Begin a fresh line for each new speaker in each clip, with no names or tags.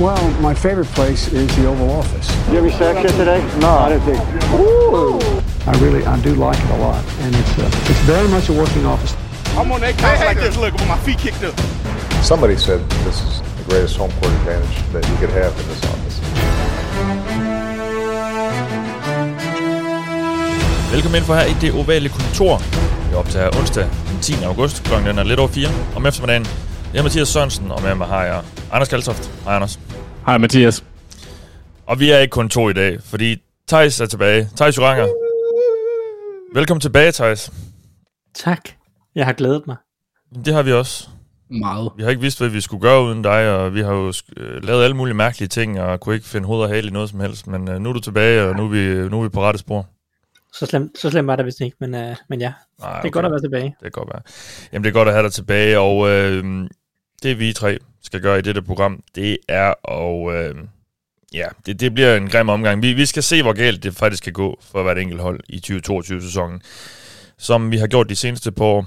Well, my favorite place is the Oval Office.
You have your sack yet today? No, I didn't think.
I really, I do like it a lot, and it's uh, it's very much a working office.
I'm on that couch like this, look, with my feet kicked up.
Somebody said this is the greatest home court advantage that you could have in this office.
Velkommen ind for her i det ovale kontor. Vi optager onsdag den 10. august, klokken er lidt over 4 om eftermiddagen. Jeg er Mathias Sørensen, og med mig har jeg Anders Kaltoft. Hej Anders.
Hej Mathias.
Og vi er ikke kun to i dag, fordi Thijs er tilbage. Thijs Joranger. Velkommen tilbage, Thijs.
Tak. Jeg har glædet mig.
Det har vi også.
Meget.
Vi har ikke vidst, hvad vi skulle gøre uden dig, og vi har jo øh, lavet alle mulige mærkelige ting, og kunne ikke finde hoved og hale i noget som helst. Men øh, nu er du tilbage, og nu er vi, nu er vi på rette spor.
Så slemt, så slemt var det vist ikke, men, uh, men ja,
Nej,
det er godt at være tilbage.
Det kan godt være. Jamen, det er godt at have dig tilbage, og øh, det vi tre skal gøre i dette program, det er at... Øh, ja, det, det bliver en grim omgang. Vi, vi skal se, hvor galt det faktisk kan gå for hvert enkelt hold i 2022-sæsonen. Som vi har gjort de seneste par år,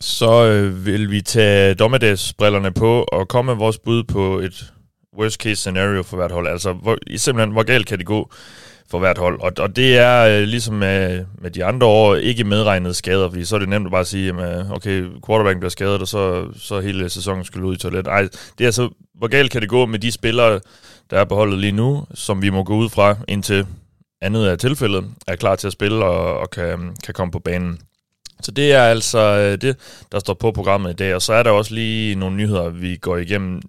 så øh, vil vi tage dommedagsbrillerne på og komme med vores bud på et worst case scenario for hvert hold. Altså, hvor, simpelthen, hvor galt kan det gå for hvert hold. Og, og det er øh, ligesom med, med de andre år ikke medregnet skader, fordi så er det nemt at bare sige, at øh, okay, quarterbacken bliver skadet, og så, så hele sæsonen skal ud i toilet. Ej, det er altså, hvor galt kan det gå med de spillere, der er på holdet lige nu, som vi må gå ud fra, indtil andet er tilfældet, er klar til at spille og, og kan, kan komme på banen. Så det er altså øh, det, der står på programmet i dag. Og så er der også lige nogle nyheder, vi går igennem.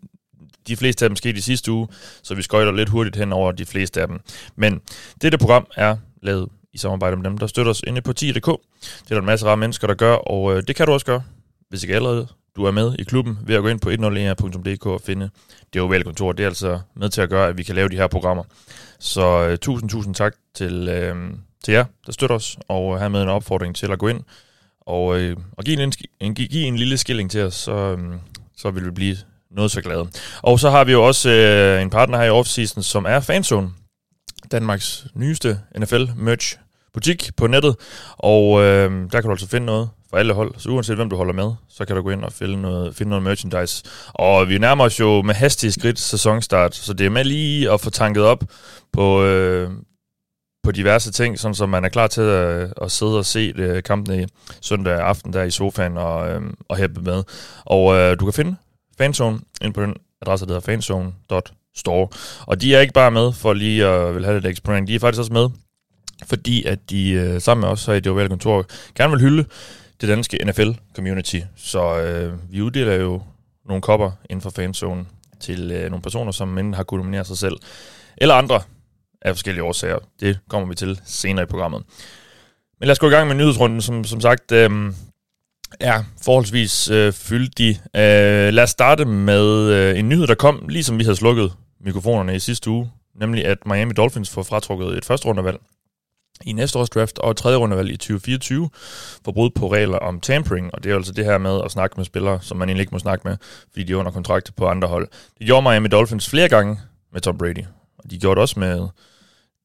De fleste af dem skete i sidste uge, så vi skøjter lidt hurtigt hen over de fleste af dem. Men dette program er lavet i samarbejde med dem, der støtter os inde på 10.dk. Det er der en masse rare mennesker, der gør, og øh, det kan du også gøre, hvis ikke allerede du er med i klubben, ved at gå ind på 101.dk og finde det ovale kontor. Det er altså med til at gøre, at vi kan lave de her programmer. Så øh, tusind, tusind tak til, øh, til jer, der støtter os, og øh, her med en opfordring til at gå ind og, øh, og give, en, en, give en lille skilling til os, så, øh, så vil vi blive noget så glade. Og så har vi jo også øh, en partner her i offseason, som er Fanzone, Danmarks nyeste NFL-merch butik på nettet, og øh, der kan du altså finde noget for alle hold. Så uanset hvem du holder med, så kan du gå ind og finde noget, finde noget merchandise. Og vi nærmer os jo med hastige skridt sæsonstart, så det er med lige at få tanket op på, øh, på diverse ting, sådan som man er klar til at, at sidde og se øh, kampen i søndag aften der i sofaen og, øh, og hæppe med. Og øh, du kan finde Fanzone ind på den adresse, der hedder fanzone.store. Og de er ikke bare med for lige at vil have lidt eksponering, de er faktisk også med, fordi at de øh, sammen med os her i det ovale kontor gerne vil hylde det danske NFL-community. Så øh, vi uddeler jo nogle kopper inden for fanzone til øh, nogle personer, som enten har kunnet nominere sig selv, eller andre af forskellige årsager. Det kommer vi til senere i programmet. Men lad os gå i gang med nyhedsrunden, som, som sagt øh, Ja, forholdsvis øh, fyldig. Øh, lad os starte med øh, en nyhed, der kom, lige som vi havde slukket mikrofonerne i sidste uge, nemlig at Miami Dolphins får fratrukket et første rundevalg i næste års draft og et tredje rundevalg i 2024 for brud på regler om tampering, og det er altså det her med at snakke med spillere, som man egentlig ikke må snakke med, fordi de er under kontrakt på andre hold. Det gjorde Miami Dolphins flere gange med Tom Brady, og de gjorde det også med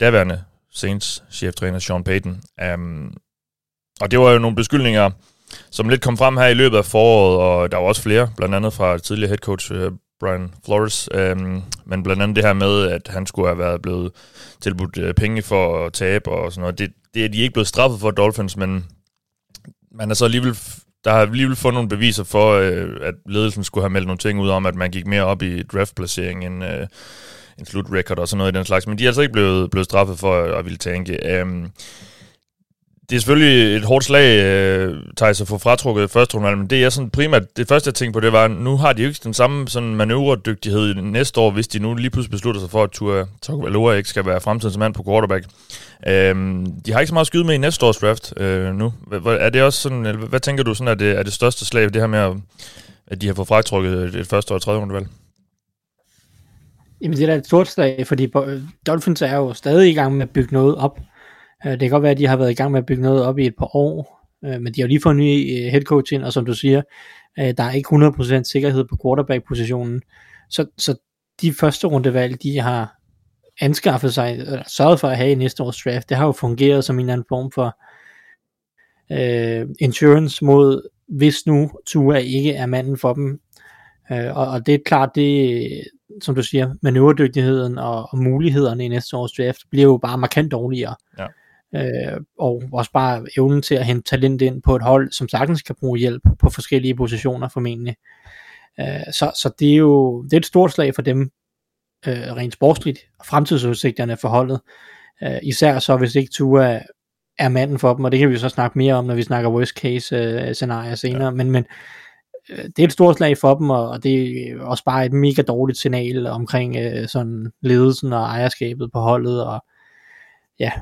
daværende Saints cheftræner Sean Payton. Um, og det var jo nogle beskyldninger, som lidt kom frem her i løbet af foråret, og der var også flere, blandt andet fra tidligere head coach øh, Brian Flores, øhm, men blandt andet det her med, at han skulle have været blevet tilbudt uh, penge for at tabe og sådan noget. Det, det er de ikke blevet straffet for Dolphins, men man er så alligevel der har alligevel fået nogle beviser for, øh, at ledelsen skulle have meldt nogle ting ud om, at man gik mere op i draftplacering end, øh, en slutrecord og sådan noget i den slags, men de er altså ikke blevet, blevet straffet for at, at ville tænke. Um, øhm, det er selvfølgelig et hårdt slag, øh, Thijs, at få fratrukket første runde, men det er sådan primært, det første jeg tænkte på, det var, nu har de jo ikke den samme sådan manøvredygtighed næste år, hvis de nu lige pludselig beslutter sig for, at Tua Tagovailoa ikke skal være fremtidens mand på quarterback. Øh, de har ikke så meget at skyde med i næste års draft øh, nu. Er det også sådan, eller hvad tænker du, sådan, er, det, er det største slag, det her med, at de har fået fratrukket et første og tredje rundevalg?
Jamen det er da et stort slag, fordi Dolphins er jo stadig i gang med at bygge noget op. Øh, det kan godt være, at de har været i gang med at bygge noget op i et par år, øh, men de har lige fået en ny øh, head coach ind, og som du siger, der er ikke 100% sikkerhed på quarterback-positionen. Så, så de første rundevalg, de har anskaffet sig, eller sørget for at have i næste års draft, det har jo fungeret som en eller anden form for øh, insurance mod, hvis nu Tua ikke er manden for dem. Øh, og, og det er klart, det, som du siger, manøvredygtigheden og, og mulighederne i næste års draft bliver jo bare markant dårligere.
Ja.
Øh, og også bare evnen til at hente talent ind på et hold, som sagtens kan bruge hjælp på forskellige positioner formentlig. Øh, så, så det er jo det er et stort slag for dem, øh, rent sportsligt, og fremtidsudsigterne for holdet. Øh, især så, hvis ikke Tua er manden for dem, og det kan vi så snakke mere om, når vi snakker worst case øh, scenarier senere, ja. men, men øh, det er et stort slag for dem, og, og det er også bare et mega dårligt signal omkring øh, sådan ledelsen og ejerskabet på holdet, og ja.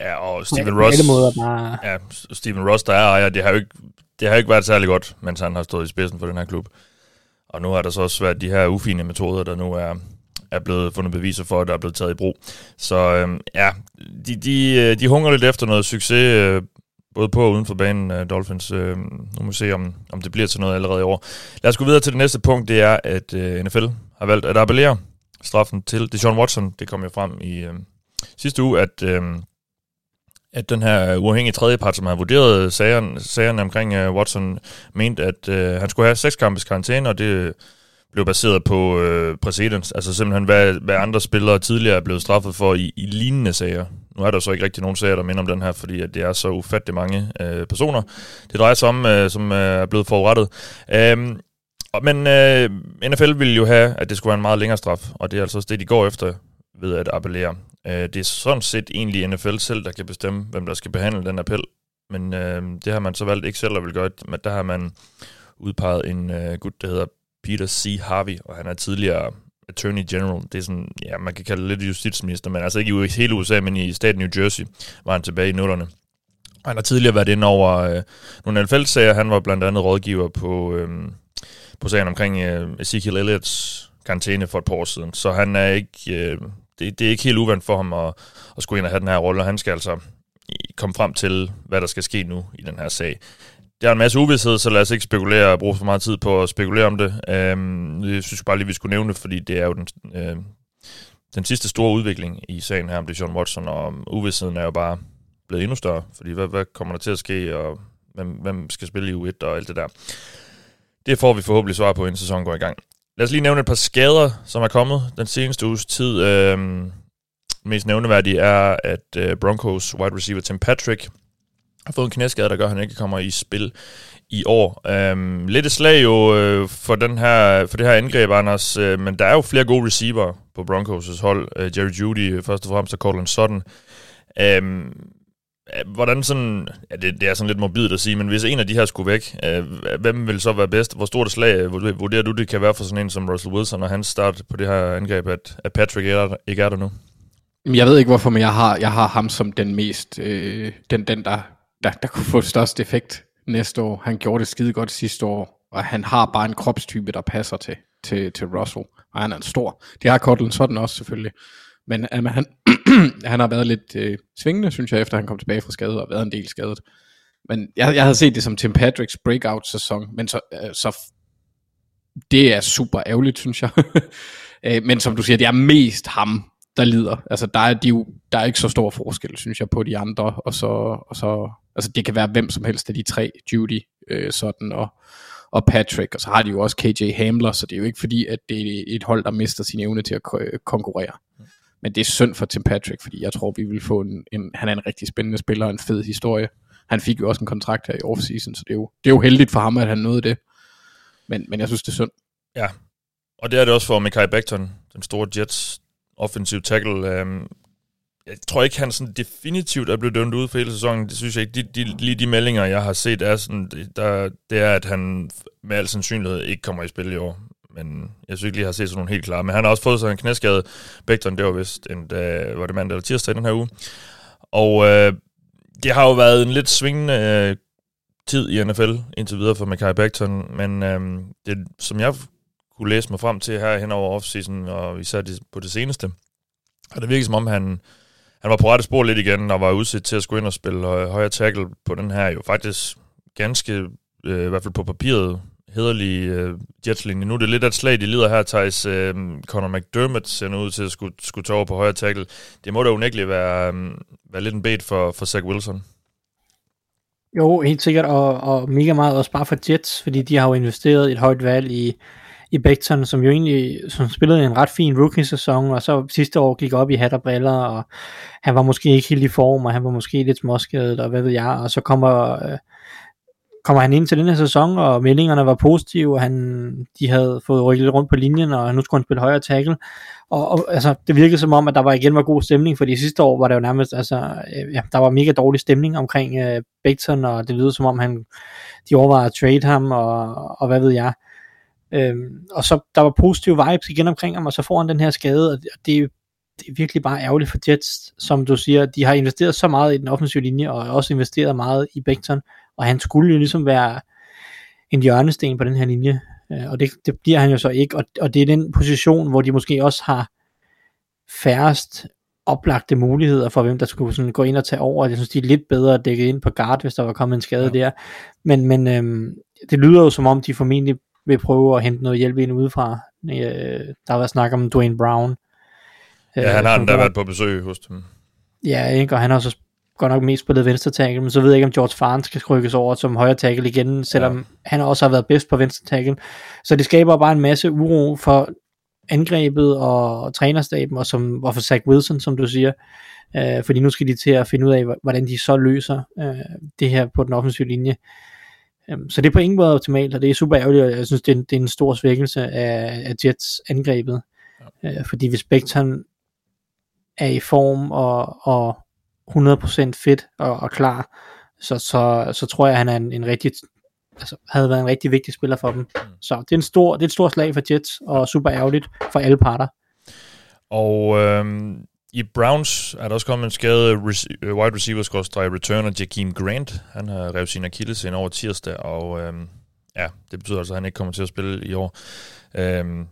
Ja, og Steven Ross,
måder bare...
ja, Steven Ross, der er ejer, det har jo ikke, det har jo ikke været særlig godt, mens han har stået i spidsen for den her klub. Og nu har der så også været de her ufine metoder, der nu er, er blevet fundet beviser for, at der er blevet taget i brug. Så øhm, ja, de, de, øh, de hunger lidt efter noget succes, øh, både på og uden for banen, øh, Dolphins. Øh, nu må vi se, om, om det bliver til noget allerede i år. Lad os gå videre til det næste punkt, det er, at øh, NFL har valgt at appellere straffen til Deshaun Watson. Det kom jo frem i øh, sidste uge, at... Øh, at den her uafhængige tredjepart, som har vurderet sagerne, sagerne omkring uh, Watson, mente, at uh, han skulle have seks kampes karantæne, og det blev baseret på uh, præcedens, altså simpelthen hvad, hvad andre spillere tidligere er blevet straffet for i, i lignende sager. Nu er der så ikke rigtig nogen sager, der minder om den her, fordi at det er så ufattelig mange uh, personer, det drejer sig om, uh, som uh, er blevet forurettet. Uh, men uh, NFL ville jo have, at det skulle være en meget længere straf, og det er altså også det, de går efter ved at appellere. Øh, det er sådan set egentlig NFL selv, der kan bestemme, hvem der skal behandle den appel. Men øh, det har man så valgt ikke selv at vil gøre. Men der har man udpeget en øh, gut, der hedder Peter C. Harvey, og han er tidligere Attorney General. Det er sådan, ja, man kan kalde det lidt justitsminister, men altså ikke i hele USA, men i staten New Jersey var han tilbage i nullerne. Han har tidligere været inde over øh, nogle NFL-sager. Han var blandt andet rådgiver på, øh, på sagen omkring øh, Ezekiel Elliott's karantæne for et par år siden. Så han er ikke... øh, det, det er ikke helt uvandt for ham at, at skulle ind og have den her rolle, og han skal altså komme frem til, hvad der skal ske nu i den her sag. Der er en masse uvidshed, så lad os ikke spekulere og bruge for meget tid på at spekulere om det. Øhm, jeg synes bare lige, vi skulle nævne det, fordi det er jo den, øh, den sidste store udvikling i sagen her om det John Watson, og uvidsheden er jo bare blevet endnu større, fordi hvad, hvad kommer der til at ske, og hvem, hvem skal spille i U1 og alt det der. Det får vi forhåbentlig svar på, inden sæsonen går i gang. Lad os lige nævne et par skader, som er kommet den seneste uges tid. Øh, mest nævneværdige er, at øh, Broncos wide receiver Tim Patrick har fået en knæskade, der gør, at han ikke kommer i spil i år. Øhm, lidt et slag jo øh, for, den her, for det her angreb, Anders, øh, men der er jo flere gode receiver på Broncos' hold. Øh, Jerry Judy øh, først og fremmest, og Cortland Sutton. Øhm, Øh, hvordan sådan, ja, det, det er sådan lidt morbidt at sige, men hvis en af de her skulle væk, øh, hvem vil så være bedst? Hvor stort et slag vurderer du, det kan være for sådan en som Russell Wilson, og han start på det her angreb, at, at Patrick er, ikke er der nu?
Jeg ved ikke hvorfor, men jeg har, jeg har ham som den mest, øh, den, den der, der, der kunne få størst effekt næste år. Han gjorde det skide godt sidste år, og han har bare en kropstype, der passer til, til, til Russell, og han er en stor. Det har Cortland sådan også selvfølgelig. Men um, han, han har været lidt øh, svingende, synes jeg, efter han kom tilbage fra skade, og været en del skadet. Men jeg, jeg havde set det som Tim Patricks breakout-sæson, men så, øh, så det er super ærgerligt, synes jeg. øh, men som du siger, det er mest ham, der lider. Altså, der er, de jo, der er ikke så stor forskel, synes jeg, på de andre. Og så, og så altså, det kan være hvem som helst af de tre, Judy, øh, sådan, og, og Patrick, og så har de jo også KJ Hamler, så det er jo ikke fordi, at det er et hold, der mister sin evne til at konkurrere. Men det er synd for Tim Patrick, fordi jeg tror, vi vil få en, en han er en rigtig spændende spiller, en fed historie. Han fik jo også en kontrakt her i offseason, så det er jo, det er jo heldigt for ham, at han nåede det. Men, men jeg synes, det er synd.
Ja, og det er det også for Mekhi Becton, den store Jets offensive tackle. Um, jeg tror ikke, han sådan definitivt er blevet dømt ud for hele sæsonen. Det synes jeg ikke. De, de, lige de meldinger, jeg har set, er sådan, der, det er, at han med al sandsynlighed ikke kommer i spil i år men jeg synes ikke lige, har set sådan nogle helt klare. Men han har også fået sig en knæskade. Becton, det var vist en, da, var det mandag eller tirsdag den her uge. Og øh, det har jo været en lidt svingende øh, tid i NFL indtil videre for Mackay Becton, men øh, det, som jeg kunne læse mig frem til her hen over offseason, og især det, på det seneste, og det virker som om, han, han var på rette spor lidt igen, og var udsat til at skulle ind og spille øh, højere tackle på den her jo faktisk ganske, øh, i hvert fald på papiret, hederlige øh, jetslinje. Nu er det lidt af et slag, de lider her, Thijs. Øh, Conor McDermott ser ud til at skulle, skulle tage over på højre tackle. Det må da unægteligt være, øh, være lidt en bait for, for Zach Wilson.
Jo, helt sikkert, og, og mega meget også bare for Jets, fordi de har jo investeret et højt valg i, i Becton, som jo egentlig som spillede en ret fin rookie-sæson, og så sidste år gik op i hat og briller, og han var måske ikke helt i form, og han var måske lidt småskadet, og hvad ved jeg, og så kommer, øh, kommer han ind til den her sæson, og meldingerne var positive, og han, de havde fået rykket lidt rundt på linjen, og nu skulle han spille højere tackle, og, og altså, det virkede som om, at der var igen var god stemning, for de sidste år var det jo nærmest, altså, øh, ja, der var mega dårlig stemning omkring øh, Becton, og det lyder som om, han, de overvejede at trade ham, og, og hvad ved jeg. Øhm, og så der var positive vibes igen omkring ham, og så får han den her skade, og det, og det, det er virkelig bare ærgerligt for Jets, som du siger, de har investeret så meget i den offensive linje, og også investeret meget i Becton, og han skulle jo ligesom være en hjørnesten på den her linje, øh, og det, det bliver han jo så ikke, og, og det er den position, hvor de måske også har færrest oplagte muligheder for, hvem der skulle sådan gå ind og tage over. Jeg synes, de er lidt bedre dækket ind på guard, hvis der var kommet en skade ja. der. Men, men øhm, det lyder jo som om, de formentlig vil prøve at hente noget hjælp ind udefra. Øh, der har været snak om Dwayne Brown.
Ja, han
øh,
har endda været på besøg hos dem.
Ja, ikke? og han har så godt nok mest spillet venstre tackle, men så ved jeg ikke, om George Farnes skal rykkes over som højre tackle igen, selvom ja. han også har været bedst på venstre tackle. Så det skaber bare en masse uro for angrebet og, og trænerstaben, og, som, og for Zach Wilson, som du siger. Øh, fordi nu skal de til at finde ud af, hv- hvordan de så løser øh, det her på den offensive linje. Øhm, så det er på ingen måde optimalt, og det er super ærgerligt, og jeg synes, det er en, det er en stor svækkelse af, af Jets angrebet. Ja. Øh, fordi hvis Becton er i form og, og 100% fit og, og klar, så, så, så tror jeg, han er en, en rigtig, altså, havde været en rigtig vigtig spiller for dem. Så det er, en stor, det er et stort slag for Jets, og super ærgerligt for alle parter.
Og øhm, i Browns er der også kommet en skade rec- øh, wide receiver skorstræk returner Jakeem Grant. Han har revet sin akilles ind over tirsdag, og øhm, ja, det betyder altså, at han ikke kommer til at spille i år. Øhm,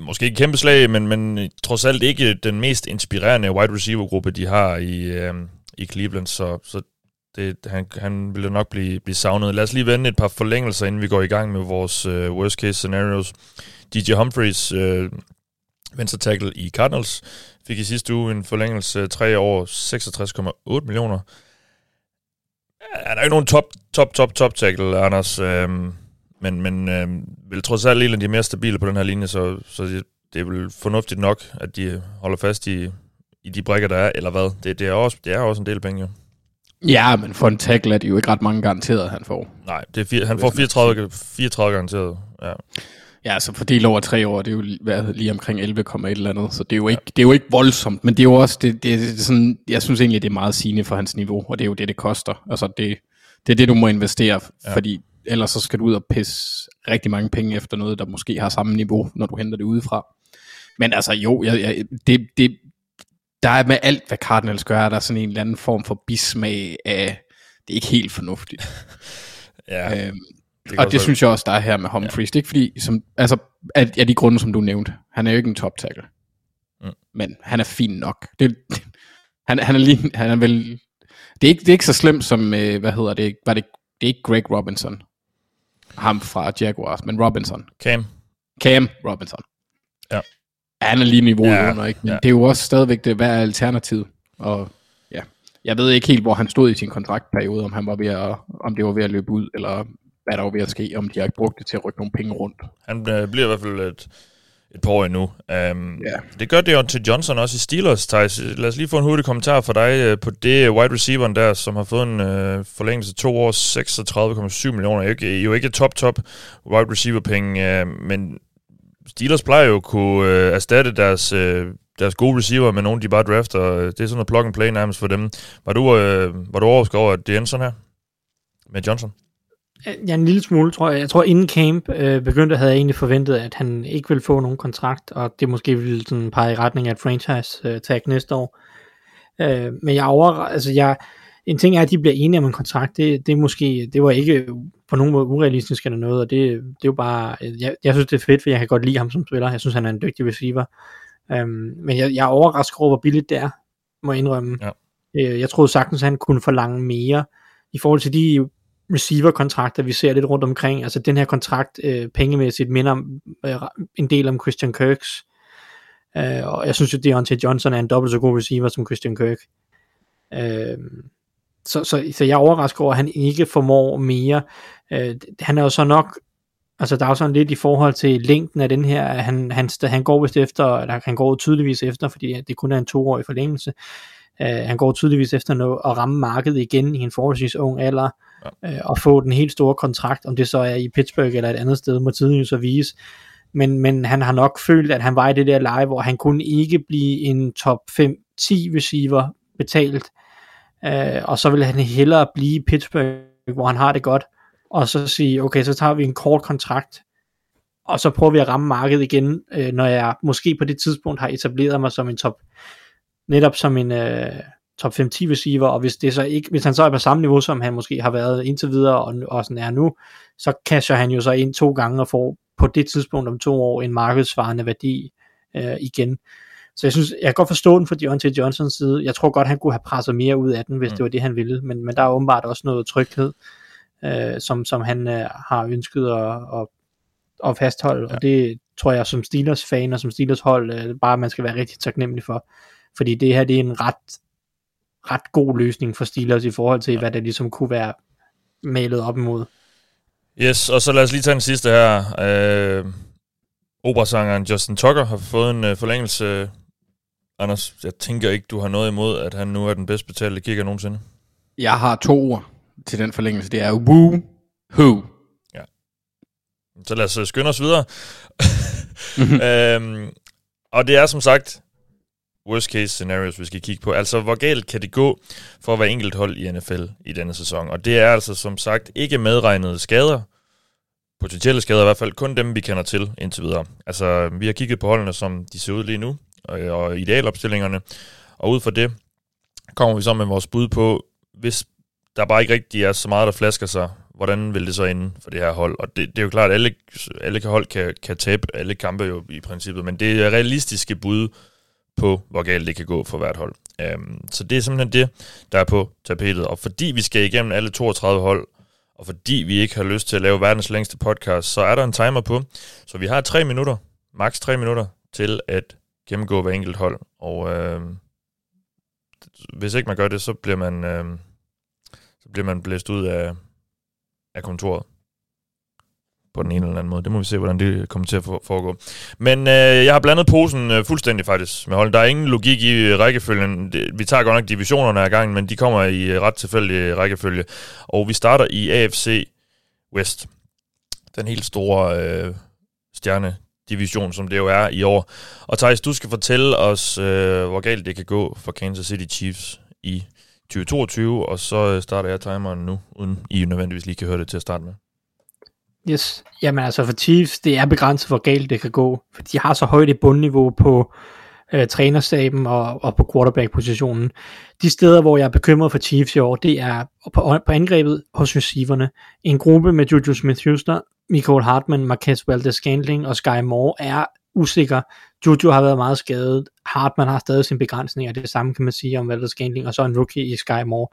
måske ikke kæmpe slag, men, men trods alt ikke den mest inspirerende wide receiver gruppe, de har i, øh, i Cleveland, så, så det, han, han ville nok blive, blive savnet. Lad os lige vende et par forlængelser, inden vi går i gang med vores øh, worst case scenarios. DJ Humphreys, øh, venstre tackle i Cardinals, fik i sidste uge en forlængelse 3 år 66,8 millioner. Han er jo ikke nogen top, top, top, top tackle, Anders. Øhm, men men øhm, vil trods alt en af de mere stabile på den her linje, så, så det, det er vel fornuftigt nok, at de holder fast i, i de brækker, der er, eller hvad? Det, det, er, også, det er også en del penge, jo.
Ja, men for en tackle er det jo ikke ret mange garanteret, han får.
Nej, det er fire, han får 34, 34 garanteret. Ja.
Ja, så fordelt over tre år, det er jo hvad, lige omkring 11, et eller andet, så det er jo ikke, det er jo ikke voldsomt, men det er jo også, det, det er sådan, jeg synes egentlig, det er meget sigende for hans niveau, og det er jo det, det koster. Altså det, det er det, du må investere, ja. fordi ellers så skal du ud og pisse rigtig mange penge efter noget, der måske har samme niveau, når du henter det udefra. Men altså jo, jeg, jeg, det, det, der er med alt, hvad Cardinals gør, er der sådan en eller anden form for bismag af, det er ikke helt fornuftigt.
ja.
Øhm,
Det
og det
være-
synes jeg også, der er her med Humphries. Ja. Det er ikke fordi, som, altså, af, af de grunde, som du nævnte, han er jo ikke en top tackle.
Mm.
Men han er fin nok. Det, han, han, er lige, han er vel... Det er, ikke, det er ikke så slemt som, øh, hvad hedder det, var det, det er ikke Greg Robinson. Ham fra Jaguars, men Robinson.
Cam.
Cam Robinson.
Ja.
Han er lige niveauet
Ja,
ja, under, ikke? Men
ja.
ja. det er jo også stadigvæk det, hvad er alternativet? Og ja, jeg ved ikke helt, hvor han stod i sin kontraktperiode, om han var ved at, om det var ved at løbe ud, eller hvad der var ved at ske, om de har ikke brugt det til at rykke nogle penge rundt.
Han øh, bliver i hvert fald et, et par år endnu. Um,
Ja.
Det gør det jo til Johnson også i Steelers, Thijs. Lad os lige få en hurtig kommentar fra dig øh, på det wide receiveren der, som har fået en øh, forlængelse to år, 36,7 millioner. Ikke, jo ikke top, top wide receiver penge, øh, men Steelers plejer jo at kunne øh, erstatte deres, øh, deres gode receiver med nogen, de bare drafter. Det er sådan noget plug and play nærmest for dem. Var du, øh, var du overrasket over, at det endte sådan her med Johnson?
Ja, en lille smule, tror jeg. Jeg tror, inden camp øh, begyndte, havde jeg egentlig forventet, at han ikke ville få nogen kontrakt, og det måske ville sådan pege i retning af et franchise øh, tag næste år. Øh, men jeg over, altså jeg, en ting er, at de bliver enige om en kontrakt, det, det er måske, det var ikke på nogen måde urealistisk eller noget, og det, det er jo bare, jeg, jeg synes det er fedt, for jeg kan godt lide ham som spiller, jeg synes han er en dygtig receiver, øhm, men jeg, jeg er overrasket over, hvor billigt det er, må jeg indrømme.
Ja.
Øh, jeg troede sagtens, han kunne forlange mere, i forhold til de receiver-kontrakter, vi ser lidt rundt omkring. Altså den her kontrakt øh, pengemæssigt minder om, øh, en del om Christian Kirks. Øh, og jeg synes jo, Deontay Johnson er en dobbelt så god receiver som Christian Kirk. Øh, så, så, så jeg er overrasket over, at han ikke formår mere. Øh, han er jo så nok Altså der er jo sådan lidt i forhold til længden af den her, at han, han, han går vist efter, eller han går tydeligvis efter, fordi det kun er en toårig forlængelse, uh, han går tydeligvis efter noget, at ramme markedet igen i en forholdsvis ung alder, uh, og få den helt store kontrakt, om det så er i Pittsburgh eller et andet sted, må tiden jo så vise. Men, men han har nok følt, at han var i det der leje, hvor han kunne ikke blive en top 5-10 receiver betalt, uh, og så vil han hellere blive i Pittsburgh, hvor han har det godt, og så sige, okay, så tager vi en kort kontrakt, og så prøver vi at ramme markedet igen, øh, når jeg måske på det tidspunkt har etableret mig som en top, netop som en øh, top 5-10 receiver, og hvis, det så ikke, hvis han så er på samme niveau, som han måske har været indtil videre, og, og sådan er nu, så casher han jo så ind to gange og får på det tidspunkt om to år en markedsvarende værdi øh, igen. Så jeg synes, jeg kan godt forstå den fra Deontay Johnsons side. Jeg tror godt, han kunne have presset mere ud af den, hvis mm. det var det, han ville. Men, men der er åbenbart også noget tryghed øh, som, som han øh, har ønsket at, at, at fastholde, ja. og det tror jeg som Steelers fan og som Steelers hold, øh, bare man skal være rigtig taknemmelig for, fordi det her det er en ret, ret god løsning for Steelers i forhold til, ja. hvad der ligesom kunne være malet op imod.
Yes, og så lad os lige tage den sidste her. Øh, operasangeren Justin Tucker har fået en øh, forlængelse. Anders, jeg tænker ikke, du har noget imod, at han nu er den bedst betalte kigger nogensinde.
Jeg har to ord til den forlængelse, det er woo who.
Ja. Så lad os øh, skynde os videre. øhm, og det er som sagt worst case scenarios, vi skal kigge på. Altså, hvor galt kan det gå for hver enkelt hold i NFL i denne sæson? Og det er altså som sagt ikke medregnede skader, potentielle skader i hvert fald, kun dem vi kender til indtil videre. Altså, vi har kigget på holdene, som de ser ud lige nu, og, og idealopstillingerne, og ud fra det kommer vi så med vores bud på, hvis der bare ikke rigtig er så meget, der flasker sig. Hvordan vil det så ende for det her hold? Og det, det er jo klart, at alle, alle hold kan, kan tabe alle kampe jo i princippet, men det er realistiske bud på, hvor galt det kan gå for hvert hold. Øhm, så det er simpelthen det, der er på tapetet. Og fordi vi skal igennem alle 32 hold, og fordi vi ikke har lyst til at lave verdens længste podcast, så er der en timer på. Så vi har tre minutter, maks tre minutter, til at gennemgå hver enkelt hold. Og uh, hvis ikke man gør det, så bliver man... Uh, så bliver man blæst ud af, af kontoret på den ene eller anden måde. Det må vi se, hvordan det kommer til at foregå. Men øh, jeg har blandet posen øh, fuldstændig faktisk med holden. Der er ingen logik i øh, rækkefølgen. Vi tager godt nok divisionerne af gangen, men de kommer i øh, ret tilfældig øh, rækkefølge. Og vi starter i AFC West. Den helt store øh, stjerne division, som det jo er i år. Og Thijs, du skal fortælle os, øh, hvor galt det kan gå for Kansas City Chiefs i 2022, og så starter jeg timeren nu, uden I nødvendigvis lige kan høre det til at starte med.
Yes, jamen altså for Chiefs, det er begrænset, hvor galt det kan gå, for de har så højt et bundniveau på øh, trænerstaben og, og på quarterback-positionen. De steder, hvor jeg er bekymret for Chiefs i år, det er på, på angrebet hos receiverne. En gruppe med Juju Smith-Huster, Michael Hartman, Marquez Valdez-Scantling og Sky Moore er usikker. Juju har været meget skadet. Hartman har stadig sin begrænsning, og det samme kan man sige om Valdez Scantling, og så en rookie i Sky Moore.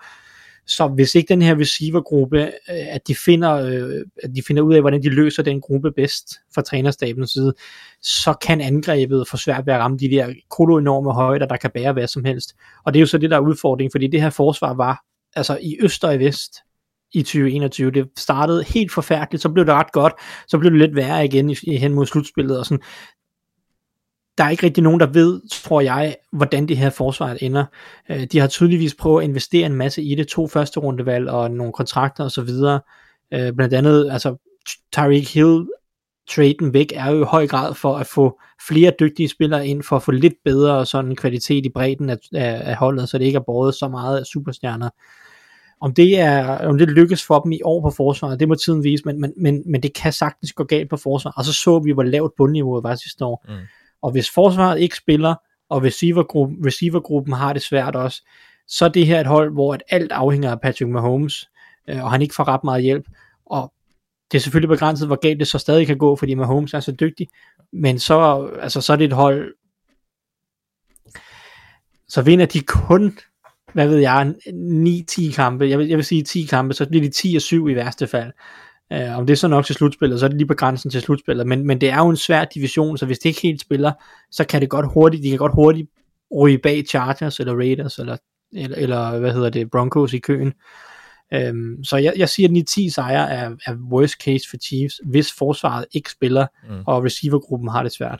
Så hvis ikke den her receivergruppe, øh, at de finder, øh, at de finder ud af, hvordan de løser den gruppe bedst fra trænerstabens side, så kan angrebet få svært ved at ramme de der koloenorme højder, der kan bære hvad som helst. Og det er jo så det, der er udfordringen, fordi det her forsvar var altså i øst og i vest i 2021. Det startede helt forfærdeligt, så blev det ret godt, så blev det lidt værre igen i hen mod slutspillet, og sådan der er ikke rigtig nogen, der ved, tror jeg, hvordan det her forsvar ender. Øh, de har tydeligvis prøvet at investere en masse i det, to første rundevalg og nogle kontrakter osv. Øh, blandt andet, altså Tyreek Hill traden væk er jo i høj grad for at få flere dygtige spillere ind, for at få lidt bedre sådan kvalitet i bredden af, af, af holdet, så det ikke er båret så meget af superstjerner. Om det, er, om det lykkes for dem i år på forsvaret, det må tiden vise, men, men, men, men det kan sagtens gå galt på forsvaret. Og så så vi, hvor lavt bundniveauet var sidste år. Mm. Og hvis forsvaret ikke spiller, og receivergruppen, receivergruppen har det svært også, så er det her et hold, hvor at alt afhænger af Patrick Mahomes, øh, og han ikke får ret meget hjælp. Og det er selvfølgelig begrænset, hvor galt det så stadig kan gå, fordi Mahomes er så dygtig. Men så, altså, så er det et hold, så vinder de kun, hvad ved jeg, 9-10 kampe, jeg vil, jeg vil sige 10 kampe, så bliver de 10-7 i værste fald. Uh, om det er så nok til slutspillet, så er det lige på grænsen til slutspillet, men, men det er jo en svær division, så hvis det ikke helt spiller, så kan det godt hurtigt, de kan godt hurtigt ryge bag Chargers eller Raiders eller, eller, eller hvad hedder det, Broncos i køen. Øhm, så jeg, jeg siger, at 9-10 sejre er, er worst case for Chiefs, hvis forsvaret ikke spiller, mm. og receivergruppen har det svært.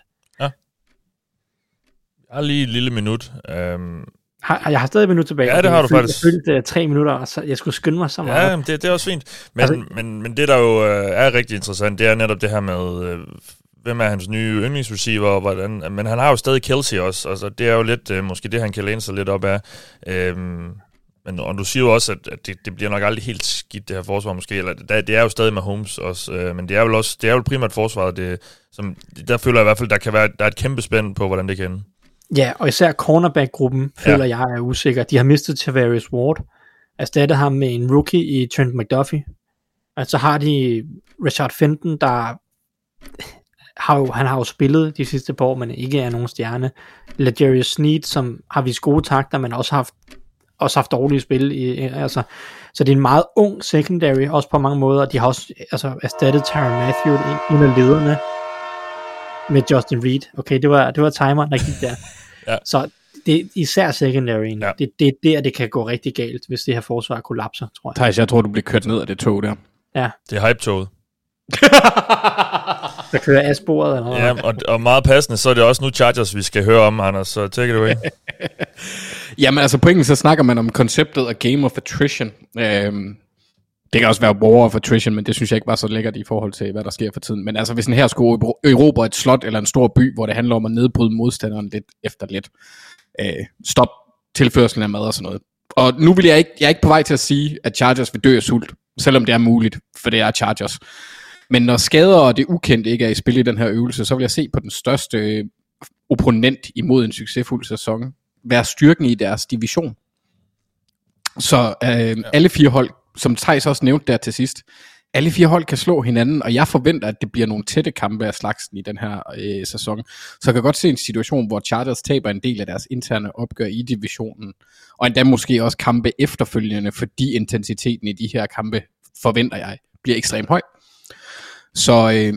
Jeg har lige et lille minut. Um,
Har, jeg har stadig et minut tilbage.
Ja, det har du
følte-
faktisk.
Jeg følte uh, tre minutter, og så jeg skulle skynde mig så meget.
ja, det, det er også fint. Men,
Altså-
men, men det, der jo øh, er rigtig interessant, det er netop det her med, øh, hvem er hans nye yndlingsreceiver, og hvordan, men han har jo stadig Kelsey også, altså det er jo lidt, øh, måske det, han kan læne sig lidt op af. Øhm, men, og du siger jo også, at, at det, det bliver nok aldrig helt skidt, det her forsvar måske, eller det, det er jo stadig med Holmes også, øh, men det er jo også, det er jo primært forsvaret, det, som, der føler jeg i hvert fald, der kan være, der er et kæmpe spænd på, hvordan det kan ende.
Ja, og især cornerback-gruppen føler ja. jeg er usikker. De har mistet Tavares Ward, erstattet ham med en rookie i Trent McDuffie. Altså har de Richard Fenton, der har jo, han har jo spillet de sidste par år, men ikke er nogen stjerne. Legarius Sneed, som har vist gode takter, men også haft også haft dårlige spil. I, altså, så det er en meget ung secondary, også på mange måder. De har også altså, erstattet Tyron Matthew, en af lederne, med Justin Reed. Okay, det var, det var timeren, der gik der.
Ja.
Så det er især secondaryen.
Ja.
Ja. Det, det er der, det kan gå rigtig galt, hvis det her forsvar kollapser, tror jeg.
Thijs, jeg tror, du bliver kørt ned af det tog der.
Det er hype-toget.
Der kører af sporet eller noget.
Ja, og, og meget passende, så er det også nu Chargers, vi skal høre om, Anders, så take it away.
Jamen altså på engelsk, så snakker man om konceptet af game of attrition. Øhm, det kan også være war of attrition, men det synes jeg ikke var så lækkert i forhold til, hvad der sker for tiden. Men altså, hvis en her skulle erobre et slot eller en stor by, hvor det handler om at nedbryde modstanderen lidt efter lidt, øh, stop tilførselen af mad og sådan noget. Og nu vil jeg ikke, jeg er ikke på vej til at sige, at Chargers vil dø af sult, selvom det er muligt, for det er Chargers. Men når skader og det ukendte ikke er i spil i den her øvelse, så vil jeg se på den største øh, opponent imod en succesfuld sæson, være styrken i deres division. Så øh, ja. alle fire hold, som Thijs også nævnte der til sidst, alle fire hold kan slå hinanden, og jeg forventer, at det bliver nogle tætte kampe af slagsen i den her øh, sæson. Så jeg kan godt se en situation, hvor Chargers taber en del af deres interne opgør i divisionen, og endda måske også kampe efterfølgende, fordi intensiteten i de her kampe, forventer jeg, bliver ekstremt høj. Så øh,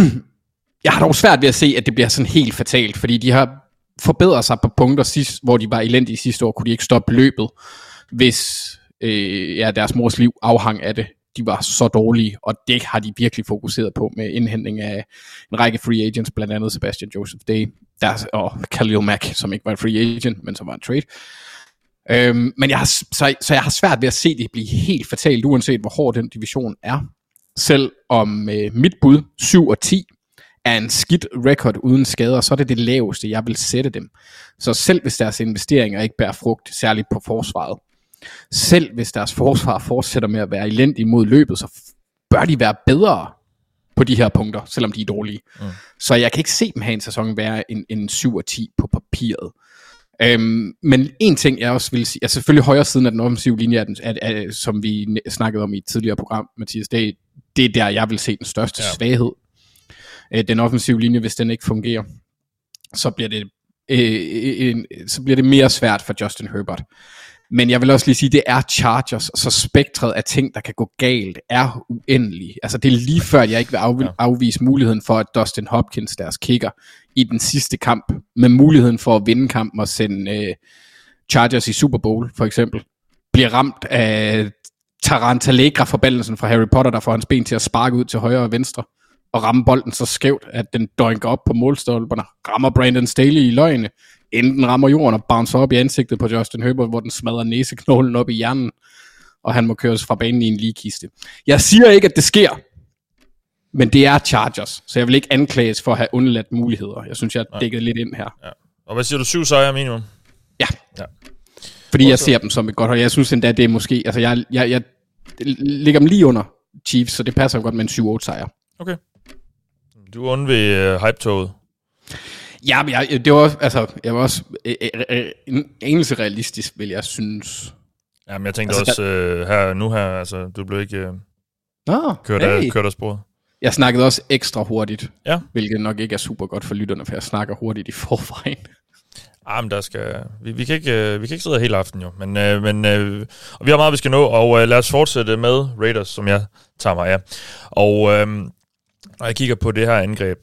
jeg har dog svært ved at se, at det bliver sådan helt fatalt, fordi de har forbedret sig på punkter, sidst, hvor de var elendige sidste år, kunne de ikke stoppe løbet, hvis øh, ja, deres mors liv afhang af det. De var så dårlige, og det har de virkelig fokuseret på med indhentning af en række free agents, blandt andet Sebastian Joseph Day, der, og Khalil Mack, som ikke var en free agent, men som var en trade. Øhm, men jeg har, så, så jeg har svært ved at se det blive helt fatalt, uanset hvor hård den division er. Selv om øh, mit bud, 7 og 10, er en skidt record uden skader, så er det det laveste, jeg vil sætte dem. Så selv hvis deres investeringer ikke bærer frugt, særligt på forsvaret, selv hvis deres forsvar fortsætter med at være elendige mod løbet, så bør de være bedre på de her punkter, selvom de er dårlige. Mm. Så jeg kan ikke se dem have en sæson være en, en 7 og 10 på papiret. Øhm, men en ting jeg også vil sige, altså selvfølgelig højre siden af den offensive linje, er den, er, er, som vi snakkede om i et tidligere program, Mathias, det, det er der, jeg vil se den største ja.
Ja.
svaghed. Øh, den offensive linje, hvis den ikke fungerer, så bliver det øh, en, så bliver det mere svært for Justin Herbert. Men jeg vil også lige sige, det er Chargers, så spektret af ting, der kan gå galt, er uendelig. Altså det er lige før, jeg ikke vil afvise muligheden for, at Dustin Hopkins, deres kicker, i den sidste kamp, med muligheden for at vinde kampen og sende øh, Chargers i Super Bowl, for eksempel, bliver ramt af Tarantalegra-forbandelsen fra Harry Potter, der får hans ben til at sparke ud til højre og venstre, og ramme bolden så skævt, at den døjnker op på målstolperne, rammer Brandon Staley i løgne, inden den rammer jorden og bouncer op i ansigtet på Justin Herbert, hvor den smadrer næseknoglen op i hjernen, og han må køres fra banen i en ligekiste. Jeg siger ikke, at det sker, men det er Chargers, så jeg vil ikke anklages for at have undladt muligheder. Jeg synes, jeg har dækket lidt ind her.
Ja. Og hvad siger du, syv sejre minimum?
Ja.
Ja.
Fordi jeg ser dem som et godt hold. Jeg synes endda, det er måske... Altså, jeg, jeg, jeg ligger dem lige under Chiefs, så det passer jo godt med en 7-8 sejr.
Okay. Du er ved uh, hype-toget.
Ja, men jeg, det var altså, jeg var også øh, øh, øh, en enelse realistisk, vil jeg synes.
Jamen, jeg tænkte
Altså,
også uh, her, nu her, altså, du blev ikke uh,
Nå,
kørt,
hey.
af, kørt af sporet.
Jeg snakkede også ekstra hurtigt,
Ja.
hvilket nok ikke er super godt for lytterne, for jeg snakker hurtigt i forvejen.
Ah, men der skal... Vi, vi, kan ikke, vi kan ikke sidde hele aften jo, men, men uh, og vi har meget, vi skal nå, og uh, lad os fortsætte med Raiders, som jeg tager mig af. Og uh, når jeg kigger på det her angreb,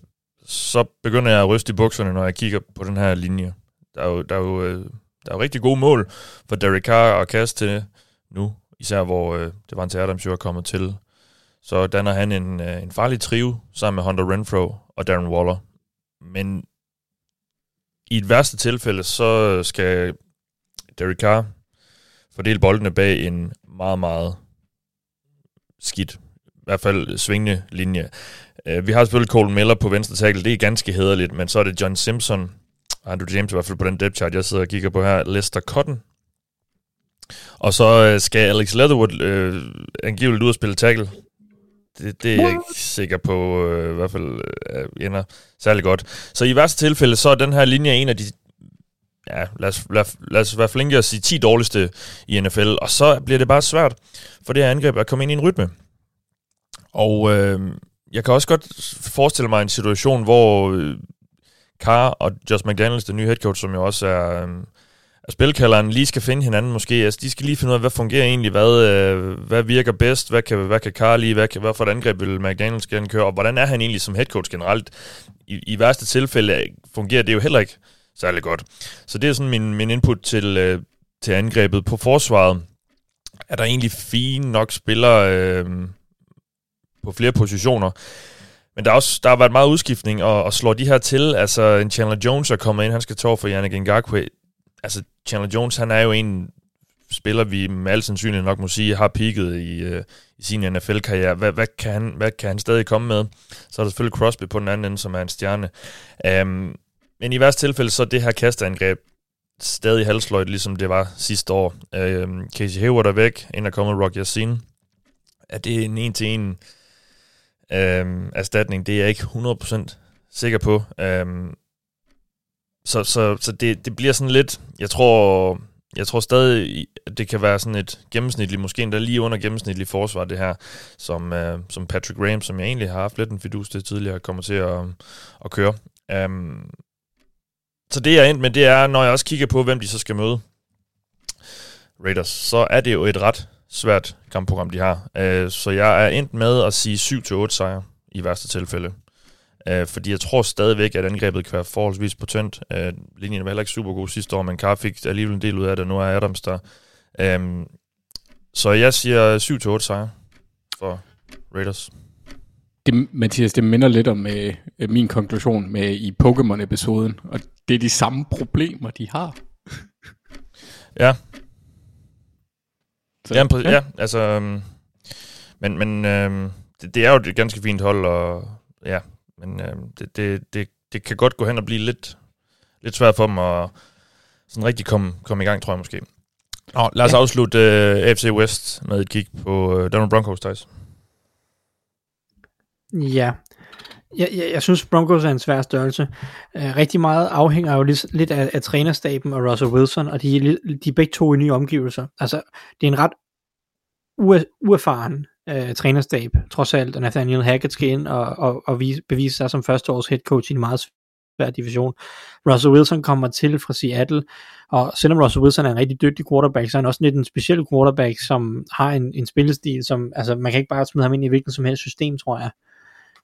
så begynder jeg at ryste i bukserne, når jeg kigger på den her linje. Der er jo, der er jo, øh, der er jo rigtig gode mål for Derek Carr at kaste til nu. især hvor øh, det var en Adams jo er kommet til. Så danner han en, øh, en farlig trio sammen med Hunter Renfro og Darren Waller. Men i et værste tilfælde, så skal Derek Carr fordele boldene bag en meget, meget skidt, hvert fald svingende linje. Uh, vi har selvfølgelig Cole Miller på venstre tackle, det er ganske hederligt, men så er det John Simpson, Andrew James i hvert fald på den depth chart, jeg sidder og kigger på her, Lester Cotton, og så uh, skal Alex Leatherwood uh, angiveligt ud og spille tackle. Det, det er jeg ikke sikker på, uh, i hvert fald uh, ender særlig godt. Så i værste tilfælde, så er den her linje en af de ja, lad os, lad, lad os være flinke og sige 10 dårligste i NFL, og så bliver det bare svært for det her angreb at komme ind i en rytme. Og øh, jeg kan også godt forestille mig en situation, hvor øh, Carr og Josh McDaniels, den nye head coach, som jo også er, øh, er spilkalderen, lige skal finde hinanden måske. Altså, de skal lige finde ud af, hvad fungerer egentlig, hvad, øh, hvad virker bedst, hvad kan, hvad kan Carr lige, hvad, kan, hvad for et angreb vil McDaniels gerne køre, og hvordan er han egentlig som head coach generelt. I, i værste tilfælde øh, fungerer det jo heller ikke særlig godt. Så det er sådan min, min input til, øh, til angrebet. På forsvaret er der egentlig fine nok spillere øh, på flere positioner. Men der, er også, der har været meget udskiftning, og, og slår de her til, altså en Chandler Jones er kommet ind, han skal tage for Yannick Ngakwe. Altså Chandler Jones, han er jo en spiller, vi med al sandsynlighed nok må sige, har peaked i, øh, i sin NFL-karriere. Hvad, hvad, kan han, hvad kan han stadig komme med? Så er der selvfølgelig Crosby på den anden ende, som er en stjerne. Um, men i værste tilfælde, så er det her kasteangreb stadig halsløjt, ligesom det var sidste år. Øh, Casey Hayward er væk, ind er kommet Rock Yassin. Er det en en-til-en øhm, erstatning? Det er jeg ikke 100% sikker på. Øhm, så så, så det, det bliver sådan lidt, jeg tror, jeg tror stadig, at det kan være sådan et gennemsnitligt, måske endda lige under gennemsnitligt forsvar, det her, som, øh, som Patrick Graham, som jeg egentlig har haft lidt en fidus til tidligere, kommer til at, at køre. Um, så det jeg er endt med, det er, når jeg også kigger på, hvem de så skal møde, Raiders, så er det jo et ret svært kampprogram, de har. Uh, så jeg er endt med at sige 7-8 sejre i værste tilfælde. Uh, fordi jeg tror stadigvæk, at angrebet kan være forholdsvis potent. Uh, linjen var heller ikke super god sidste år, men Carr fik alligevel en del ud af det, nu er Adams der. Uh, så jeg siger 7-8 sejre for Raiders.
Det, Mathias, det minder lidt om øh, min konklusion med i Pokémon-episoden, og det er de samme problemer, de har.
ja. Så, ja, ja. ja, altså... Um, men men um, det, det er jo et ganske fint hold, og ja, men um, det, det, det, det kan godt gå hen og blive lidt, lidt svært for dem at sådan rigtig komme, komme i gang, tror jeg måske. Nå, lad os ja. afslutte øh, AFC West med et kig på uh, Donald Broncos, Thijs.
Ja, jeg, jeg, jeg synes Broncos er en svær størrelse. Uh, rigtig meget afhænger jo lidt, lidt af, af trænerstaben og Russell Wilson, og de, de er begge to i nye omgivelser. Altså, det er en ret uerfaren uh, trænerstab, trods alt, at Nathaniel Hackett skal ind og, og, og vise, bevise sig som førsteårs head coach i en meget svær division. Russell Wilson kommer til fra Seattle, og selvom Russell Wilson er en rigtig dygtig quarterback, så er han også lidt en speciel quarterback, som har en, en spillestil, som, altså man kan ikke bare smide ham ind i hvilket som helst system, tror jeg.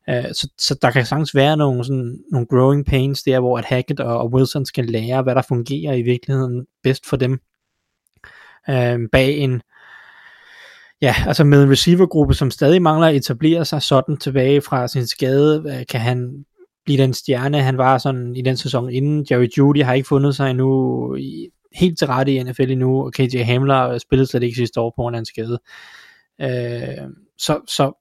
Øh, så, så der kan sagtens være nogle, sådan, nogle growing pains der, hvor at Hackett og, og Wilson skal lære, hvad der fungerer i virkeligheden bedst for dem. Øh, bag en, ja, altså med en receivergruppe, som stadig mangler at etablere sig sådan tilbage fra sin skade, øh, kan han blive den stjerne, han var sådan i den sæson inden. Jerry Judy har ikke fundet sig endnu i, helt til rette i NFL endnu, og KJ Hamler spillede slet ikke sidste år på en skade. Øh, så, så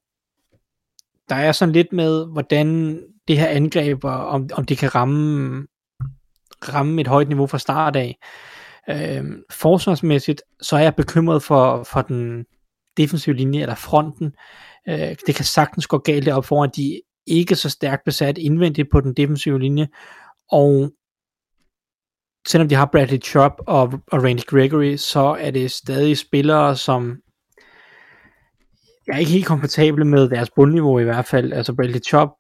der er sådan lidt med, hvordan det her angreb, og om, om det kan ramme, ramme et højt niveau fra start af. Øh, forsvarsmæssigt, så er jeg bekymret for, for den defensive linje, eller fronten. Øh, det kan sagtens gå galt deroppe foran, de ikke så stærkt besat indvendigt på den defensive linje, og selvom de har Bradley Chubb og, og Randy Gregory, så er det stadig spillere, som jeg er ikke helt komfortabel med deres bundniveau i hvert fald. Altså Bradley Chop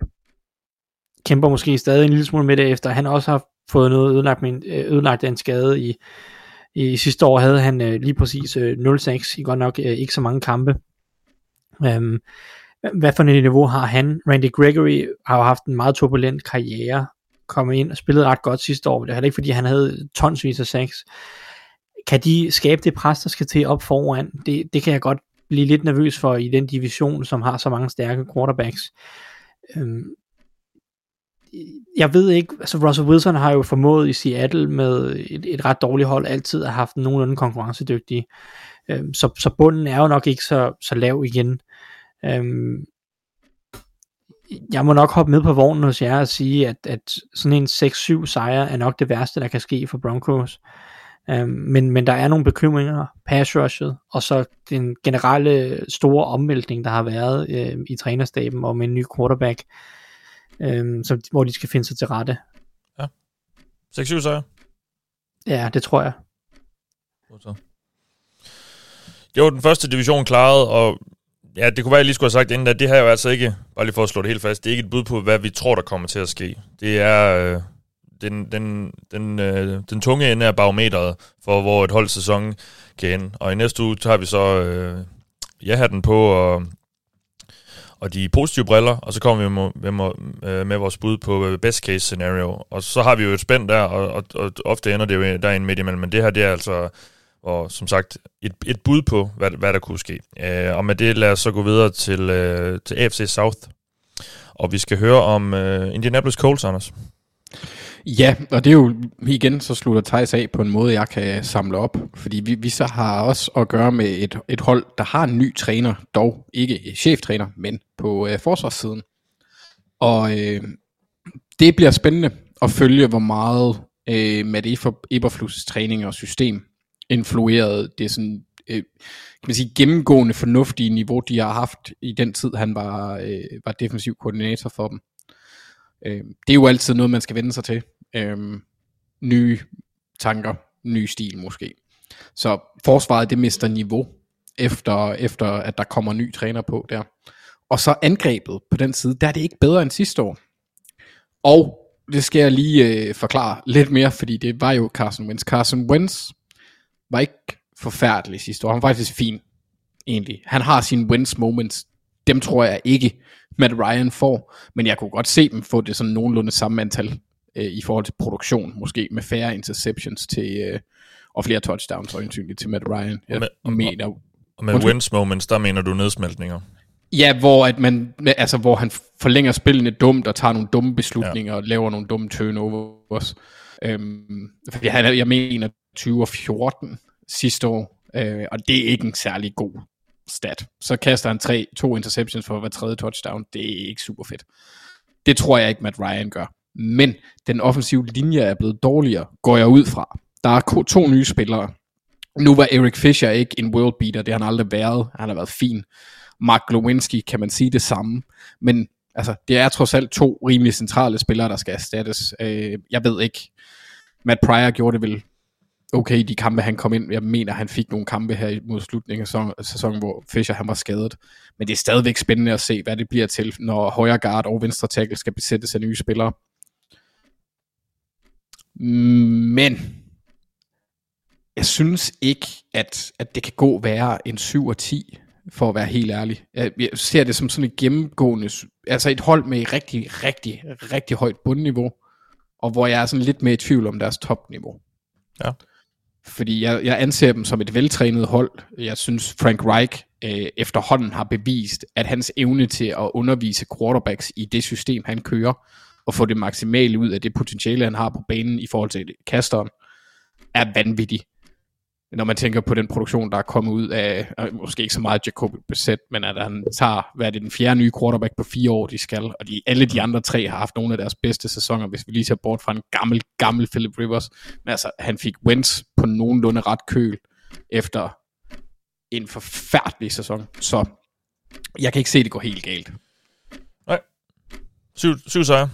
kæmper måske stadig en lille smule med det, efter han også har fået noget ødelagt, med en, øh, ødelagt af en skade i, i sidste år havde han øh, lige præcis øh, 0-6 i godt nok øh, ikke så mange kampe. Øhm, hvad for et niveau har han? Randy Gregory har jo haft en meget turbulent karriere, kommet ind og spillet ret godt sidste år, det er heller ikke fordi han havde tonsvis af sex. kan de skabe det pres, der skal til op foran? Det, det kan jeg godt blive lidt nervøs for i den division, som har så mange stærke quarterbacks. Øhm, jeg ved ikke, altså Russell Wilson har jo formået i Seattle med et, et ret dårligt hold altid at have haft nogenlunde konkurrencedygtige. Øhm, så, så bunden er jo nok ikke så, så lav igen. Øhm, jeg må nok hoppe med på vognen hos jer og sige, at, at sådan en 6-7 sejr er nok det værste, der kan ske for Broncos. Øhm, men, men der er nogle bekymringer, pass rushet, og så den generelle store omvæltning, der har været øh, i trænerstaben om en ny quarterback, øh, så, hvor de skal finde sig til rette.
6-7 sejre.
Ja, det tror jeg.
Så. Jo, den første division klaret, og ja, det kunne være, jeg lige skulle have sagt inden, at det her er jo altså ikke, bare lige for at slå det helt fast, det er ikke et bud på, hvad vi tror, der kommer til at ske. Det er øh, den, den, den, øh, den tunge ende af barometeret for, hvor et holds sæson kan ende. Og i næste uge tager vi så øh, ja-hatten på, og, og de positive briller, og så kommer vi med, med, med, øh, vores bud på øh, best case scenario. Og så har vi jo et spænd der, og, og, og ofte ender det jo derinde midt imellem, men det her, det er altså og som sagt et, et bud på, hvad, hvad der kunne ske. Øh, og med det lad os så gå videre til, øh, til AFC South. Og vi skal høre om øh, Indianapolis Colts, Anders.
Ja, og det er jo igen, så slutter Thijs af på en måde, jeg kan samle op. Fordi vi, vi så har også at gøre med et, et hold, der har en ny træner, dog ikke cheftræner, men på øh, forsvarssiden. Og øh, det bliver spændende at følge, hvor meget øh, Matt Eberflus træning og system influerede det sådan, øh, kan man sige, gennemgående fornuftige niveau, de har haft i den tid, han var, øh, var defensiv koordinator for dem. Øh, det er jo altid noget, man skal vende sig til. Øh, nye tanker, ny stil måske. Så forsvaret, det mister niveau, efter, efter at der kommer ny træner på der. Og så angrebet på den side, der er det ikke bedre end sidste år. Og det skal jeg lige øh, forklare lidt mere, fordi det var jo Carson Wentz. Carson Wentz var ikke forfærdelig sidste år. Han var faktisk fin, egentlig. Han har sine wins moments. Dem tror jeg ikke, Matt Ryan får. Men jeg kunne godt se dem få det sådan nogenlunde samme antal øh, i forhold til produktion. Måske med færre interceptions til, øh, og flere touchdowns øjensynligt til Matt Ryan. Jeg
og med,
mener,
og, med wins moments, der mener du nedsmeltninger?
Ja, hvor, at man, altså, hvor han forlænger spillene dumt og tager nogle dumme beslutninger ja. og laver nogle dumme turnovers. Øhm, han, jeg mener 20 og 14 sidste år, øh, og det er ikke en særlig god stat. Så kaster han tre, to interceptions for hver tredje touchdown. Det er ikke super fedt. Det tror jeg ikke, Matt Ryan gør. Men den offensive linje er blevet dårligere, går jeg ud fra. Der er to nye spillere. Nu var Eric Fisher ikke en world beater, det har han aldrig været. Han har været fin. Mark Glowinski kan man sige det samme. Men altså, det er trods alt to rimelig centrale spillere, der skal erstattes. Øh, jeg ved ikke. Matt Pryor gjorde det vel okay de kampe, han kom ind. Jeg mener, han fik nogle kampe her mod slutningen af sæsonen, hvor Fischer han var skadet. Men det er stadigvæk spændende at se, hvad det bliver til, når højre guard og venstre tackle skal besættes af nye spillere. Men jeg synes ikke, at, at det kan gå være en 7 og 10, for at være helt ærlig. Jeg, jeg ser det som sådan et gennemgående, altså et hold med et rigtig, rigtig, rigtig højt bundniveau, og hvor jeg er sådan lidt mere i tvivl om deres topniveau.
Ja.
Fordi jeg, jeg anser dem som et veltrænet hold. Jeg synes, Frank Reich øh, efterhånden har bevist, at hans evne til at undervise quarterbacks i det system, han kører, og få det maksimale ud af det potentiale, han har på banen i forhold til kasteren, er vanvittig når man tænker på den produktion, der er kommet ud af, måske ikke så meget Jacob Besset, men at han tager, hvad er det, den fjerde nye quarterback på fire år, de skal, og de, alle de andre tre har haft nogle af deres bedste sæsoner, hvis vi lige ser bort fra en gammel, gammel Philip Rivers. Men altså, han fik Wentz på nogenlunde ret køl, efter en forfærdelig sæson, så jeg kan ikke se, det går helt galt.
Nej. Syv, syv sejre.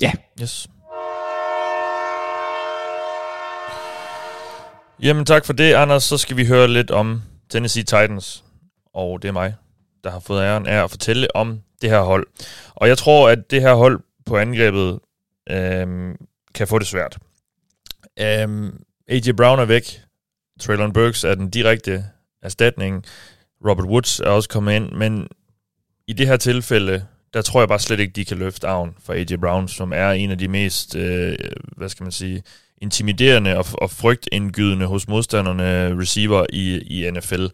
Ja.
Yes. Jamen tak for det, Anders. Så skal vi høre lidt om Tennessee Titans. Og det er mig, der har fået æren af at fortælle om det her hold. Og jeg tror, at det her hold på angrebet øhm, kan få det svært. Øhm, A.J. Brown er væk. Traylon Burks er den direkte erstatning. Robert Woods er også kommet ind, men i det her tilfælde, der tror jeg bare slet ikke, de kan løfte arven for A.J. Brown, som er en af de mest, øh, hvad skal man sige, intimiderende og, og frygtindgydende hos modstanderne receiver i, i NFL.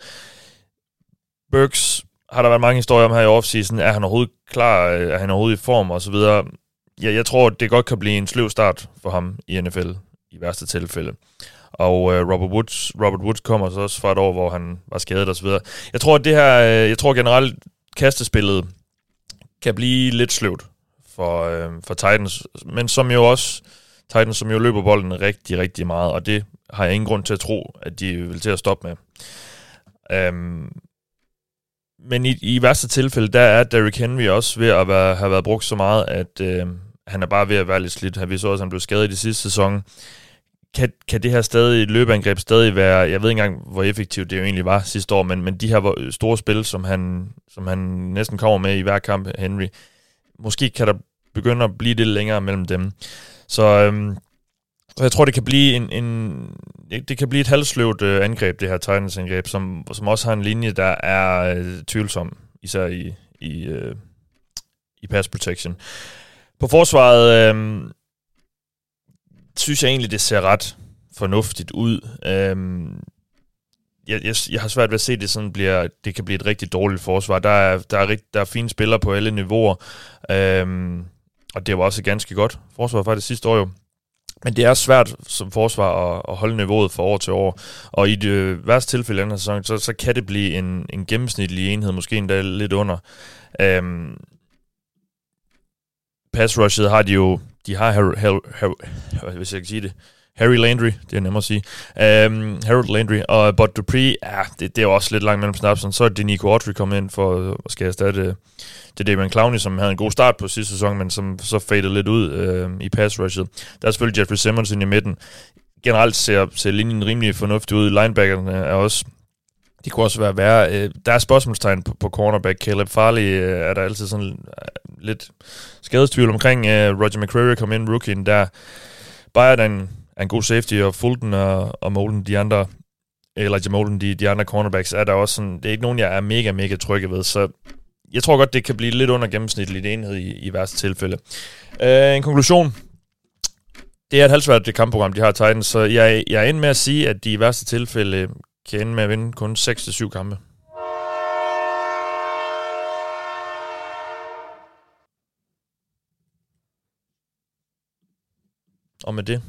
Burks har der været mange historier om her i offseason. Er han overhovedet klar? Er han overhovedet i form? Og så videre. Ja, jeg tror, det godt kan blive en sløv start for ham i NFL i værste tilfælde. Og øh, Robert, Woods, Robert Woods kommer så også fra et år, hvor han var skadet og så videre. Jeg tror, at det her, øh, jeg tror generelt, kastespillet kan blive lidt sløvt for, øh, for Titans, men som jo også, Titans som jo løber bolden rigtig, rigtig meget, og det har jeg ingen grund til at tro, at de vil til at stoppe med. Um, men i, i værste tilfælde, der er Derrick Henry også ved at være, have været brugt så meget, at øh, han er bare ved at være lidt slidt. Vi så også, at han blev skadet i de sidste sæson. Kan, kan det her stadig løbeangreb stadig være, jeg ved ikke engang, hvor effektivt det jo egentlig var sidste år, men, men de her store spil, som han, som han næsten kommer med i hver kamp, Henry, måske kan der begynde at blive lidt længere mellem dem. Så øhm, så jeg tror, det kan blive en, en det kan blive et halvsløvt øh, angreb, det her Titans angreb, som, som også har en linje, der er øh, tvivlsom, især i, i, øh, i pass protection. På forsvaret øh, synes jeg egentlig, det ser ret fornuftigt ud. Øh, jeg, jeg, jeg har svært ved at se, at det, sådan bliver, det kan blive et rigtig dårligt forsvar. Der er, der er, rigt, der er fine spillere på alle niveauer, øh, og det var også ganske godt forsvar faktisk sidste år jo. Men det er svært som forsvar at, at holde niveauet fra år til år. Og i det værste tilfælde i den sæson, så, så kan det blive en, en gennemsnitlig enhed, måske endda lidt under. Øhm, pass rushet har de jo, de har Har, Har, Har, hvis jeg kan sige det, Harry Landry, det er nemmere at sige. Um, Harold Landry og Bud Dupree, ja, det, det er også lidt langt mellem snapsen. Så er det Nico Autry kommet ind for at skal erstatte øh, det Damon Clowney, som havde en god start på sidste sæson, men som så fadede lidt ud øh, i pass rushet. Der er selvfølgelig Jeffrey Simmons i midten. Generelt ser, ser linjen rimelig fornuftig ud. Linebackerne er også de kunne også være værre. Øh, der er spørgsmålstegn på, på cornerback. Caleb Farley øh, er der altid sådan øh, lidt skadestvivl omkring. Øh, Roger McCreary kom ind, rookien der. Bayern er en, god safety, og Fulton og, og Molden, de andre, eller Jamolden, de, de andre cornerbacks, er der også sådan, det er ikke nogen, jeg er mega, mega trygge ved, så jeg tror godt, det kan blive lidt under gennemsnitligt enhed i, i værste tilfælde. Øh, en konklusion. Det er et halvsvært det kampprogram, de har Titans, så jeg, jeg er inde med at sige, at de i værste tilfælde kan ende med at vinde kun 6-7 kampe. Og med det,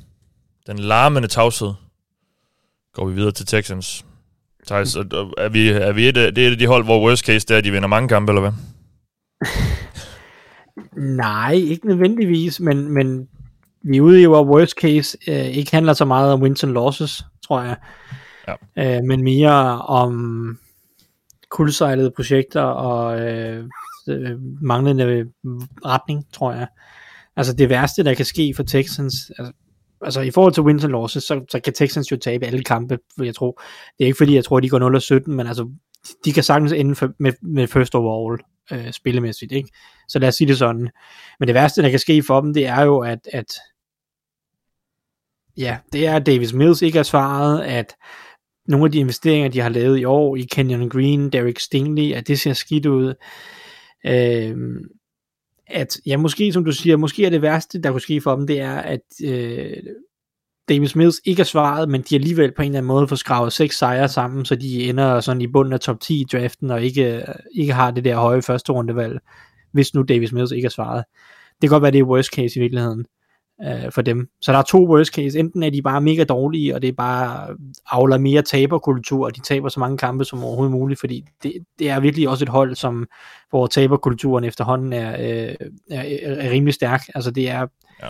den larmende tavshed, går vi videre til Texans. Thijs, er vi, er vi et, det er et af de hold, hvor worst case det er, at de vinder mange kampe, eller hvad?
Nej, ikke nødvendigvis, men, men vi er ude i, hvor worst case øh, ikke handler så meget om wins and losses, tror jeg. Ja. Øh, men mere om kuldsejlede projekter og øh, øh, manglende retning, tror jeg. Altså det værste, der kan ske for Texans, altså, altså i forhold til wins and losses, så, så kan Texans jo tabe alle kampe, jeg tror. Det er ikke fordi, jeg tror, de går 0-17, men altså, de kan sagtens ende for, med, med first overall øh, spillemæssigt, ikke? Så lad os sige det sådan. Men det værste, der kan ske for dem, det er jo, at, at ja, det er, at Davis Mills ikke er svaret, at nogle af de investeringer, de har lavet i år i Kenyon Green, Derek Stingley, at det ser skidt ud. Øh, at, ja, måske som du siger, måske er det værste, der kunne ske for dem, det er, at øh, Davis Mills ikke er svaret, men de alligevel på en eller anden måde får skravet seks sejre sammen, så de ender sådan i bunden af top 10 i draften, og ikke, ikke har det der høje første rundevalg, hvis nu Davis Mills ikke er svaret. Det kan godt være, det er worst case i virkeligheden øh, for dem. Så der er to worst case. Enten er de bare mega dårlige, og det er bare avler mere taberkultur, og de taber så mange kampe som overhovedet muligt, fordi det, det er virkelig også et hold, som hvor taberkulturen efterhånden er, øh, er, er rimelig stærk. Altså det er, ja.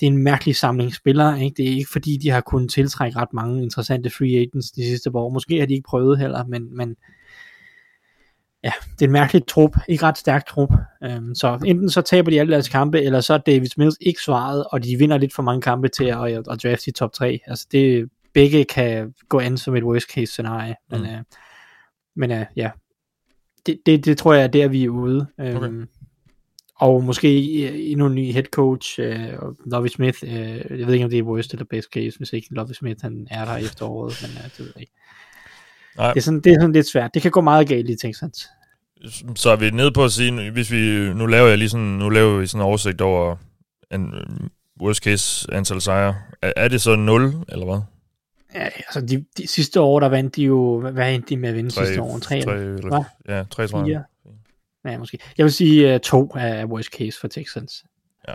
det er en mærkelig samling spillere. Ikke? Det er ikke fordi, de har kunnet tiltrække ret mange interessante free agents de sidste år. Måske har de ikke prøvet heller, men, men ja, det er en mærkelig trup, ikke ret stærk trup. Um, så enten så taber de alle deres kampe, eller så er David Mills ikke svaret, og de vinder lidt for mange kampe til at, at, at drafte i top 3. Altså det, begge kan gå an som et worst case scenarie. Men, mm. uh, men uh, ja, det, det, det tror jeg er der, vi er ude. Um, okay. Og måske endnu en ny head coach, uh, Lovie Smith. Uh, jeg ved ikke, om det er worst eller best case, hvis ikke Lovie Smith han er der efter året, men uh, det ved jeg ikke. Nej. Det, er sådan, det er sådan lidt svært. Det kan gå meget galt i Texans.
Så er vi nede på at sige, hvis vi, nu laver jeg lige sådan, nu laver vi sådan en oversigt over en worst case antal sejre. Er, er det så 0, eller hvad?
Ja, altså de, de sidste år, der vandt de jo, hvad, endte de med at vinde
Tre,
sidste år? Tre,
tre,
eller
eller, ja, tre, tror jeg.
Ja, måske. Jeg vil sige uh, to af worst case for Texans.
Ja.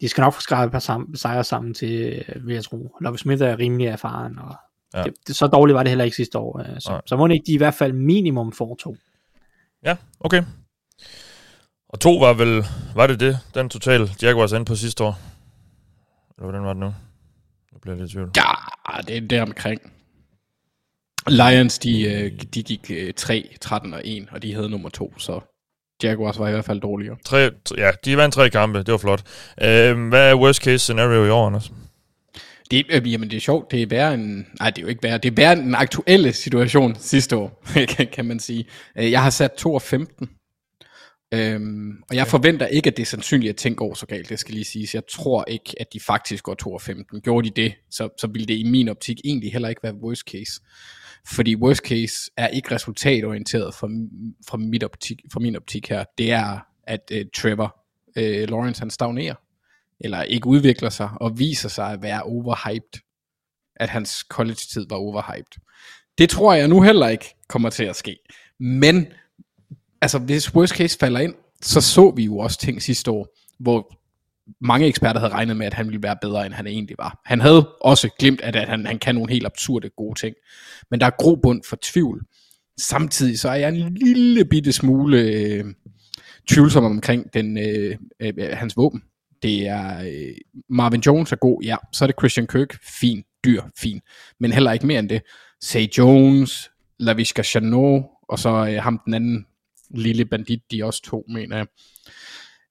De skal nok få skrevet et par sam- sejre sammen til, uh, vil jeg tro. Love Smith er rimelig erfaren, og
Ja.
det, det, så dårligt var det heller ikke sidste år. Uh, så,
Nej.
så må ikke de i hvert fald minimum får to.
Ja, okay. Og to var vel, var det det, den total Jaguars endte på sidste år? Eller hvordan var det nu? Nu bliver jeg lidt i tvivl.
Ja, det er der omkring. Lions, de, øh, de gik øh, 3, 13 og 1, og de havde nummer 2, så Jaguars var i hvert fald dårligere.
Tre, ja, de vandt tre kampe, det var flot. Øh, hvad er worst case scenario i år, Anders?
Det, øh, jamen, det er sjovt. Det er værre end... Nej, det er jo ikke værre. Det er værre end den aktuelle situation sidste år, kan, kan man sige. Øh, Jeg har sat 2 og 15. Øhm, og jeg forventer ikke, at det er sandsynligt, at ting går så galt, det skal lige siges. Jeg tror ikke, at de faktisk går 2 og 15. Gjorde de det, så, så ville det i min optik egentlig heller ikke være worst case. Fordi worst case er ikke resultatorienteret fra, fra, mit optik, fra min optik her. Det er, at uh, Trevor uh, Lawrence han stagnerer eller ikke udvikler sig, og viser sig at være overhyped. At hans college-tid var overhyped. Det tror jeg nu heller ikke kommer til at ske. Men, altså hvis worst case falder ind, så så vi jo også ting sidste år, hvor mange eksperter havde regnet med, at han ville være bedre, end han egentlig var. Han havde også glemt, at, at han, han kan nogle helt absurde gode ting. Men der er grobund for tvivl. Samtidig så er jeg en lille bitte smule øh, tvivlsom omkring den, øh, øh, hans våben. Det er øh, Marvin Jones er god, ja. Så er det Christian Kirk, fin, dyr, fin. Men heller ikke mere end det. Say Jones, Laviska Chanot, og så øh, ham den anden lille bandit, de er også to, mener jeg.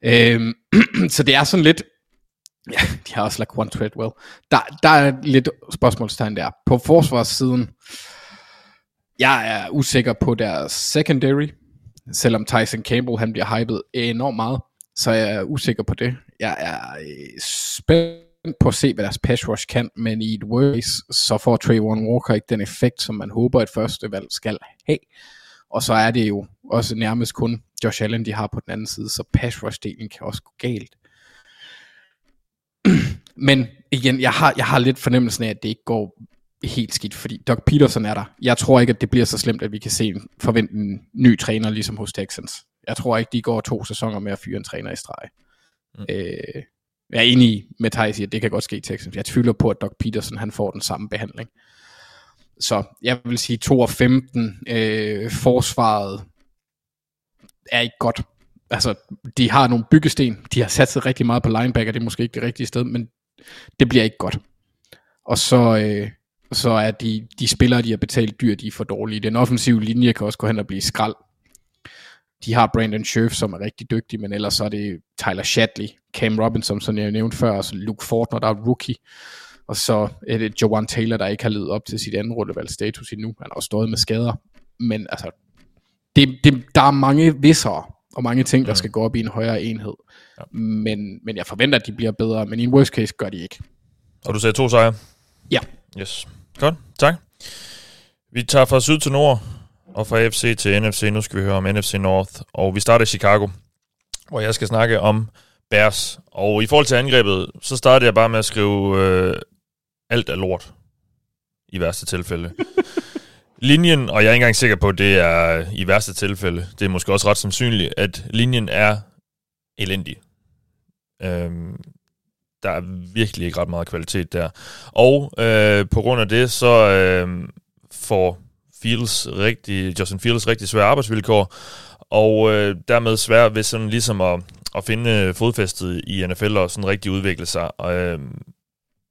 Øh, så det er sådan lidt, ja, de har også Laquan Treadwell. Der, der er lidt spørgsmålstegn der. På forsvarssiden, jeg er usikker på deres secondary, selvom Tyson Campbell han bliver hypet enormt meget, så jeg er usikker på det. Jeg er øh, spændt på at se, hvad deres pass rush kan, men i et worst så får Trayvon Walker ikke den effekt, som man håber, et første valg skal have. Og så er det jo også nærmest kun Josh Allen, de har på den anden side, så pass rush-delen kan også gå galt. Men igen, jeg har, jeg har lidt fornemmelsen af, at det ikke går helt skidt, fordi Doc Peterson er der. Jeg tror ikke, at det bliver så slemt, at vi kan se en, forvente en ny træner, ligesom hos Texans. Jeg tror ikke, de går to sæsoner med at fyre en træner i streg. Mm. Øh, jeg er enig med Thijs i, at det kan godt ske i Texans. Jeg tvivler på, at Doc Peterson han får den samme behandling. Så jeg vil sige 2 og 15. Øh, forsvaret er ikke godt. Altså, de har nogle byggesten. De har sat sig rigtig meget på linebacker. Det er måske ikke det rigtige sted, men det bliver ikke godt. Og så, øh, så er de, de spillere, de har betalt dyr, de er for dårlige. Den offensive linje kan også gå hen og blive skrald. De har Brandon Scherf, som er rigtig dygtig, men ellers så er det Tyler Shatley, Cam Robinson, som jeg nævnte før, og så Luke Fortner, der er rookie. Og så er det Joan Taylor, der ikke har levet op til sit anden rullevalgsstatus endnu. Han har også stået med skader. Men altså, det, det, der er mange visser og mange ting, der skal gå op i en højere enhed. Ja. Men, men jeg forventer, at de bliver bedre, men i en worst case gør de ikke.
Og du sagde to sejre?
Ja.
Yes. Godt, tak. Vi tager fra syd til nord, og fra FC til NFC. Nu skal vi høre om NFC North, og vi starter i Chicago, hvor jeg skal snakke om Bears. Og i forhold til angrebet, så startede jeg bare med at skrive, øh, alt er lort, i værste tilfælde. linjen, og jeg er ikke engang sikker på, at det er i værste tilfælde, det er måske også ret sandsynligt, at linjen er elendig. Øhm, der er virkelig ikke ret meget kvalitet der. Og øh, på grund af det, så øh, får Fields rigtig, Justin Fields rigtig svære arbejdsvilkår, og øh, dermed svært ved sådan ligesom at, at finde øh, fodfæstet i NFL og sådan rigtig udvikle sig. Og, øh,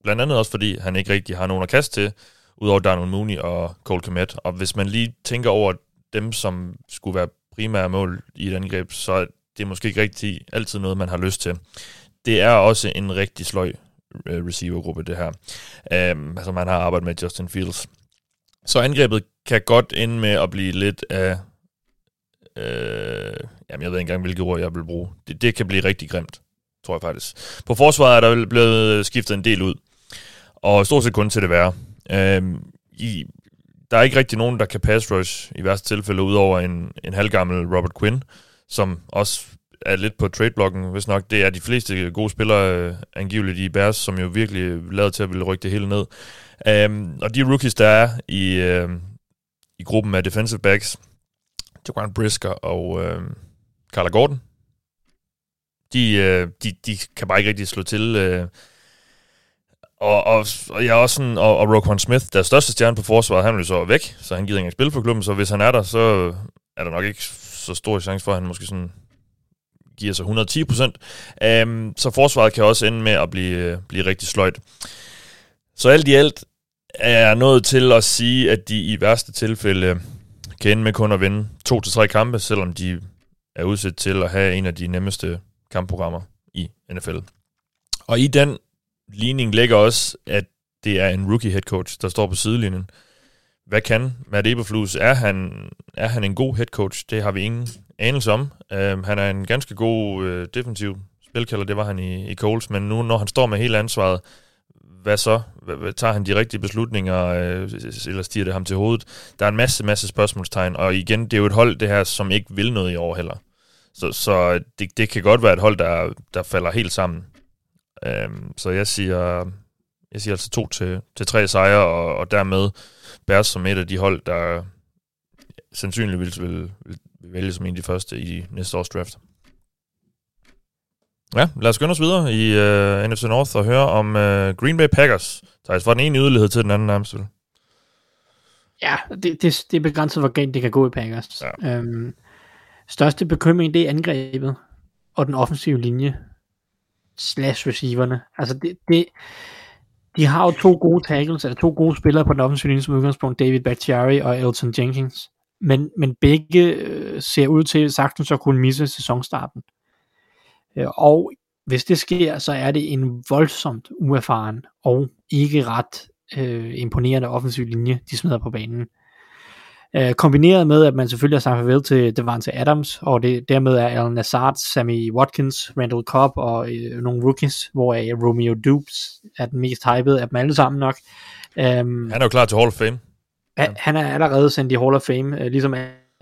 blandt andet også fordi han ikke rigtig har nogen at kaste til, udover Darnell Mooney og Cole Komet. Og hvis man lige tænker over dem, som skulle være primære mål i et angreb, så er det måske ikke rigtig altid noget, man har lyst til. Det er også en rigtig sløj øh, receivergruppe, det her. Um, altså man har arbejdet med Justin Fields. Så angrebet kan godt ende med at blive lidt af... Øh, jamen, jeg ved ikke engang, hvilke ord jeg vil bruge. Det, det kan blive rigtig grimt, tror jeg faktisk. På forsvaret er der blevet skiftet en del ud. Og stort set kun til det værre. Øh, i, der er ikke rigtig nogen, der kan pass rush i værste tilfælde, udover en, en halvgammel Robert Quinn, som også er lidt på tradeblokken, hvis nok. Det er de fleste gode spillere, øh, angiveligt i Bears, som jo virkelig lavet til at ville rykke det hele ned. Um, og de rookies, der er i, øh, i gruppen af defensive backs, Jaquan Brisker og øh, Carla Gordon, de, øh, de, de kan bare ikke rigtig slå til. Øh. og, og, og jeg er også sådan, og, og Roquan Smith, der er største stjerne på forsvaret, han vil så væk, så han gider ikke spille for klubben, så hvis han er der, så er der nok ikke så stor chance for, at han måske sådan giver sig 110 procent. Um, så forsvaret kan også ende med at blive, øh, blive rigtig sløjt. Så alt i alt er nået til at sige, at de i værste tilfælde kan ende med kun at vinde to til tre kampe, selvom de er udsat til at have en af de nemmeste kampprogrammer i NFL. Og i den ligning ligger også, at det er en rookie head coach, der står på sidelinjen. Hvad kan Matt Eberflus? Er han, er han en god head coach? Det har vi ingen anelse om. Uh, han er en ganske god uh, defensiv spilkalder, det var han i, i Coles, men nu når han står med hele ansvaret, hvad så? Tager han de rigtige beslutninger, øh, eller stiger det ham til hovedet? Der er en masse, masse spørgsmålstegn, og igen, det er jo et hold, det her, som ikke vil noget i år heller. Så, så det, det kan godt være et hold, der, der falder helt sammen. Øhm, så jeg siger, jeg siger altså to til, til tre sejre, og, og dermed Bærs som et af de hold, der sandsynligvis vil, vil, vil vælge som en af de første i næste års draft. Ja, lad os skynde os videre i uh, NFC North og høre om uh, Green Bay Packers. Så fra den ene yderlighed til den anden nærmest.
Ja, det, det, det er begrænset, hvor galt det kan gå i Packers. Ja. Øhm, største bekymring, det er angrebet og den offensive linje slash receiverne. Altså det, det, de har jo to gode tackles, eller to gode spillere på den offensive linje som udgangspunkt, David Bakhtiari og Elton Jenkins. Men, men begge øh, ser ud til sagtens at kunne misse sæsonstarten. Øh, og hvis det sker, så er det en voldsomt uerfaren og ikke ret øh, imponerende offensiv linje, de smider på banen. Øh, kombineret med, at man selvfølgelig har sagt farvel til Devante Adams, og det dermed er Alan Lazard, Sammy Watkins, Randall Cobb og øh, nogle rookies, hvor øh, Romeo Dupes er den mest hypede af dem alle sammen nok.
Um, han er jo klar til Hall of Fame.
Ja. Han er allerede sendt i Hall of Fame, øh, ligesom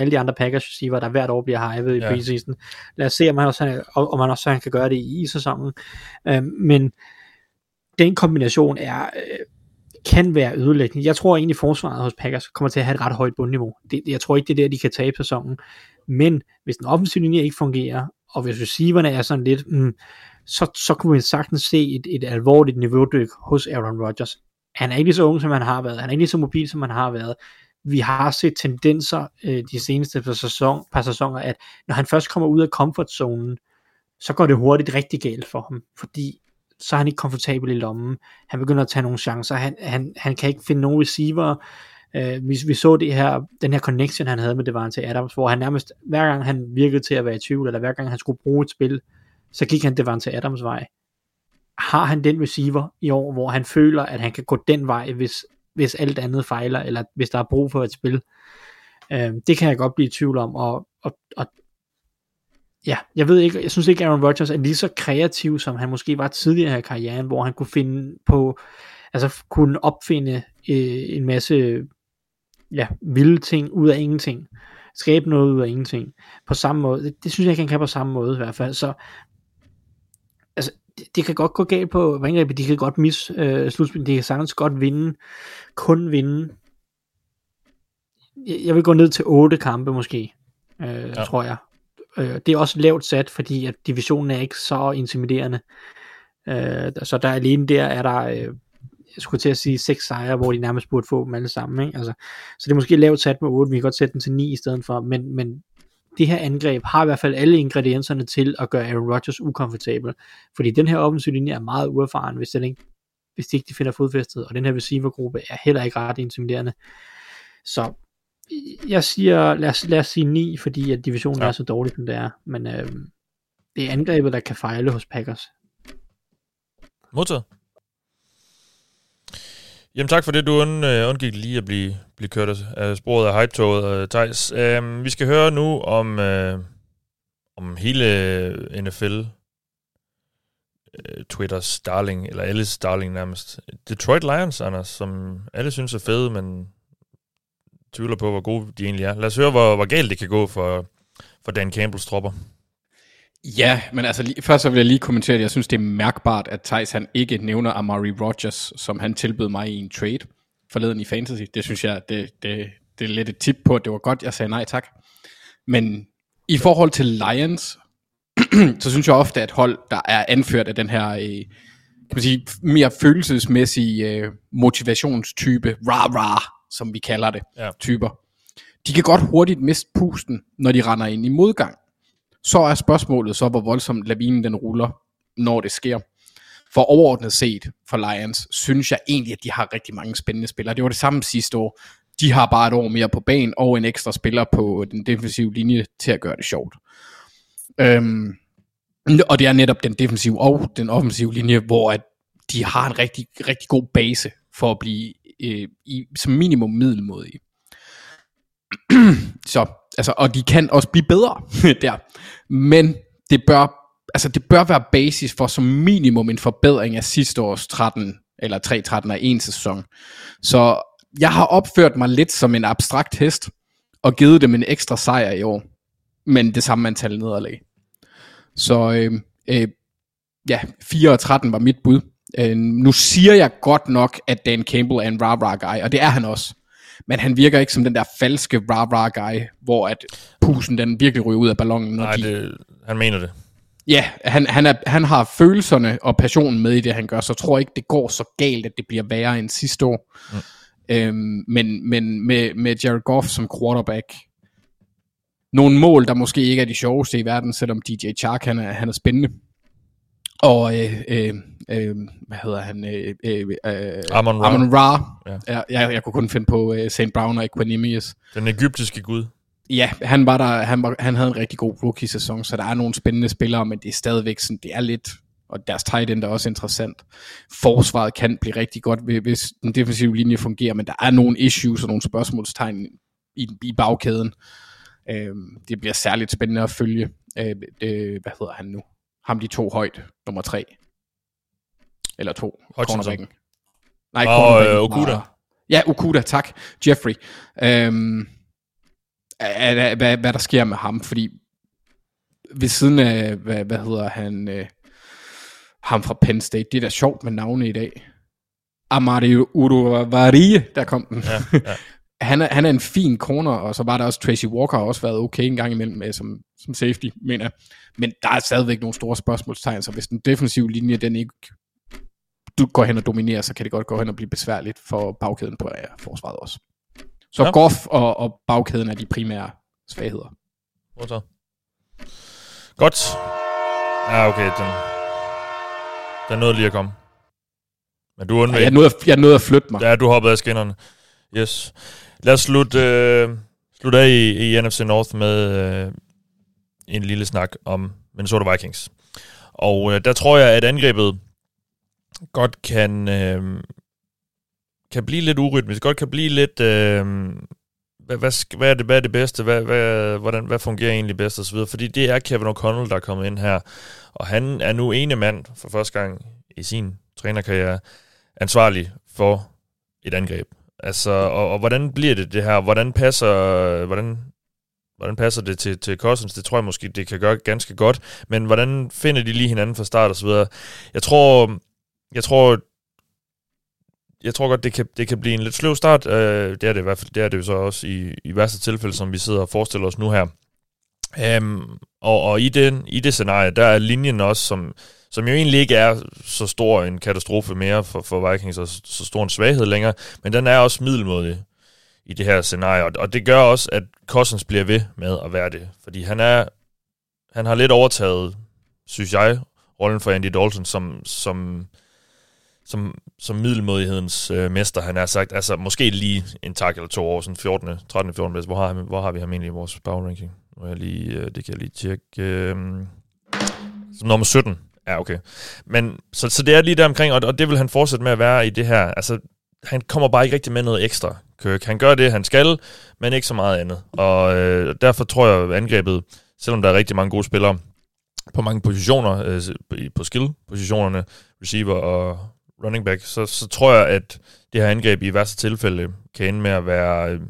alle de andre Packers receiver, der hvert år bliver hypet i ja. preseason. Lad os se, om han også, om man også kan gøre det i sæsonen. Um, men den kombination er øh, kan være ødelæggende. Jeg tror egentlig, forsvaret hos Packers kommer til at have et ret højt bundniveau. Det, jeg tror ikke, det er der, de kan tabe sæsonen. Men hvis den offensive linje ikke fungerer, og hvis receiverne er sådan lidt, mm, så, så kunne vi sagtens se et, et alvorligt niveaudyk hos Aaron Rodgers. Han er ikke lige så ung, som han har været. Han er ikke lige så mobil, som han har været. Vi har set tendenser øh, de seneste par, sæson, par sæsoner, at når han først kommer ud af comfortzonen, så går det hurtigt rigtig galt for ham, fordi så er han ikke komfortabel i lommen. Han begynder at tage nogle chancer. Han, han, han kan ikke finde nogen receiver. Øh, vi, vi så det her, den her connection, han havde med Devante Adams, hvor han nærmest, hver gang han virkede til at være i tvivl, eller hver gang han skulle bruge et spil, så gik han Devante Adams vej. Har han den receiver i år, hvor han føler, at han kan gå den vej, hvis, hvis alt andet fejler, eller hvis der er brug for et spil? Øh, det kan jeg godt blive i tvivl om, og, og, og ja, jeg ved ikke, jeg synes ikke, Aaron Rodgers er lige så kreativ, som han måske var tidligere i karrieren, hvor han kunne finde på, altså kunne opfinde øh, en masse ja, vilde ting ud af ingenting. Skabe noget ud af ingenting. På samme måde. Det, det synes jeg ikke, han kan på samme måde i hvert fald. Så det, kan godt gå galt på angrebet. De kan godt misse øh, slutspillet. De kan sagtens godt vinde. Kun vinde. Jeg, vil gå ned til otte kampe måske. Øh, ja. tror jeg. Øh, det er også lavt sat, fordi at divisionen er ikke så intimiderende. Øh, så der alene der er der, øh, jeg skulle til at sige, seks sejre, hvor de nærmest burde få dem alle sammen. Ikke? Altså, så det er måske lavt sat med 8, vi kan godt sætte den til 9 i stedet for, men, men det her angreb har i hvert fald alle ingredienserne til at gøre Aaron Rodgers ukomfortabel. Fordi den her offensiv linje er meget uerfaren, hvis, den ikke, hvis de ikke finder fodfæstet, og den her receivergruppe er heller ikke ret intimiderende. Så jeg siger, lad os, lad os sige 9, fordi at divisionen ja. er så dårlig, som det er. Men øh, det er angrebet, der kan fejle hos Packers.
Modtaget. Jamen tak for det, du und, uh, undgik lige at blive, blive kørt af sporet af hype-toget, øh, uh, Thijs. Uh, øhm, vi skal høre nu om, uh, om hele NFL uh, Twitters darling, eller alles darling nærmest. Detroit Lions, Anders, som alle synes er fede, men tvivler på, hvor gode de egentlig er. Lad os høre, hvor, hvor galt det kan gå for, for Dan Campbells tropper.
Ja, men altså lige, først så vil jeg lige kommentere, at jeg synes, det er mærkbart, at Thijs han ikke nævner Amari Rogers, som han tilbød mig i en trade forleden i Fantasy. Det synes jeg, det, det, det er lidt et tip på, at det var godt, jeg sagde nej tak. Men i forhold til Lions, så synes jeg ofte, at hold, der er anført af den her øh, kan man sige, mere følelsesmæssige øh, motivationstype, rah-rah, som vi kalder det,
Ja.
typer, de kan godt hurtigt miste pusten, når de render ind i modgang. Så er spørgsmålet så, hvor voldsomt lavinen den ruller, når det sker. For overordnet set for Lions, synes jeg egentlig, at de har rigtig mange spændende spillere. Det var det samme sidste år. De har bare et år mere på banen, og en ekstra spiller på den defensive linje til at gøre det sjovt. Øhm, og det er netop den defensive og den offensive linje, hvor at de har en rigtig, rigtig god base for at blive øh, i, som minimum middelmodige. Så, altså, og de kan også blive bedre der. Men det bør, altså, det bør være basis for som minimum en forbedring af sidste års 13 eller 3-13 af en sæson. Så jeg har opført mig lidt som en abstrakt hest og givet dem en ekstra sejr i år, men det samme antal nederlag. Så øh, øh, ja, 4 og 13 var mit bud. Øh, nu siger jeg godt nok, at Dan Campbell er en rah-rah guy, og det er han også. Men han virker ikke som den der falske rah-rah guy, hvor at pusen den virkelig ryger ud af ballonen. Når
Nej,
de,
det, han mener det.
Ja, han, han, er, han har følelserne og passionen med i det, han gør, så jeg tror ikke, det går så galt, at det bliver værre end sidste år. Mm. Øhm, men men med, med Jared Goff som quarterback, nogle mål, der måske ikke er de sjoveste i verden, selvom DJ Chark, han er, han er spændende. Og, øh, øh, øh, hvad hedder han? Øh, øh, øh,
Amon Ra.
Amon Ra.
Ja.
Ja. Jeg, jeg kunne kun finde på øh, St. Brown og Equanimous.
Den egyptiske gud.
Ja, han var der, han, var, han havde en rigtig god rookie-sæson, så der er nogle spændende spillere, men det er stadigvæk sådan, det er lidt, og deres tight end er også interessant. Forsvaret kan blive rigtig godt, hvis- den defensive linje fungerer, men der er nogle issues og nogle spørgsmålstegn i, i bagkæden. Øhm, det bliver særligt spændende at følge. Øh, øh, hvad hedder han nu? Ham de to højt, nummer tre. Eller to,
Hutchinson.
Nej,
Og, øh, Okuda.
var- Ja, Okuda, tak. Jeffrey. Øhm, hvad, hvad, der sker med ham, fordi ved siden af, hvad, hvad hedder han, øh, ham fra Penn State, det er da sjovt med navne i dag. Amari Uruvarie, der kom den.
Ja, ja.
han, er, han er en fin corner, og så var der også Tracy Walker, har også været okay en gang imellem med, som, som safety, mener jeg. Men der er stadigvæk nogle store spørgsmålstegn, så hvis den defensive linje, den ikke du går hen og dominerer, så kan det godt gå hen og blive besværligt for bagkæden på ja, forsvaret også. Så
Ja.
ja. Goff og, og bagkæden er de primære svagheder.
Hvor så? Godt. Ja, okay, den, den nåede lige at komme. Men du
Ja,
undveg.
jeg, nåede, jeg nåede at flytte mig.
Ja, du hoppede af skinnerne. Yes. Lad os slutte, øh, slutte af i, i NFC North med øh, en lille snak om Minnesota Vikings. Og øh, der tror jeg, at angrebet godt kan, øh, kan blive lidt urytmisk. Godt kan blive lidt... Øh, hvad, hvad, hvad, er det, hvad er det bedste? Hvad, hvad, hvordan, hvad fungerer egentlig bedst? Og så videre. Fordi det er Kevin O'Connell, der er kommet ind her. Og han er nu ene mand for første gang i sin trænerkarriere ansvarlig for et angreb. Altså, og, og hvordan bliver det det her? Hvordan passer, hvordan, hvordan passer det til, til Cousins? Det tror jeg måske, det kan gøre ganske godt. Men hvordan finder de lige hinanden fra start og så videre? Jeg tror, jeg tror, jeg tror godt, det kan, det kan blive en lidt sløv start. Øh, det er det i hvert fald, det er det jo så også i, i værste tilfælde, som vi sidder og forestiller os nu her. Øhm, og, og i, den, i det scenarie, der er linjen også, som, som jo egentlig ikke er så stor en katastrofe mere for, for Vikings, og så, så stor en svaghed længere, men den er også middelmodig i det her scenarie, og, det gør også, at Cousins bliver ved med at være det, fordi han er han har lidt overtaget, synes jeg, rollen for Andy Dalton som, som, som, som middelmodighedens øh, mester, han har sagt. Altså, måske lige en tak eller to år, sådan 14. 13. 14. Hvor har, hvor har vi ham egentlig i vores power ranking? Nu jeg lige, øh, det kan jeg lige tjekke. Øh, som nummer 17. Ja, okay. Men, så, så det er lige der omkring, og, og det vil han fortsætte med at være i det her. Altså, han kommer bare ikke rigtig med noget ekstra, Kirk. Han gør det, han skal, men ikke så meget andet. Og øh, derfor tror jeg, at angrebet, selvom der er rigtig mange gode spillere på mange positioner, øh, på skill-positionerne, receiver og running back, så, så tror jeg, at det her angreb i værste tilfælde kan ende med at være øh,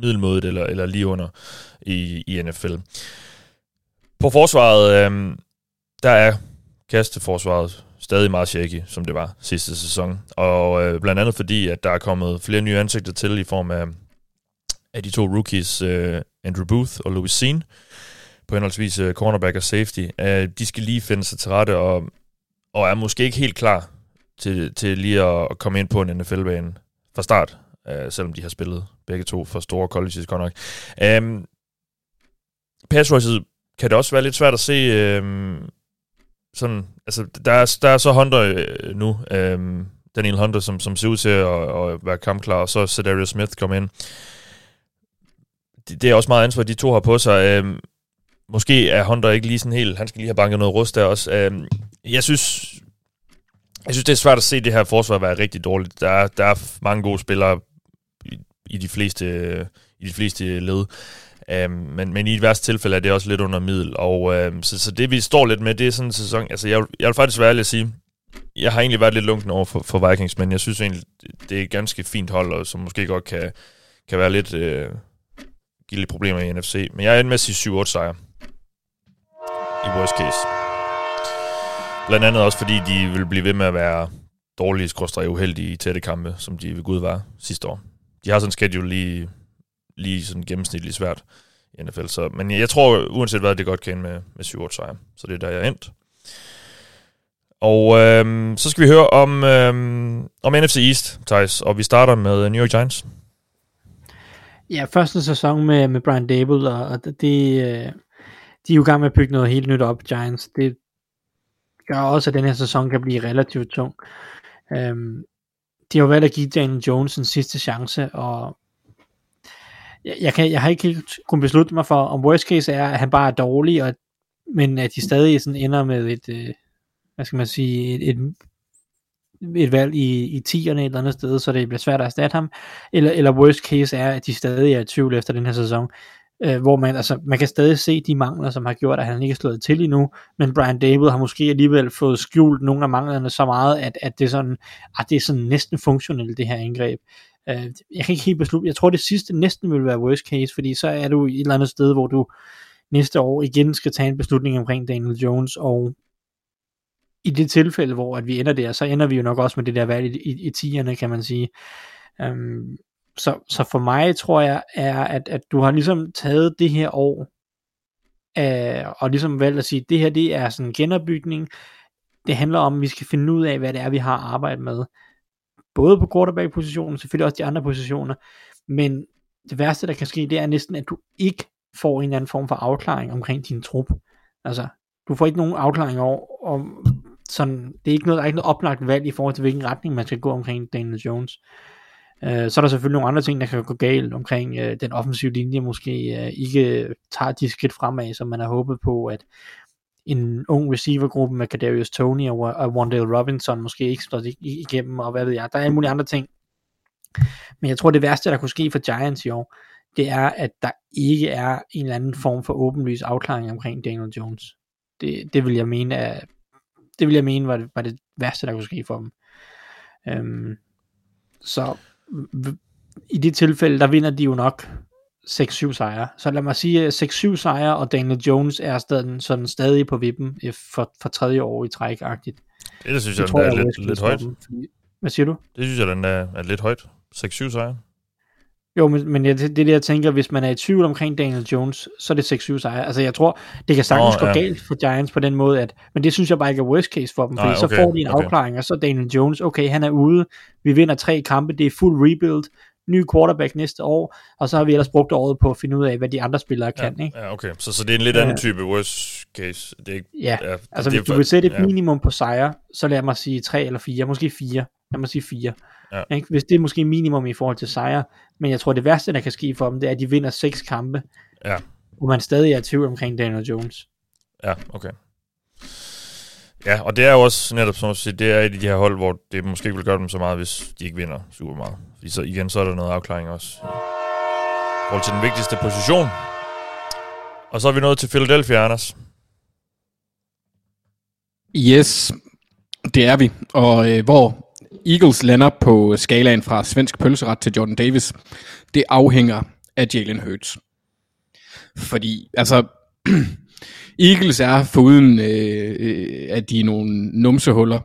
middelmodigt eller, eller lige under i, i NFL. På forsvaret, øh, der er kasteforsvaret stadig meget shaky, som det var sidste sæson. Og øh, blandt andet fordi, at der er kommet flere nye ansigter til i form af, af de to rookies, øh, Andrew Booth og Louis Sean, på henholdsvis øh, cornerback og safety. Øh, de skal lige finde sig til rette, og, og er måske ikke helt klar til, til lige at, at komme ind på en NFL-bane fra start, øh, selvom de har spillet begge to for store colleges godt nok. Øh, pass kan det også være lidt svært at se... Øh, sådan, altså, der er, der er så Hunter øh, nu, øh, Daniel Hunter, som, som ser ud til at, at være kampklar, og så Cedarius Smith kom ind. Det, det er også meget ansvar, de to har på sig. Øh, måske er Hunter ikke lige sådan helt, han skal lige have banket noget rust der også. Øh, jeg synes, jeg synes, det er svært at se det her forsvar være rigtig dårligt. Der er, der er mange gode spillere i, i de fleste øh, i de fleste led. Um, men, men i et værste tilfælde er det også lidt under middel. Og um, så, så det vi står lidt med, det er sådan en sæson... Altså jeg, jeg vil faktisk være ærlig at sige, jeg har egentlig været lidt lunken over for, for Vikings, men jeg synes egentlig, det er et ganske fint hold, og som måske godt kan, kan være lidt... Øh, give lidt problemer i NFC. Men jeg er med at sige 7-8 sejre. I worst case. Blandt andet også, fordi de vil blive ved med at være dårlige, skråstrej uheldige i tætte kampe, som de ved Gud var sidste år. De har sådan en schedule lige lige sådan gennemsnitligt svært i NFL. Så, men jeg tror, uanset hvad, det godt kan med, med 7 sejre. Så det er der, jeg er endt. Og øhm, så skal vi høre om, øhm, om NFC East, Thijs, og vi starter med New York Giants.
Ja, første sæson med, med Brian Dable, og, og det, øh, de er jo i gang med at bygge noget helt nyt op, Giants. Det gør også, at den her sæson kan blive relativt tung. Øhm, de har jo valgt at give Daniel Jones en sidste chance, og jeg, jeg, kan, jeg har ikke helt kunnet beslutte mig for, om worst case er, at han bare er dårlig, og, men at de stadig sådan ender med et, øh, hvad skal man sige, et, et, et valg i, i tierne et eller andet sted, så det bliver svært at erstatte ham, eller, eller worst case er, at de stadig er i tvivl efter den her sæson, øh, hvor man, altså, man kan stadig se de mangler, som har gjort, at han ikke er slået til endnu, men Brian Dable har måske alligevel fået skjult nogle af manglerne så meget, at, at det, er sådan, at det er sådan næsten funktionelt, det her angreb. Øh, jeg kan ikke helt beslutte, jeg tror det sidste næsten vil være worst case, fordi så er du et eller andet sted, hvor du næste år igen skal tage en beslutning omkring Daniel Jones, og i det tilfælde, hvor at vi ender der, så ender vi jo nok også med det der valg i, i, i tierne, kan man sige. Øhm, så, så for mig tror jeg, er, at, at du har ligesom taget det her år, øh, og ligesom valgt at sige, det her det er sådan en genopbygning, det handler om, at vi skal finde ud af, hvad det er, vi har arbejdet med både på quarterback-positionen, selvfølgelig også de andre positioner, men det værste, der kan ske, det er næsten, at du ikke får en eller anden form for afklaring omkring din trup. Altså, du får ikke nogen afklaring over, om sådan, det er ikke noget, der er ikke noget oplagt valg i forhold til, hvilken retning man skal gå omkring Daniel Jones. Øh, så er der selvfølgelig nogle andre ting, der kan gå galt omkring øh, den offensive linje, måske øh, ikke tager de skridt fremad, som man har håbet på, at en ung receivergruppe med Kadarius Tony og, og Wandale Robinson måske ikke slået igennem, og hvad ved jeg. Der er alle mulige andre ting. Men jeg tror, det værste, der kunne ske for Giants i år, det er, at der ikke er en eller anden form for åbenlys afklaring omkring Daniel Jones. Det, det vil jeg mene er, det vil jeg mene var det, var det værste, der kunne ske for dem. Øhm, så i det tilfælde, der vinder de jo nok 6-7 sejre. Så lad mig sige 6-7 sejre, og Daniel Jones er stadig, sådan stadig på vippen for, for tredje år i træk-agtigt.
Det, det synes jeg, det jeg, er lidt, lidt højt.
Hvad siger du?
Det synes jeg, den er, er lidt højt. 6-7 sejre.
Jo, men, men det, det er det, jeg tænker, hvis man er i tvivl omkring Daniel Jones, så er det 6-7 sejre. Altså jeg tror, det kan sagtens oh, gå ja. galt for Giants på den måde, at, men det synes jeg bare ikke er worst case for dem, fordi Nej, okay, så får de en okay. afklaring, og så Daniel Jones, okay, han er ude, vi vinder tre kampe, det er fuld rebuild, ny quarterback næste år, og så har vi ellers brugt året på at finde ud af, hvad de andre spillere ja, kan. Ikke?
Ja, okay. Så, så det er en lidt anden type worst case. Det er ikke,
ja, ja altså det hvis du vil sætte et ja. minimum på sejre, så lad mig sige tre eller fire, måske fire. Lad mig sige fire. Ja. Ikke? Hvis det er måske minimum i forhold til sejre, men jeg tror det værste, der kan ske for dem, det er, at de vinder seks kampe,
ja.
hvor man stadig er i tvivl omkring Daniel Jones.
Ja, okay. Ja, og det er jo også netop, som at sige, det er et af de her hold, hvor det måske ikke vil gøre dem så meget, hvis de ikke vinder super meget. Så igen, så er der noget afklaring også. I forhold til den vigtigste position. Og så er vi nået til Philadelphia, Anders.
Yes, det er vi. Og øh, hvor Eagles lander på skalaen fra svensk pølseret til Jordan Davis, det afhænger af Jalen Hurts. Fordi, altså, Eagles er foruden øh, øh, at de er nogle numsehuller,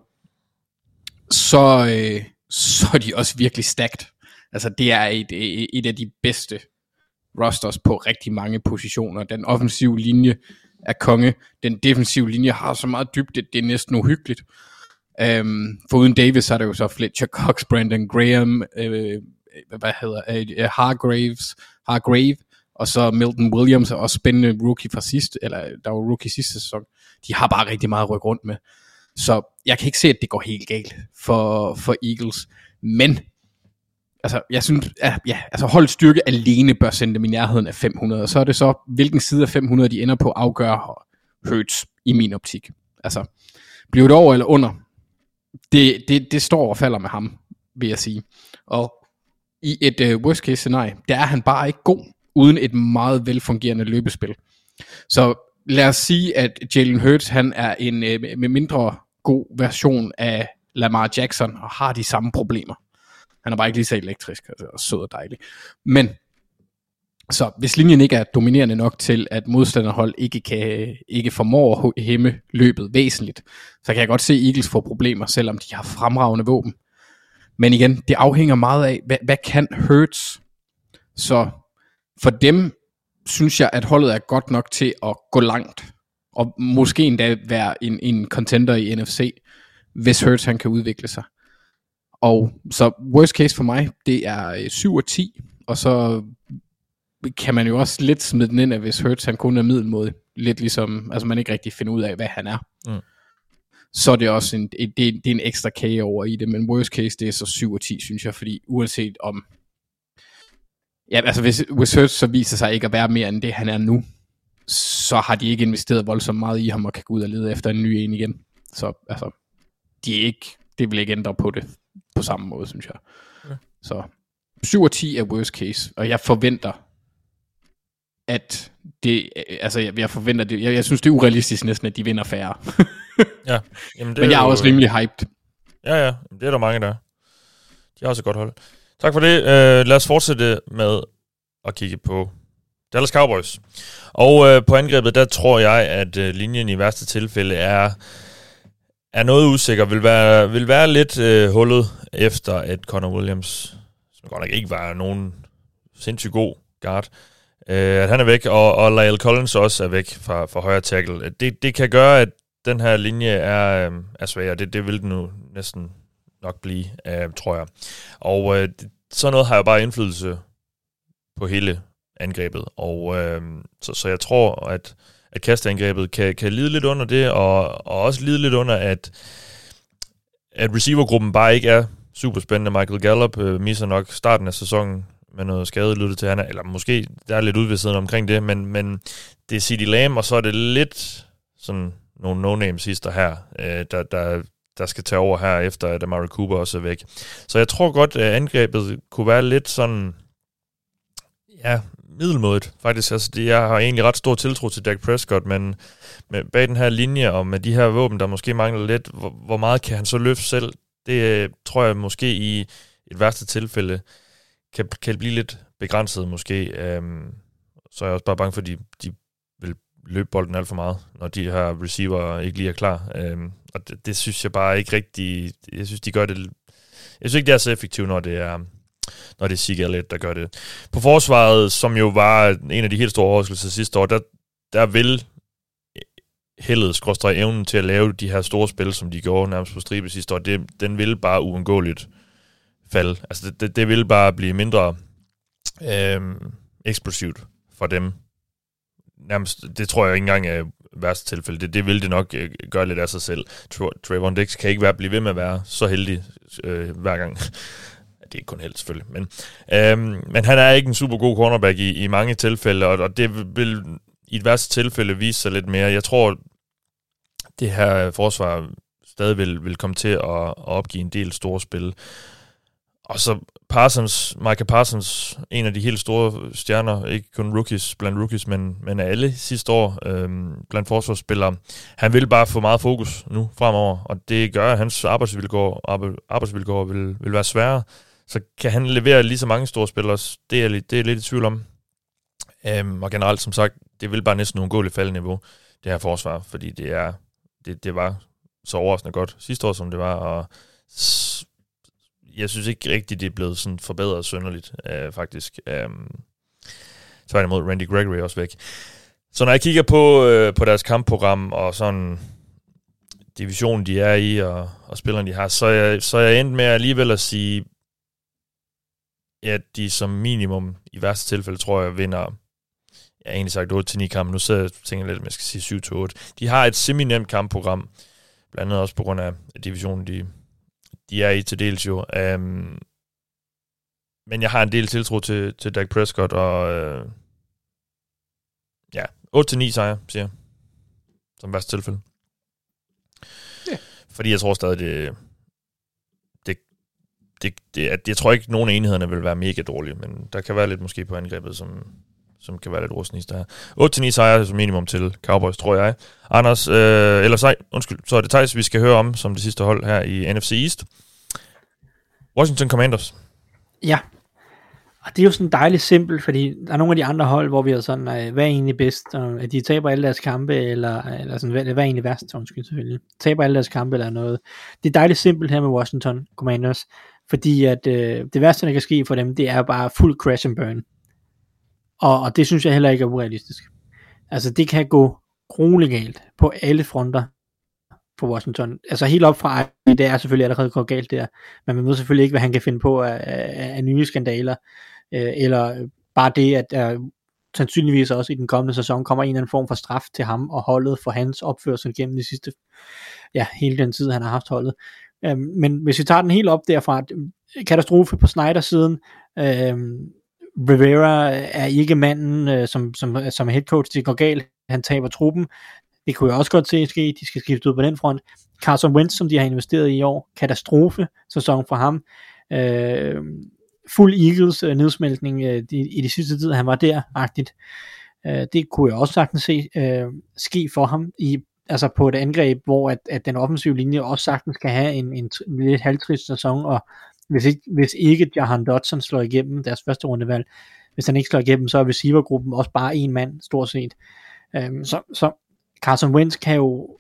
så, øh, så er de også virkelig stacked. Altså det er et, et af de bedste rosters på rigtig mange positioner. Den offensive linje er konge. Den defensive linje har så meget dybde, det er næsten uhyggeligt. Øhm, um, foruden Davis er der jo så Fletcher Cox, Brandon Graham, øh, hvad hedder øh, øh Hargraves, Hargrave, og så Milton Williams, og også spændende rookie fra sidste, eller der var rookie sidste sæson. De har bare rigtig meget at rykke rundt med. Så jeg kan ikke se, at det går helt galt for, for Eagles. Men altså, jeg synes, ja, ja, altså hold styrke alene bør sende dem i nærheden af 500, og så er det så, hvilken side af 500 de ender på afgør Hurts i min optik. Altså, bliver det over eller under? Det, det, det står og falder med ham, vil jeg sige. Og i et uh, worst case scenarie, der er han bare ikke god, uden et meget velfungerende løbespil. Så lad os sige, at Jalen Hurts, han er en øh, med mindre god version af Lamar Jackson, og har de samme problemer. Han er bare ikke lige så elektrisk, altså, og sød og dejlig. Men, så hvis linjen ikke er dominerende nok til, at modstanderhold ikke, kan, ikke formår at hæmme løbet væsentligt, så kan jeg godt se Eagles få problemer, selvom de har fremragende våben. Men igen, det afhænger meget af, hvad, hvad kan Hurts? Så for dem synes jeg, at holdet er godt nok til at gå langt. Og måske endda være en, en contender i NFC, hvis Hurts han kan udvikle sig. Og så worst case for mig, det er 7 og 10, og så kan man jo også lidt smide den ind, at hvis Hurts han kun er middelmåde, lidt ligesom, altså man ikke rigtig finder ud af, hvad han er. Mm. Så er det også en, det, det er en ekstra kage over i det, men worst case, det er så 7 og 10, synes jeg, fordi uanset om, ja, altså hvis, hvis Hurts så viser sig ikke at være mere end det, han er nu, så har de ikke investeret voldsomt meget i ham, og kan gå ud og lede efter en ny en igen. Så altså, de er ikke, det vil ikke ændre på det på samme måde, synes jeg. Ja. Så 7 og 10 er worst case, og jeg forventer, at det, altså jeg, jeg forventer det, jeg, jeg synes det er urealistisk næsten, at de vinder færre.
ja. Jamen, det
Men jeg er, er også rimelig hyped.
Ja, ja, det er der mange, der De har også et godt hold. Tak for det. Uh, lad os fortsætte med at kigge på Dallas Cowboys. Og øh, på angrebet, der tror jeg, at øh, linjen i værste tilfælde er er noget usikker, vil være, vil være lidt øh, hullet efter, at Connor Williams, som godt nok ikke var nogen sindssygt god guard, øh, at han er væk, og, og Lyle Collins også er væk fra, fra højre tackle. Det, det kan gøre, at den her linje er, øh, er svær, det, det vil den nu næsten nok blive, øh, tror jeg. Og øh, sådan noget har jo bare indflydelse på hele angrebet, og øh, så, så jeg tror, at at kastangrebet kan, kan lide lidt under det, og, og også lide lidt under, at, at receivergruppen bare ikke er super spændende. Michael Gallup øh, misser nok starten af sæsonen med noget skade lyttet til han, eller måske der er lidt udvidstheden omkring det, men, men det er CD Lamb, og så er det lidt sådan nogle no-name sister her, øh, der, der, der skal tage over her, efter at Amari Cooper også er væk. Så jeg tror godt, at angrebet kunne være lidt sådan, ja, middelmådet, faktisk. Altså, det, jeg har egentlig ret stor tiltro til Dak Prescott, men med, bag den her linje og med de her våben, der måske mangler lidt, hvor, hvor meget kan han så løfte selv? Det øh, tror jeg måske i et værste tilfælde kan, kan blive lidt begrænset måske. Øhm, så er jeg også bare bange for, at de, de vil løbe bolden alt for meget, når de her receiver ikke lige er klar. Øhm, og det, det synes jeg bare ikke rigtig... Jeg synes, de gør det... Jeg synes ikke, det er så effektivt, når det er når det er Sig Elliott, der gør det. På forsvaret, som jo var en af de helt store overraskelser sidste år, der, der vil heldet, skråstrej evnen til at lave de her store spil, som de gjorde nærmest på stribe sidste år, det, den vil bare uundgåeligt falde. Altså det, det, det vil bare blive mindre øh, eksplosivt for dem. Nærmest, det tror jeg ikke engang er værste tilfælde. Det, det vil det nok øh, gøre lidt af sig selv. Trevor Dix kan ikke være, blive ved med at være så heldig øh, hver gang det er ikke kun held selvfølgelig, men, øhm, men han er ikke en super god cornerback i, i mange tilfælde, og, og det vil i et værste tilfælde vise sig lidt mere. Jeg tror, det her forsvar stadig vil, vil komme til at, at opgive en del store spil. Og så Parsons, Michael Parsons, en af de helt store stjerner, ikke kun rookies blandt rookies, men, men alle sidste år øhm, blandt forsvarsspillere. Han vil bare få meget fokus nu fremover, og det gør, at hans arbejdsvilkår, arbejdsvilkår vil, vil være sværere så kan han levere lige så mange store spillere. Det er, det er lidt i tvivl om. Øhm, og generelt, som sagt, det vil bare næsten uundgåeligt falde niveau, det her forsvar, fordi det er det, det var så overraskende godt sidste år, som det var, og jeg synes ikke rigtigt, det er blevet sådan forbedret sønderligt, øh, faktisk. Øh, tværtimod, Randy Gregory er også væk. Så når jeg kigger på, øh, på deres kampprogram og sådan divisionen, de er i, og, og spillerne, de har, så er, jeg, så er jeg endt med alligevel at sige, at de som minimum, i værste tilfælde, tror jeg, vinder jeg har egentlig sagt 8-9 kampe. Nu sidder jeg og tænker lidt, om jeg skal sige 7-8. De har et semi-nemt kampprogram, blandt andet også på grund af divisionen, de, de er i til dels jo. Um, men jeg har en del tiltro til, til Dak Prescott, og uh, ja, 8-9 sejre, siger jeg, som værste tilfælde.
Ja.
Fordi jeg tror stadig, det, det, det, jeg tror ikke, at nogen af enhederne vil være mega dårlige, men der kan være lidt måske på angrebet, som, som kan være lidt rusnist der. 8-9 sejre som minimum til Cowboys, tror jeg. Anders, øh, eller sej, undskyld, så er det Thijs, vi skal høre om som det sidste hold her i NFC East. Washington Commanders.
Ja. Og det er jo sådan dejligt simpelt, fordi der er nogle af de andre hold, hvor vi er sådan, øh, hvad er egentlig bedst? Og at de taber alle deres kampe, eller, eller sådan, hvad, hvad er egentlig værst? Undskyld selvfølgelig. Taber alle deres kampe eller noget. Det er dejligt simpelt her med Washington Commanders, fordi at øh, det værste, der kan ske for dem, det er bare fuld crash and burn. Og, og det synes jeg heller ikke er urealistisk. Altså det kan gå grueligt galt på alle fronter for Washington. Altså helt op fra, det er selvfølgelig allerede gået galt der, men man ved selvfølgelig ikke, hvad han kan finde på af, af, af nye skandaler, øh, eller bare det, at der sandsynligvis også i den kommende sæson kommer en eller anden form for straf til ham og holdet for hans opførsel gennem de sidste, ja, hele den tid, han har haft holdet. Øh, men hvis vi tager den helt op derfra, katastrofe på Snyder-siden, øhm, øh, Rivera er ikke manden, øh, som, som, som er head coach, det går galt, han taber truppen, det kunne jeg også godt se ske, de skal skifte ud på den front. Carson Wentz, som de har investeret i i år, katastrofe sæson for ham. Øh, fuld Eagles øh, nedsmeltning øh, i, i de sidste tid, han var der-agtigt. Øh, det kunne jeg også sagtens se øh, ske for ham i altså på et angreb, hvor at, at den offensive linje også sagtens kan have en, en, en lidt halvtrist sæson, og hvis ikke, hvis ikke Jahan Dodson slår igennem deres første rundevalg, hvis han ikke slår igennem, så er receivergruppen også bare en mand, stort set. Øhm, så, så Carson Wentz kan jo,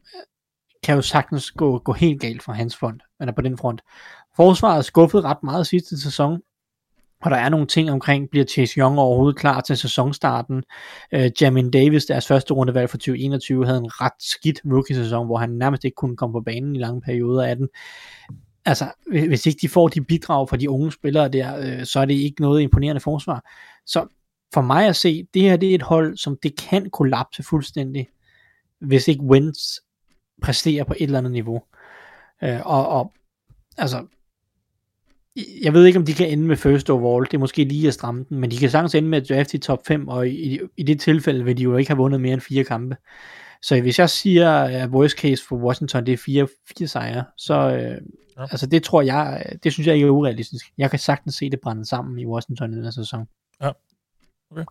kan jo sagtens gå, gå helt galt fra hans front, eller på den front. Forsvaret skuffede ret meget sidste sæson, og der er nogle ting omkring, bliver Chase Young overhovedet klar til sæsonstarten. Øh, Jamin Davis, deres første rundevalg for 2021, havde en ret skidt rookie-sæson, hvor han nærmest ikke kunne komme på banen i lange perioder af den. Altså, hvis ikke de får de bidrag fra de unge spillere der, øh, så er det ikke noget imponerende forsvar. Så for mig at se, det her det er et hold, som det kan kollapse fuldstændig, hvis ikke Wentz præsterer på et eller andet niveau. Øh, og, og altså, jeg ved ikke, om de kan ende med first overall. Det er måske lige at stramme den, men de kan sagtens ende med at draft i top 5, og i, i det tilfælde vil de jo ikke have vundet mere end fire kampe. Så hvis jeg siger, at worst case for Washington, det er fire, fire sejre, så øh, ja. altså det tror jeg, det synes jeg ikke er urealistisk. Jeg kan sagtens se det brænde sammen i Washington i den her sæson.
Ja, okay.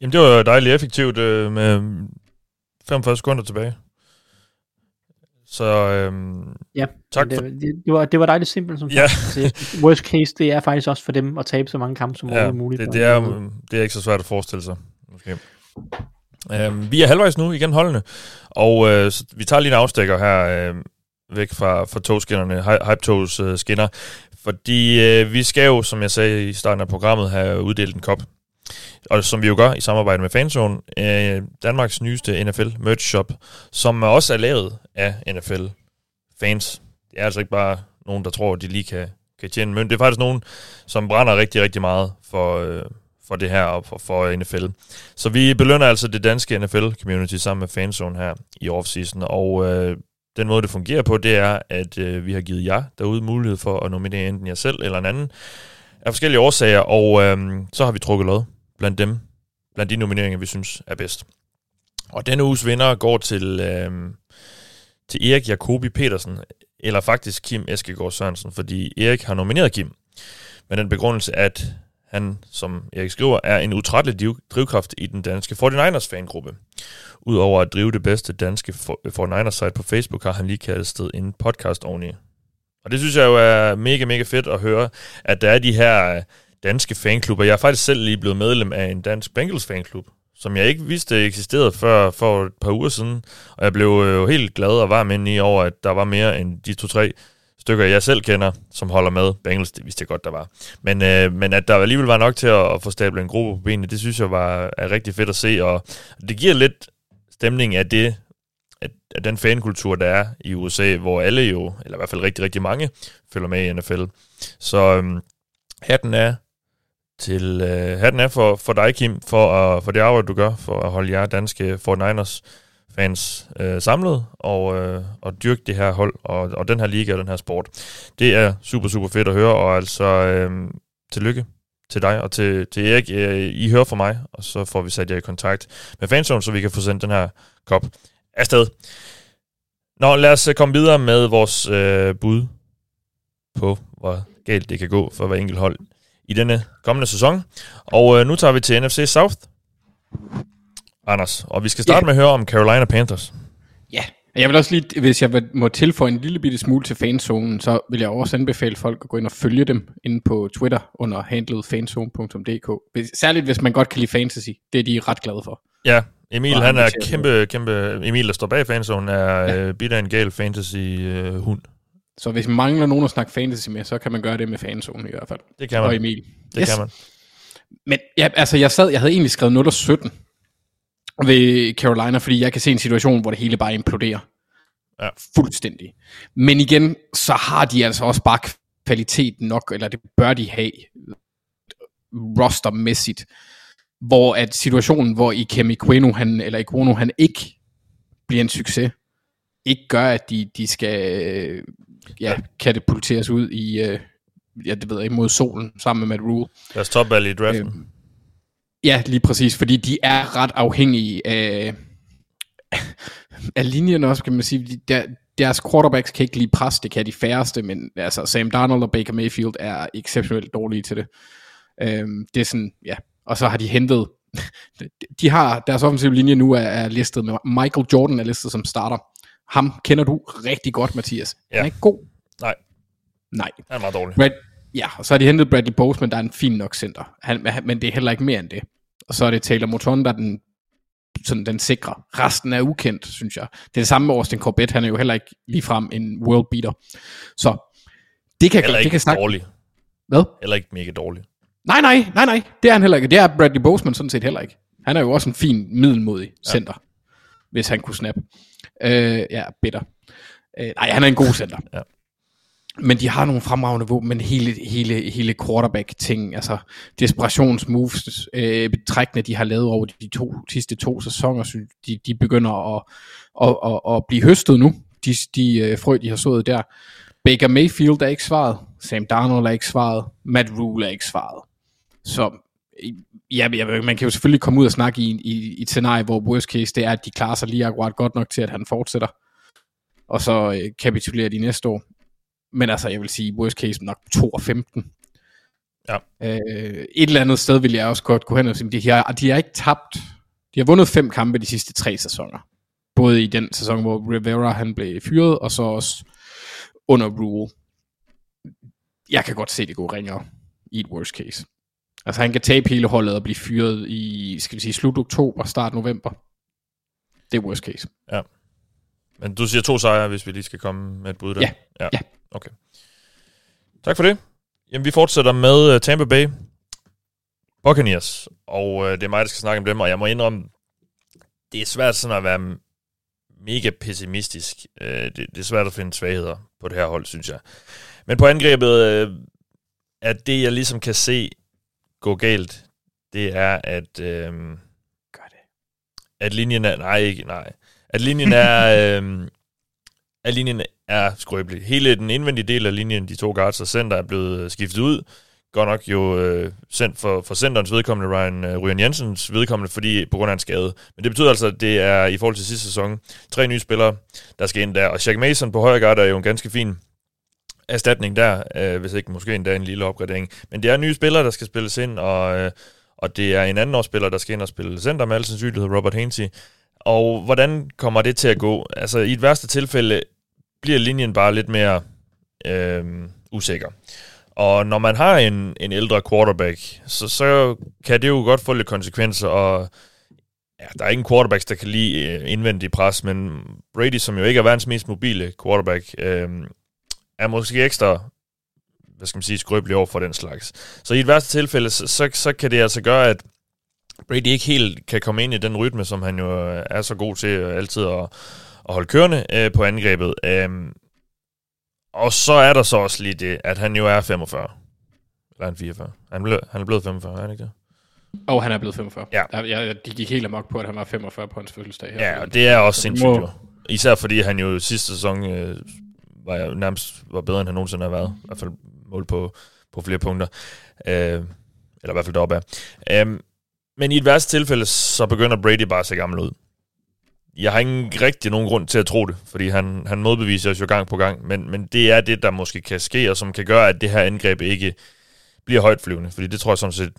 Jamen det var dejligt effektivt øh, med 45 sekunder tilbage. Så øhm,
ja,
tak
det,
for...
det, det, var, det var dejligt simpelt som
ja.
sagt. Worst case, det er faktisk også for dem at tabe så mange kampe som
ja,
muligt.
Det, det, er, det er ikke så svært at forestille sig. Måske. Øhm, vi er halvvejs nu igen holdene, og øh, så vi tager lige en afstikker her øh, væk fra, fra togskinnerne, Hype-togs øh, skinner, fordi øh, vi skal jo, som jeg sagde i starten af programmet, have uddelt en kop. Og som vi jo gør i samarbejde med Fanzone, øh, Danmarks nyeste NFL merch shop, som også er lavet af NFL fans. Det er altså ikke bare nogen, der tror, de lige kan, kan tjene mønt. Det er faktisk nogen, som brænder rigtig, rigtig meget for, øh, for det her og for, for NFL. Så vi belønner altså det danske NFL-community sammen med Fanzone her i offseason, og øh, den måde, det fungerer på, det er, at øh, vi har givet jer derude mulighed for at nominere enten jer selv eller en anden af forskellige årsager, og øh, så har vi trukket lod blandt dem, blandt de nomineringer, vi synes er bedst. Og denne uges vinder går til, øh, til Erik Jacobi Petersen, eller faktisk Kim Eskegaard Sørensen, fordi Erik har nomineret Kim med den begrundelse, at han, som Erik skriver, er en utrættelig drivkraft i den danske 49ers fangruppe. Udover at drive det bedste danske 49ers site på Facebook, har han lige kastet en podcast oveni. Og det synes jeg jo er mega, mega fedt at høre, at der er de her, danske fanklubber. Jeg er faktisk selv lige blevet medlem af en dansk Bengals fanklub, som jeg ikke vidste eksisterede før for et par uger siden. Og jeg blev øh, jo helt glad og varm ind i over, at der var mere end de to-tre stykker, jeg selv kender, som holder med. Bengals, det vidste jeg godt, der var. Men, øh, men at der alligevel var nok til at, at få stablet en gruppe på benene, det synes jeg var er rigtig fedt at se. Og det giver lidt stemning af det, at, at den fankultur, der er i USA, hvor alle jo, eller i hvert fald rigtig, rigtig mange, følger med i NFL. Så øhm, hatten er til øh, hatten er for, for dig, Kim, for, at, for det arbejde, du gør, for at holde jer danske 49ers fans øh, samlet og, øh, og dyrke det her hold og, og den her liga og den her sport. Det er super, super fedt at høre, og altså øh, tillykke til dig og til, til Erik. Øh, I hører fra mig, og så får vi sat jer i kontakt med fansonen, så vi kan få sendt den her kop afsted. Nå, lad os øh, komme videre med vores øh, bud på, hvor galt det kan gå for hver enkelt hold i denne kommende sæson. Og øh, nu tager vi til NFC South. Anders, og vi skal starte yeah. med at høre om Carolina Panthers.
Ja, jeg vil også lige, hvis jeg må tilføje en lille bitte smule til fanzonen, så vil jeg også anbefale folk at gå ind og følge dem inde på Twitter under handlet fanzone.dk. Særligt hvis man godt kan lide fantasy. Det er de ret glade for.
Ja, Emil, han er kæmpe, kæmpe... Emil, der står bag fanzone, er ja. øh, bitter en gal fantasy-hund. Øh,
så hvis man mangler nogen at snakke fantasy med, så kan man gøre det med fanzone i hvert fald.
Det kan man.
Og Emil.
Det yes. kan man.
Men ja, altså, jeg sad, jeg havde egentlig skrevet 0 17 ved Carolina, fordi jeg kan se en situation, hvor det hele bare imploderer. Ja. Fuldstændig. Men igen, så har de altså også bare kvalitet nok, eller det bør de have rostermæssigt, hvor at situationen, hvor i Kemi Queno, han, eller Iguono, han ikke bliver en succes, ikke gør, at de, de skal ja, katapulteres ud i, øh, ja, det ved jeg ikke, mod solen, sammen med Matt Rule.
Deres topvalg i draften. Øh,
ja, lige præcis, fordi de er ret afhængige af, af linjen også, kan man sige. Der, deres quarterbacks kan ikke lige pres, det kan de færreste, men altså Sam Darnold og Baker Mayfield er exceptionelt dårlige til det. Øhm, det er sådan, ja. Og så har de hentet, de har, deres offensive linje nu er, er listet med, Michael Jordan er listet som starter. Ham kender du rigtig godt, Mathias. Ja. Han er ikke god.
Nej.
Nej.
Han er meget dårlig.
Brad, ja, og så har de hentet Bradley Boseman, der er en fin nok center. Han, men det er heller ikke mere end det. Og så er det Taylor Moton, der er den, sådan den sikre. Resten er ukendt, synes jeg. Det er det samme med Austin Corbett. Han er jo heller ikke ligefrem en world beater. Så det kan,
heller
det kan
snakke... dårlig.
Hvad?
Heller ikke mega dårlig.
Nej, nej, nej, nej. Det er han heller ikke. Det er Bradley Boseman sådan set heller ikke. Han er jo også en fin, middelmodig center, ja. hvis han kunne snappe. Øh, ja, bitter. Øh, nej, han er en god center. ja. Men de har nogle fremragende våben, men hele, hele, hele quarterback-ting, altså desperationsmoves, øh, trækkene, de har lavet over de to sidste to sæsoner, synes de, de begynder at, at, at, at blive høstet nu, de, de øh, frø, de har sået der. Baker Mayfield er ikke svaret, Sam Darnold er ikke svaret, Matt Rule er ikke svaret. Så ja, man kan jo selvfølgelig komme ud og snakke i, i, i et scenarie, hvor worst case det er, at de klarer sig lige akkurat godt nok til, at han fortsætter. Og så øh, kapitulerer de næste år. Men altså, jeg vil sige, worst case nok 2 og 15.
Ja.
Øh, et eller andet sted vil jeg også godt gå hen og sige, de har, de har ikke tabt. De har vundet fem kampe de sidste tre sæsoner. Både i den sæson, hvor Rivera han blev fyret, og så også under Rule. Jeg kan godt se, det går ringere i et worst case. Altså han kan tabe hele holdet og blive fyret i, skal vi sige, slut oktober, start november. Det er worst case.
Ja. Men du siger to sejre, hvis vi lige skal komme med et bud der.
Ja. ja. ja.
Okay. Tak for det. Jamen, vi fortsætter med uh, Tampa Bay Buccaneers, og uh, det er mig, der skal snakke om dem, og jeg må indrømme, det er svært sådan at være mega pessimistisk. Uh, det, det er svært at finde svagheder på det her hold, synes jeg. Men på angrebet, uh, at det, jeg ligesom kan se gå galt, det er, at... Uh,
Gør det.
At linjen er... Nej, ikke, nej. At linjen er... uh, at linjen er skrøbelig. Hele den indvendige del af linjen, de to guards og center, er blevet skiftet ud. Godt nok jo øh, sendt for, for centerens vedkommende, Ryan øh, Ryan Jensens vedkommende, fordi på grund af en skade. Men det betyder altså, at det er i forhold til sidste sæson tre nye spillere, der skal ind der. Og Shaq Mason på højre guard er jo en ganske fin erstatning der, øh, hvis ikke måske endda en lille opgradering. Men det er nye spillere, der skal spilles ind, og, øh, og det er en anden årsspiller, der skal ind og spille center med al sandsynlighed, Robert Hainsey. Og hvordan kommer det til at gå? Altså i et værste tilfælde bliver linjen bare lidt mere øh, usikker. Og når man har en, en ældre quarterback, så, så kan det jo godt få lidt konsekvenser, og ja, der er ingen quarterbacks, der kan lide øh, indvendig pres, men Brady, som jo ikke er verdens mest mobile quarterback, øh, er måske ekstra hvad skal man sige, skrøbelig over for den slags. Så i et værste tilfælde, så, så, kan det altså gøre, at Brady ikke helt kan komme ind i den rytme, som han jo øh, er så god til øh, altid at, at holde kørende øh, på angrebet. Um, og så er der så også lige det, at han jo er 45. Eller han 44. Han, blev, han er blevet 45, er han ikke det?
Og han er blevet 45.
Ja.
Jeg, jeg, de gik helt amok på, at han var 45 på hans fødselsdag. Her.
Ja, og det er også sindssygt jo. Især fordi han jo sidste sæson øh, var jeg nærmest var bedre, end han nogensinde har været. I hvert fald mål på, på flere punkter. Øh, eller i hvert fald deroppe af. Øh, men i et værste tilfælde, så begynder Brady bare at se gammel ud. Jeg har ingen rigtig nogen grund til at tro det, fordi han, han modbeviser os jo gang på gang, men, men det er det, der måske kan ske, og som kan gøre, at det her angreb ikke bliver højtflyvende, fordi det tror jeg sådan set,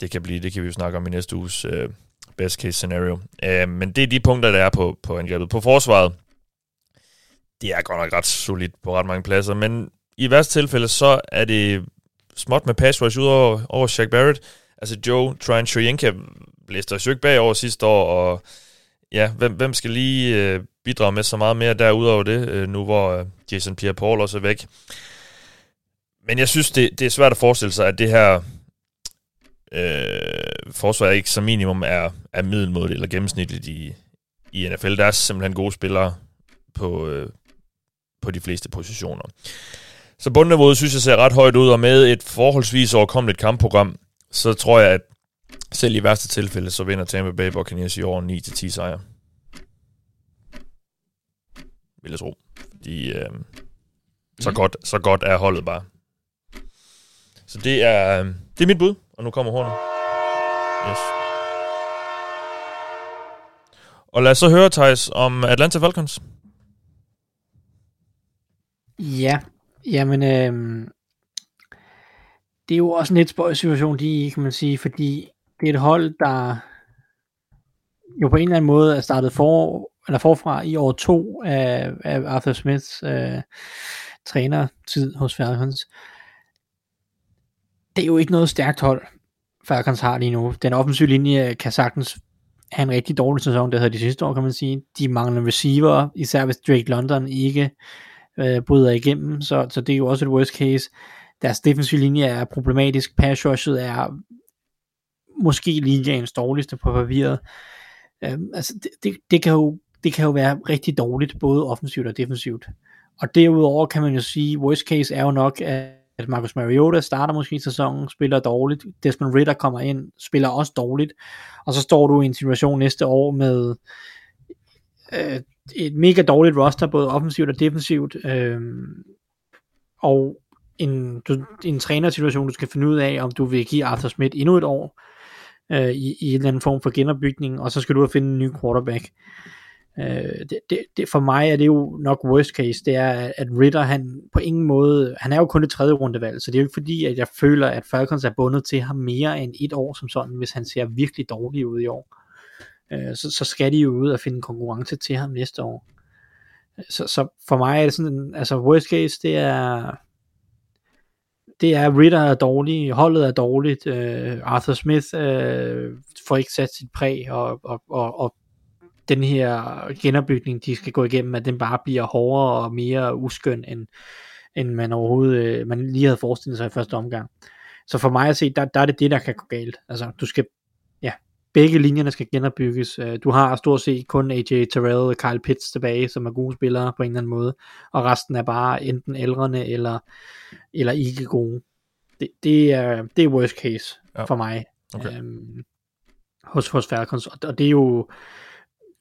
det kan blive, det kan vi jo snakke om i næste uges øh, best case scenario. Øh, men det er de punkter, der er på, på angrebet. På forsvaret, det er godt nok ret solidt på ret mange pladser, men i værste tilfælde, så er det småt med pass rush ud over, over Shaq Barrett. Altså Joe Tryon Shoyenka blæste os jo ikke bagover sidste år, og ja, hvem, hvem skal lige øh, bidrage med så meget mere derudover det, øh, nu hvor øh, Jason Pierre-Paul også er væk. Men jeg synes, det, det er svært at forestille sig, at det her øh, forsvar ikke som minimum er, er middelmådigt eller gennemsnitligt i, i NFL. Der er simpelthen gode spillere på, øh, på de fleste positioner. Så bundniveauet synes jeg ser ret højt ud, og med et forholdsvis overkommeligt kampprogram, så tror jeg, at selv i værste tilfælde, så vinder Tampa Bay Buccaneers i år 9-10 sejre. Vil jeg tro. Fordi øh, så, godt, så godt er holdet bare. Så det er, øh, det er mit bud, og nu kommer hornet. Yes. Og lad os så høre, Thijs, om Atlanta Falcons.
Ja, jamen, øh, det er jo også en lidt spøjs situation, de i, kan man sige, fordi det er et hold, der jo på en eller anden måde er startet for, eller forfra i år to af, af Arthur Smiths øh, trænertid hos Falcons. Det er jo ikke noget stærkt hold, Falcons har lige nu. Den offensive linje kan sagtens have en rigtig dårlig sæson, det havde de sidste år, kan man sige. De mangler receiver, især hvis Drake London ikke øh, bryder igennem, så, så det er jo også et worst case. Deres defensive linje er problematisk, pass rushet er måske ligaens dårligste på papiret. Øh, altså det, det, det, kan jo, det kan jo være rigtig dårligt, både offensivt og defensivt. Og derudover kan man jo sige, worst case er jo nok, at at Marcus Mariota starter måske i sæsonen, spiller dårligt, Desmond Ritter kommer ind, spiller også dårligt, og så står du i en situation næste år med øh, et mega dårligt roster, både offensivt og defensivt, øh, og en, du, en trænersituation, du skal finde ud af, om du vil give Arthur Smith endnu et år øh, i, i en eller anden form for genopbygning, og så skal du have finde en ny quarterback. Øh, det, det, det, for mig er det jo nok worst case, det er, at Ritter, han på ingen måde, han er jo kun et tredje rundevalg, så det er jo ikke fordi, at jeg føler, at Falcons er bundet til ham mere end et år som sådan, hvis han ser virkelig dårlig ud i år. Øh, så, så skal de jo ud og finde konkurrence til ham næste år. Øh, så, så for mig er det sådan, en- altså worst case, det er, det er Ritter er dårlig, holdet er dårligt, øh, Arthur Smith øh, får ikke sat sit præg, og, og, og, og den her genopbygning, de skal gå igennem, at den bare bliver hårdere og mere uskøn, end, end man overhovedet øh, man lige havde forestillet sig i første omgang. Så for mig at se, der, der er det det, der kan gå galt. Altså, du skal, begge linjerne skal genopbygges. Øh, Du har stort set kun AJ Terrell og Kyle Pitts tilbage, som er gode spillere på en eller anden måde, og resten er bare enten ældrende eller, eller ikke gode. Det, det, er, det er worst case
Ja.
for mig
Okay.
øhm, hos, hos Falcons, og, og det er jo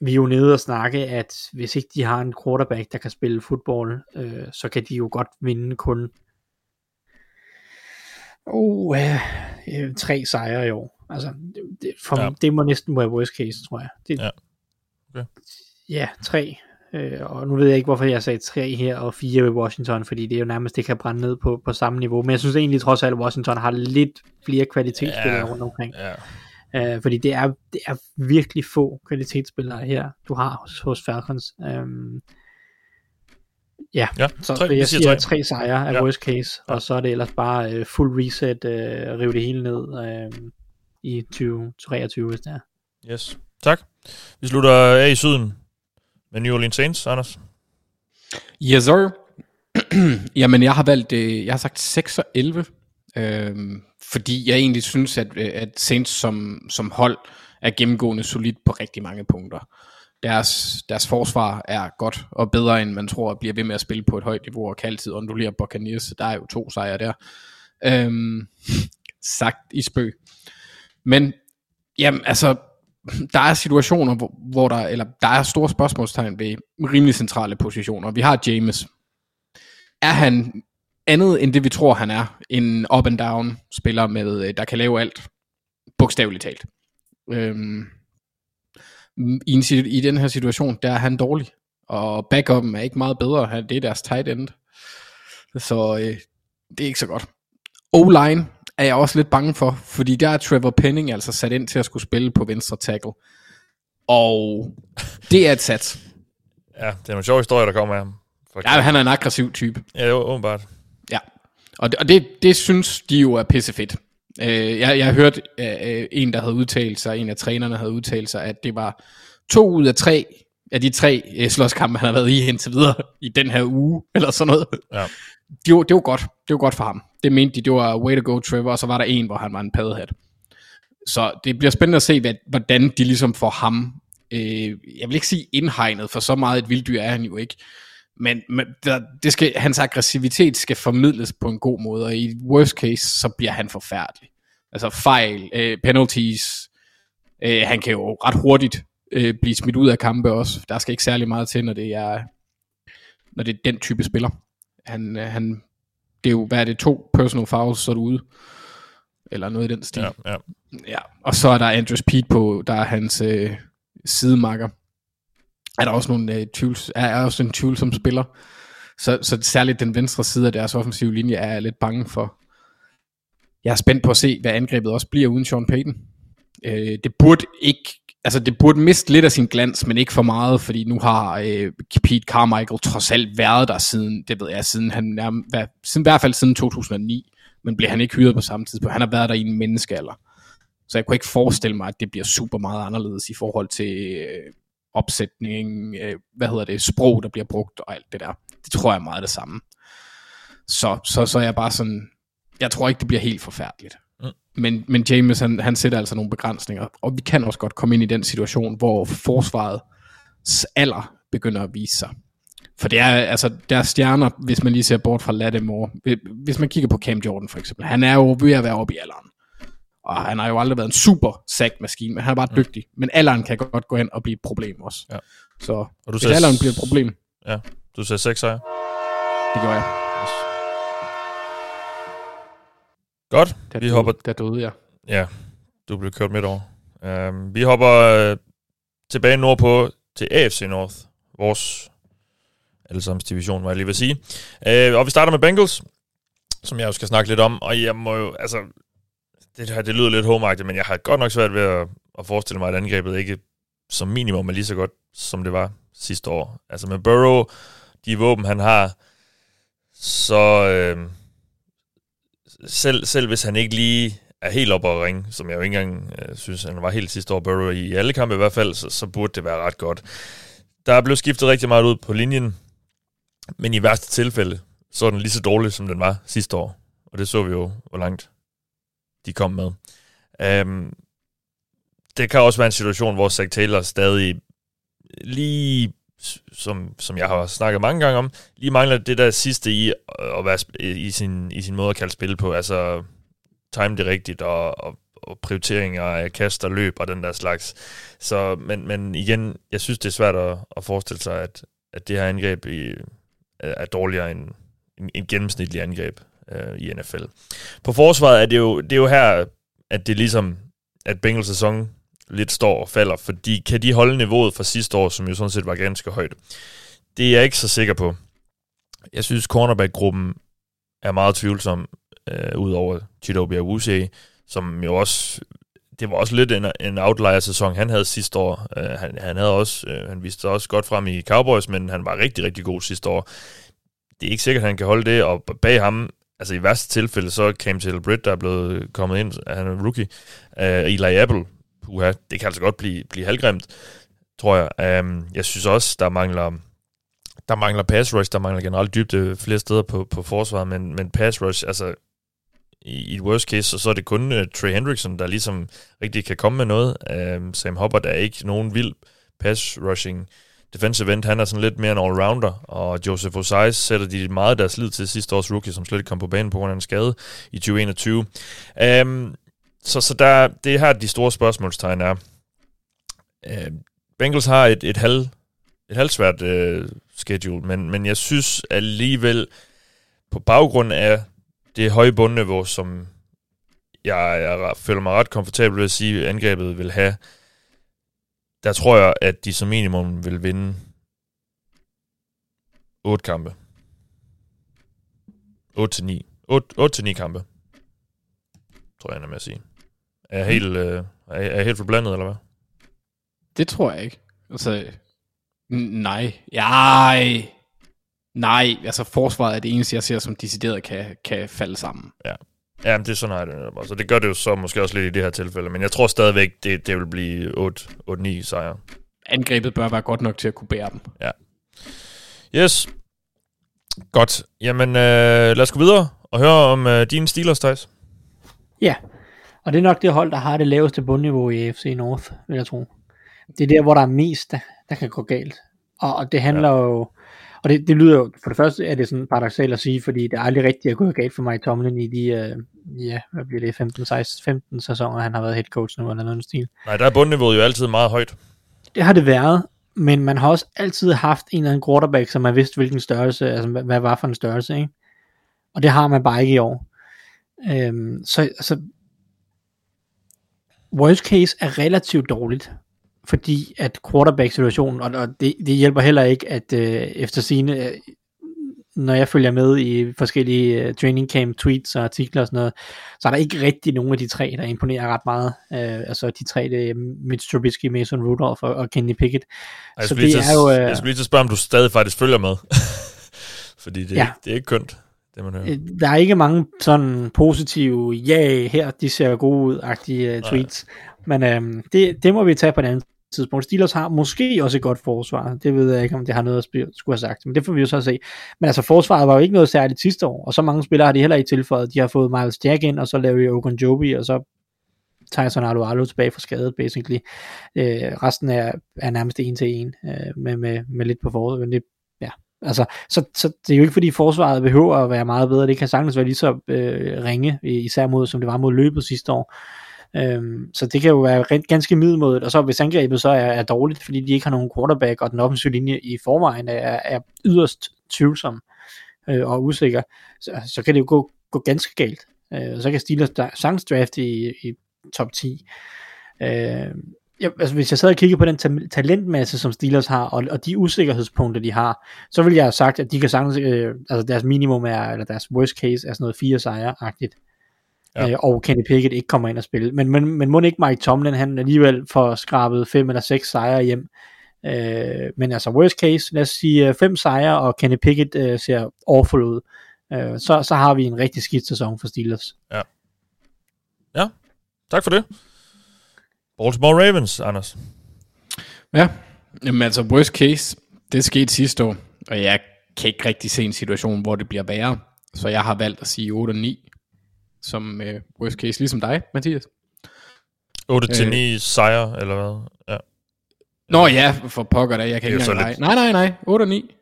vi er jo nede og snakke, at hvis ikke de har en quarterback, der kan spille fodbold, øh, så kan de jo godt vinde kun oh, øh, tre sejre i år. Altså, det, for,
Ja.
ja. det må næsten være worst case, tror jeg. Det,
Ja. Okay.
ja, tre. Øh, og nu ved jeg ikke, hvorfor jeg sagde tre her og fire ved Washington, fordi det er jo nærmest, det kan brænde ned på, på samme niveau. Men jeg synes egentlig trods alt, at Washington har lidt flere kvalitetsspillere
Ja.
ja. rundt omkring.
Ja.
Øh, fordi det er, det er virkelig få kvalitetsspillere her, du har hos, hos Falcons. Øhm, Ja,
Ja,
så
tre.
jeg
siger tre.
tre sejre er
Ja.
ja. worst case, og så er det ellers bare øh, full reset, øh, rive det hele ned øh, i 2023, hvis det er.
Yes. Tak. Vi slutter af i syden med New Orleans Saints, Anders.
Yes, sir. Jamen, jeg har valgt, øh, jeg har sagt 6 og 11, øh, fordi jeg egentlig synes, at, øh, at Saints som, som hold er gennemgående solidt på rigtig mange punkter. Deres, deres forsvar er godt og bedre, end man tror bliver ved med at spille på et højt niveau, og kan altid undulere Buccaneers. Der er jo to sejre der. Øhm, sagt i spøg. Men, jamen, altså, der er situationer, hvor, hvor der, eller der er store spørgsmålstegn ved rimelig centrale positioner. Vi har James. Er han andet end det, vi tror, han er? En up and down spiller, med, øh, der kan lave alt. Bogstaveligt talt. Øhm, i, en, I den her situation, der er han dårlig. Og backupen er ikke meget bedre. Han- Det er deres tight end. Så øh, det er ikke så godt. O-line er jeg også lidt bange for, fordi der er Trevor Penning altså sat ind til at skulle spille på venstre tackle. Og det er et sats.
Ja, det er nogle sjove historier, der kommer af ham.
Ja, han er en aggressiv type.
Ja, jo, åbenbart.
Ja, og det, og det, det synes de jo er pissefedt. Øh, jeg, jeg har hørt øh, en, der havde udtalt sig, en af trænerne havde udtalt sig, at det var to ud af tre af de tre øh, slåskampe, han har været i indtil videre i den her uge, eller sådan noget.
Ja.
Det var, det var godt. Det var godt for ham. Det mente de, det var way to go, Trevor, og så var der en, hvor han var en paddehat. Så det bliver spændende at se, hvad, hvordan de ligesom får ham, øh, jeg vil ikke sige indhegnet, for så meget et vilddyr er han jo ikke, men, men der, det skal, hans aggressivitet skal formidles på en god måde, og i worst case, så bliver han forfærdelig. Altså fejl, øh, penalties, øh, han kan jo ret hurtigt øh, blive smidt ud af kampe også. Der skal ikke særlig meget til, når det er, når det er den type spiller. Han, øh, han, det er jo, hvad er det, to personal fouls, så er du ude. Eller noget i den stil.
Ja, ja.
Ja, og så er der Andrews Pete på, der er hans øh, sidemakker. Er der også nogle øh, tvivls, er, er også en tvivlsom spiller. Så, så særligt den venstre side af deres offensive linje er jeg lidt bange for. Jeg er spændt på at se, hvad angrebet også bliver uden Sean Payton. Øh, det burde ikke, altså det burde miste lidt af sin glans, men ikke for meget, fordi nu har øh, Pete Carmichael trods alt været der siden, det ved jeg, siden han nærmest, hvad, siden, i hvert fald siden 2009, men blev han ikke hyret på samme tidspunkt. Han har været der i en menneskealder. Så jeg kunne ikke forestille mig, at det bliver super meget anderledes i forhold til øh, opsætning, øh, hvad hedder det, sprog, der bliver brugt og alt det der. Det tror jeg er meget det samme. Så, så, så er jeg bare sådan, jeg tror ikke, det bliver helt forfærdeligt.
Mm.
Men, men James, han, han sætter altså nogle begrænsninger, og vi kan også godt komme ind i den situation, hvor forsvarets alder begynder at vise sig. For det er, altså, der er stjerner, hvis man lige ser bort fra Lattimore. Hvis man kigger på Cam Jordan for eksempel, han er jo ved at være oppe i alderen. Og han har jo aldrig været en super sack-maskine, men han er bare dygtig. Men alderen kan godt gå hen og blive et problem også.
Ja.
Så
Og du
hvis
sagde-
alderen bliver et problem,
Ja, du sagde 6 sejre.
det gør jeg.
Godt,
Der
vi
døde,
hopper...
Der døde jeg.
Ja, du blev kørt midt over. Um, vi hopper uh, tilbage nordpå til AFC North. Vores allesammens division, må jeg lige vil sige. Uh, og vi starter med Bengals, som jeg jo skal snakke lidt om. Og jeg må jo, altså... Det her, det lyder lidt homeagtigt, men jeg har godt nok svært ved at, at forestille mig, at angrebet ikke som minimum er lige så godt, som det var sidste år. Altså med Burrow, de våben, han har, så... Øh, selv, selv hvis han ikke lige er helt oppe at ringe, som jeg jo ikke engang øh, synes, han var helt sidste år, Burrow i alle kampe i hvert fald, så, så burde det være ret godt. Der er blevet skiftet rigtig meget ud på linjen, men i værste tilfælde, så er den lige så dårlig, som den var sidste år. Og det så vi jo, hvor langt de kom med. Øhm, det kan også være en situation, hvor Zach Taylor stadig lige, som, som jeg har snakket mange gange om, lige mangler det der sidste i øh, at være i sin, i sin måde at kalde spil på. Altså time det rigtigt og, og, og prioriteringer af kast og løb og den der slags. Så, men, men igen, jeg synes, det er svært at, at forestille sig, at, at det her angreb i, er, dårligere end en, en gennemsnitlig angreb øh, i NFL. På forsvaret er det jo, det er jo her, at det ligesom, at Bengals sæson lidt står og falder, fordi kan de holde niveauet fra sidste år, som jo sådan set var ganske højt? Det er jeg ikke så sikker på. Jeg synes, cornerback-gruppen er meget tvivlsom, øh, ud over Chidobe Awuse, som jo også, det var også lidt en, en outlier-sæson, han havde sidste år. Øh, han, han, havde også, øh, han viste også godt frem i Cowboys, men han var rigtig, rigtig god sidste år. det er ikke sikkert, at han kan holde det, og bag ham, altså i værste tilfælde, så Cam Taylor Britt, der er blevet kommet ind, han er rookie, uh, Eli Apple, puha, det kan altså godt blive, blive halvgrimt, tror jeg. Um, jeg synes også, der mangler der mangler pass rush, der mangler generelt dybde flere steder på, på forsvaret, men, men pass rush, altså i, i worst case, så, så er det kun uh, Trey Hendrickson, der ligesom rigtig kan komme med noget. Um, Sam Hubbard er ikke nogen vild pass rushing defensive end, han er sådan lidt mere en all-rounder, og Joseph Osais sætter de meget deres lid til sidste års rookie, som slet ikke kom på banen på grund af en skade i 2021. Um, så, så der, det er her, de store spørgsmålstegn er. Øh, Bengals har et, et halv et halvsvært øh, schedule, men, men jeg synes alligevel, på baggrund af det høje bundniveau, som jeg, jeg føler mig ret komfortabel ved at sige, at angrebet vil have, der tror jeg, at de som minimum vil vinde 8 kampe. 8 til 9. 8, 8 til 9 kampe. Tror jeg, jeg med at sige. Er jeg helt, øh, er, jeg, er helt forblandet, eller hvad?
Det tror jeg ikke. Altså, nej. Ja, nej. Altså, forsvaret er det eneste, jeg ser, som decideret kan, kan falde sammen.
Ja. Ja, men det er sådan, har det. Altså, det gør det jo så måske også lidt i det her tilfælde, men jeg tror stadigvæk, det, det vil blive 8-9 sejre.
Angrebet bør være godt nok til at kunne bære dem.
Ja. Yes. Godt. Jamen, øh, lad os gå videre og høre om øh, dine Steelers, Thijs.
Ja, og det er nok det hold, der har det laveste bundniveau i AFC North, vil jeg tro. Det er der, hvor der er mest, der, der kan gå galt. Og, og det handler ja. jo og det, det lyder jo, for det første er det sådan paradoxalt at sige, fordi det er aldrig rigtigt at gå galt for Mike Tomlin i de, uh, ja, hvad bliver det, 15, 16, 15 sæsoner, han har været head coach nu, eller noget stil.
Nej, der er bundniveauet jo altid meget højt.
Det har det været, men man har også altid haft en eller anden quarterback, som man vidste, hvilken størrelse, altså hvad, hvad var for en størrelse, ikke? Og det har man bare ikke i år. Øhm, så, altså, worst case er relativt dårligt, fordi at quarterback-situationen, og, og det, det hjælper heller ikke, at øh, efter sine, øh, når jeg følger med i forskellige øh, training camp tweets og artikler og sådan noget, så er der ikke rigtig nogen af de tre, der imponerer ret meget. Øh, altså de tre, det er Mitch Trubisky, Mason Rudolph og, og Kenny Pickett.
Jeg så det er jo... Øh, jeg skulle lige til at spørge, om du stadig faktisk følger med. fordi det, ja. det er ikke kønt det man hører. Øh,
der er ikke mange sådan positive, ja, her de ser gode ud-agtige uh, tweets. Nej. Men øhm, det, det må vi tage på et andet tidspunkt. Steelers har måske også et godt forsvar. Det ved jeg ikke, om det har noget at spille, skulle have sagt. Men det får vi jo så se. Men altså, forsvaret var jo ikke noget særligt sidste år. Og så mange spillere har de heller ikke tilføjet. De har fået Miles Jack ind, og så laver vi Ogunjobi, og så Tyson Alu tilbage fra skadet, basically. Øh, resten er, er nærmest en til en, øh, med, med, med lidt på foråret. Men det, ja, altså, så, så det er jo ikke fordi forsvaret behøver at være meget bedre. Det kan sagtens være lige så øh, ringe, især mod, som det var mod løbet sidste år. Øhm, så det kan jo være rent, ganske middelmodigt. og så hvis angrebet så er, er dårligt, fordi de ikke har nogen quarterback, og den offensive linje i forvejen er, er yderst tvivlsom øh, og usikker, så, så kan det jo gå, gå ganske galt. Øh, så kan Steelers sagtens draft i, i top 10. Øh, ja, altså hvis jeg sad og kiggede på den ta- talentmasse, som Steelers har, og, og de usikkerhedspunkter, de har, så vil jeg have sagt, at de kan sagtens, øh, altså deres minimum er, eller deres worst case er sådan noget fire sejre-agtigt ja. øh, og Kenny Pickett ikke kommer ind og spille. Men, men, men må ikke Mike Tomlin, han alligevel får skrabet fem eller seks sejre hjem. Øh, men altså worst case, lad os sige øh, fem sejre, og Kenny Pickett øh, ser awful ud. Øh, så, så har vi en rigtig skidt sæson for Steelers.
Ja. Ja, tak for det. Baltimore Ravens, Anders.
Ja, jamen altså worst case, det skete sidste år, og jeg kan ikke rigtig se en situation, hvor det bliver værre. Så jeg har valgt at sige 8 og 9 som uh, worst case, ligesom dig, Mathias.
8-9 øh, sejre, eller hvad? Ja.
Nå ja, for pokker da, jeg kan ikke engang lidt... Nej, nej, nej, 8 9.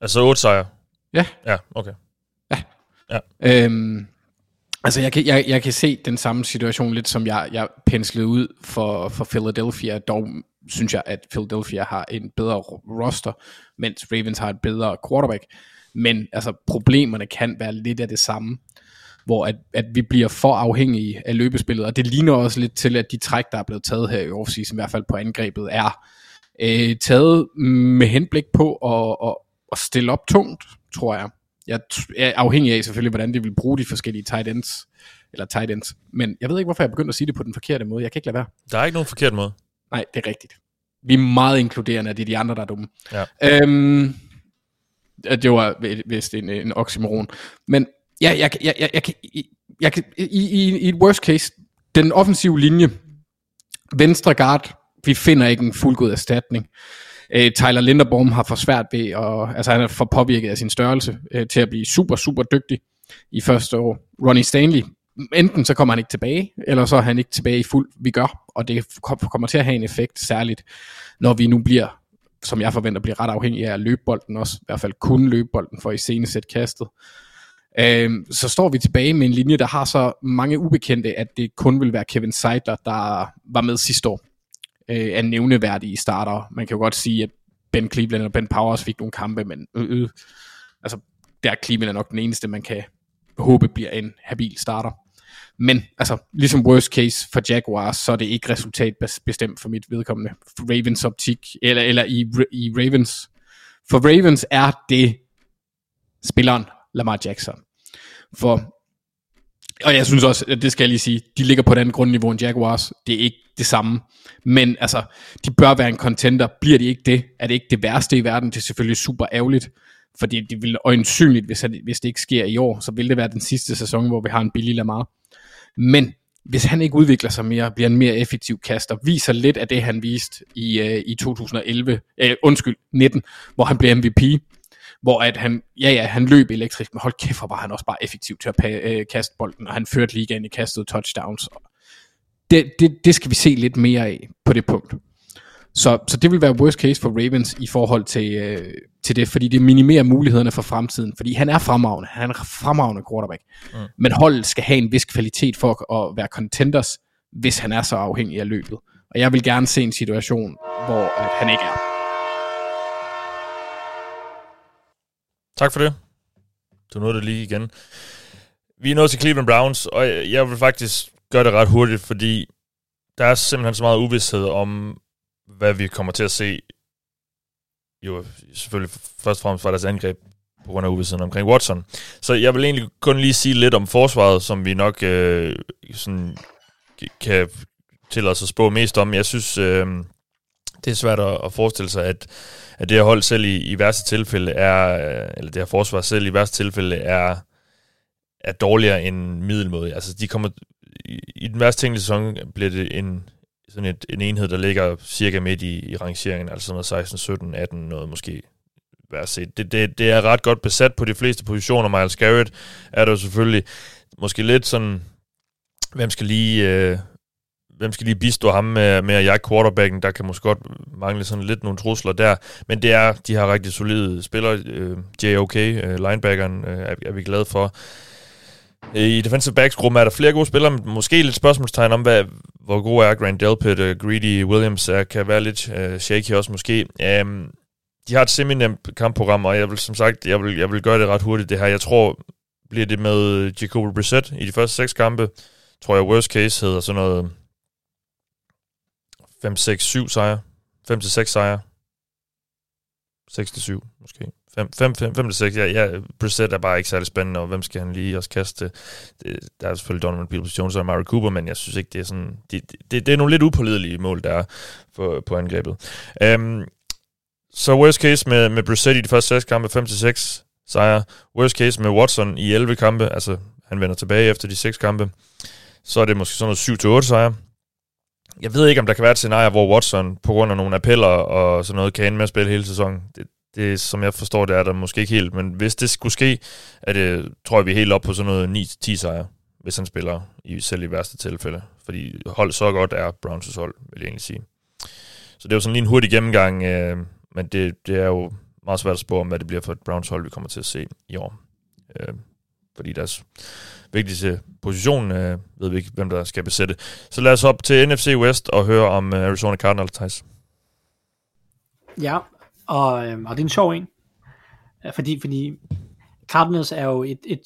Altså 8 sejre?
Ja.
Ja, okay.
Ja. ja. Øhm, altså jeg kan, jeg, jeg kan se den samme situation lidt, som jeg, jeg penslede ud for, for Philadelphia. Dog synes jeg, at Philadelphia har en bedre roster, mens Ravens har et bedre quarterback. Men altså problemerne kan være lidt af det samme hvor at, at vi bliver for afhængige af løbespillet, og det ligner også lidt til, at de træk, der er blevet taget her i offseason, i hvert fald på angrebet, er øh, taget med henblik på at, at, at stille op tungt, tror jeg. Jeg er afhængig af selvfølgelig, hvordan de vil bruge de forskellige tight ends, eller tight ends, men jeg ved ikke, hvorfor jeg begyndte at sige det på den forkerte måde. Jeg kan ikke lade være.
Der er ikke nogen forkert måde.
Nej, det er rigtigt. Vi er meget inkluderende, det er de andre, der er dumme.
Ja.
Øhm, det var vist en, en oxymoron. Men ja, jeg, jeg, jeg, jeg, jeg, jeg, jeg i, i, i et worst case, den offensive linje, venstre guard, vi finder ikke en fuldgod erstatning. Øh, Tyler Linderbaum har for svært ved, at, altså han er for påvirket af sin størrelse, øh, til at blive super, super dygtig i første år. Ronnie Stanley, enten så kommer han ikke tilbage, eller så er han ikke tilbage i fuld vi gør, og det kommer til at have en effekt, særligt når vi nu bliver, som jeg forventer, bliver ret afhængig af løbebolden også, i hvert fald kun løbebolden for i senesæt kastet. Øhm, så står vi tilbage med en linje, der har så mange ubekendte, at det kun vil være Kevin Seidler, der var med sidste år øh, er nævneværdige starter. Man kan jo godt sige, at Ben Cleveland og Ben Powers fik nogle kampe, men øh, øh, altså, der er Cleveland nok den eneste, man kan håbe bliver en habil starter. Men altså, ligesom worst case for Jaguars, så er det ikke resultat bestemt for mit vedkommende. For Ravens optik, eller, eller i, i Ravens. For Ravens er det spilleren Lamar Jackson. For, og jeg synes også, at det skal jeg lige sige, de ligger på et andet grundniveau end Jaguars. Det er ikke det samme. Men altså, de bør være en contender. Bliver de ikke det, er det ikke det værste i verden. Det er selvfølgelig super ærgerligt. Fordi det vil øjensynligt, hvis, hvis det ikke sker i år, så vil det være den sidste sæson, hvor vi har en billig Lamar. Men hvis han ikke udvikler sig mere, bliver en mere effektiv kaster, viser lidt af det, han viste i, øh, i 2011, øh, undskyld, 19, hvor han blev MVP, hvor at han, ja ja, han løb elektrisk, men hold kæft, hvor var han også bare effektiv til at uh, kaste bolden, og han førte ligaen i kastet touchdowns. Det, det, det skal vi se lidt mere af på det punkt. Så, så det vil være worst case for Ravens i forhold til, øh, til det, fordi det minimerer mulighederne for fremtiden, fordi han er fremragende, han er fremragende quarterback, mm. men holdet skal have en vis kvalitet for at være contenders, hvis han er så afhængig af løbet. Og jeg vil gerne se en situation, hvor at han ikke er.
Tak for det. Du nåede det lige igen. Vi er nået til Cleveland Browns, og jeg vil faktisk gøre det ret hurtigt, fordi der er simpelthen så meget uvidshed om, hvad vi kommer til at se, jo selvfølgelig først og fremmest var deres angreb på grund af uvidsheden omkring Watson. Så jeg vil egentlig kun lige sige lidt om forsvaret, som vi nok øh, sådan, kan tillade os at spå mest om. Jeg synes, øh, det er svært at, forestille sig, at, at det her hold selv i, i værste tilfælde er, øh, eller det her forsvar selv i værste tilfælde er, er dårligere end middelmåde. Altså, de kommer, i, i den værste tænkelige sæson bliver det en, sådan et, en enhed, der ligger cirka midt i, i rangeringen, altså noget 16, 17, 18, noget måske være set. Det, det, det er ret godt besat på de fleste positioner. Miles Garrett er der jo selvfølgelig måske lidt sådan, hvem skal lige, øh, hvem skal lige bistå ham med, med at jagte quarterbacken? Der kan måske godt mangle sådan lidt nogle trusler der. Men det er, de har rigtig solide spillere. Øh, JOK, øh, linebackeren, øh, er, er vi glade for. Øh, I defensive backs gruppen er der flere gode spillere, men måske lidt spørgsmålstegn om, hvad, hvor god er Grand Delpit og Greedy Williams er, kan være lidt uh, shaky også måske. Um, de har et semi-nemt kampprogram, og jeg vil som sagt, jeg vil, jeg vil gøre det ret hurtigt det her. Jeg tror, bliver det med Jacob Brissett i de første seks kampe, tror jeg worst case hedder sådan noget 5-6-7 sejre, 5-6 sejre, 6-7 måske. 5-6, ja, ja, Brissett er bare ikke særlig spændende, og hvem skal han lige også kaste? Det, der er selvfølgelig Donovan Peoples-Jones og Mary Cooper, men jeg synes ikke, det er sådan... Det, det, det er nogle lidt upålidelige mål, der er på, på angrebet. Um, så worst case med, med Brissett i de første 6 kampe, 5-6 sejre. Worst case med Watson i 11 kampe, altså han vender tilbage efter de 6 kampe. Så er det måske sådan noget 7-8 sejre. Jeg ved ikke, om der kan være et scenarie, hvor Watson på grund af nogle appeller og sådan noget kan ende med at spille hele sæsonen. Det, det, som jeg forstår, det er der måske ikke helt, men hvis det skulle ske, er det, tror jeg, vi er helt op på sådan noget 9-10 sejre, hvis han spiller, i, selv i værste tilfælde. Fordi hold så godt er Browns' hold, vil jeg egentlig sige. Så det er jo sådan lige en hurtig gennemgang, øh, men det, det er jo meget svært at spå om, hvad det bliver for et Browns hold, vi kommer til at se i år. Øh, fordi deres vigtigste position øh, ved vi ikke, hvem der skal besætte. Så lad os op til NFC West og høre om øh, Arizona Cardinals, Thijs.
Ja, og, øh, og det er en sjov en. Fordi, fordi Cardinals er jo et, et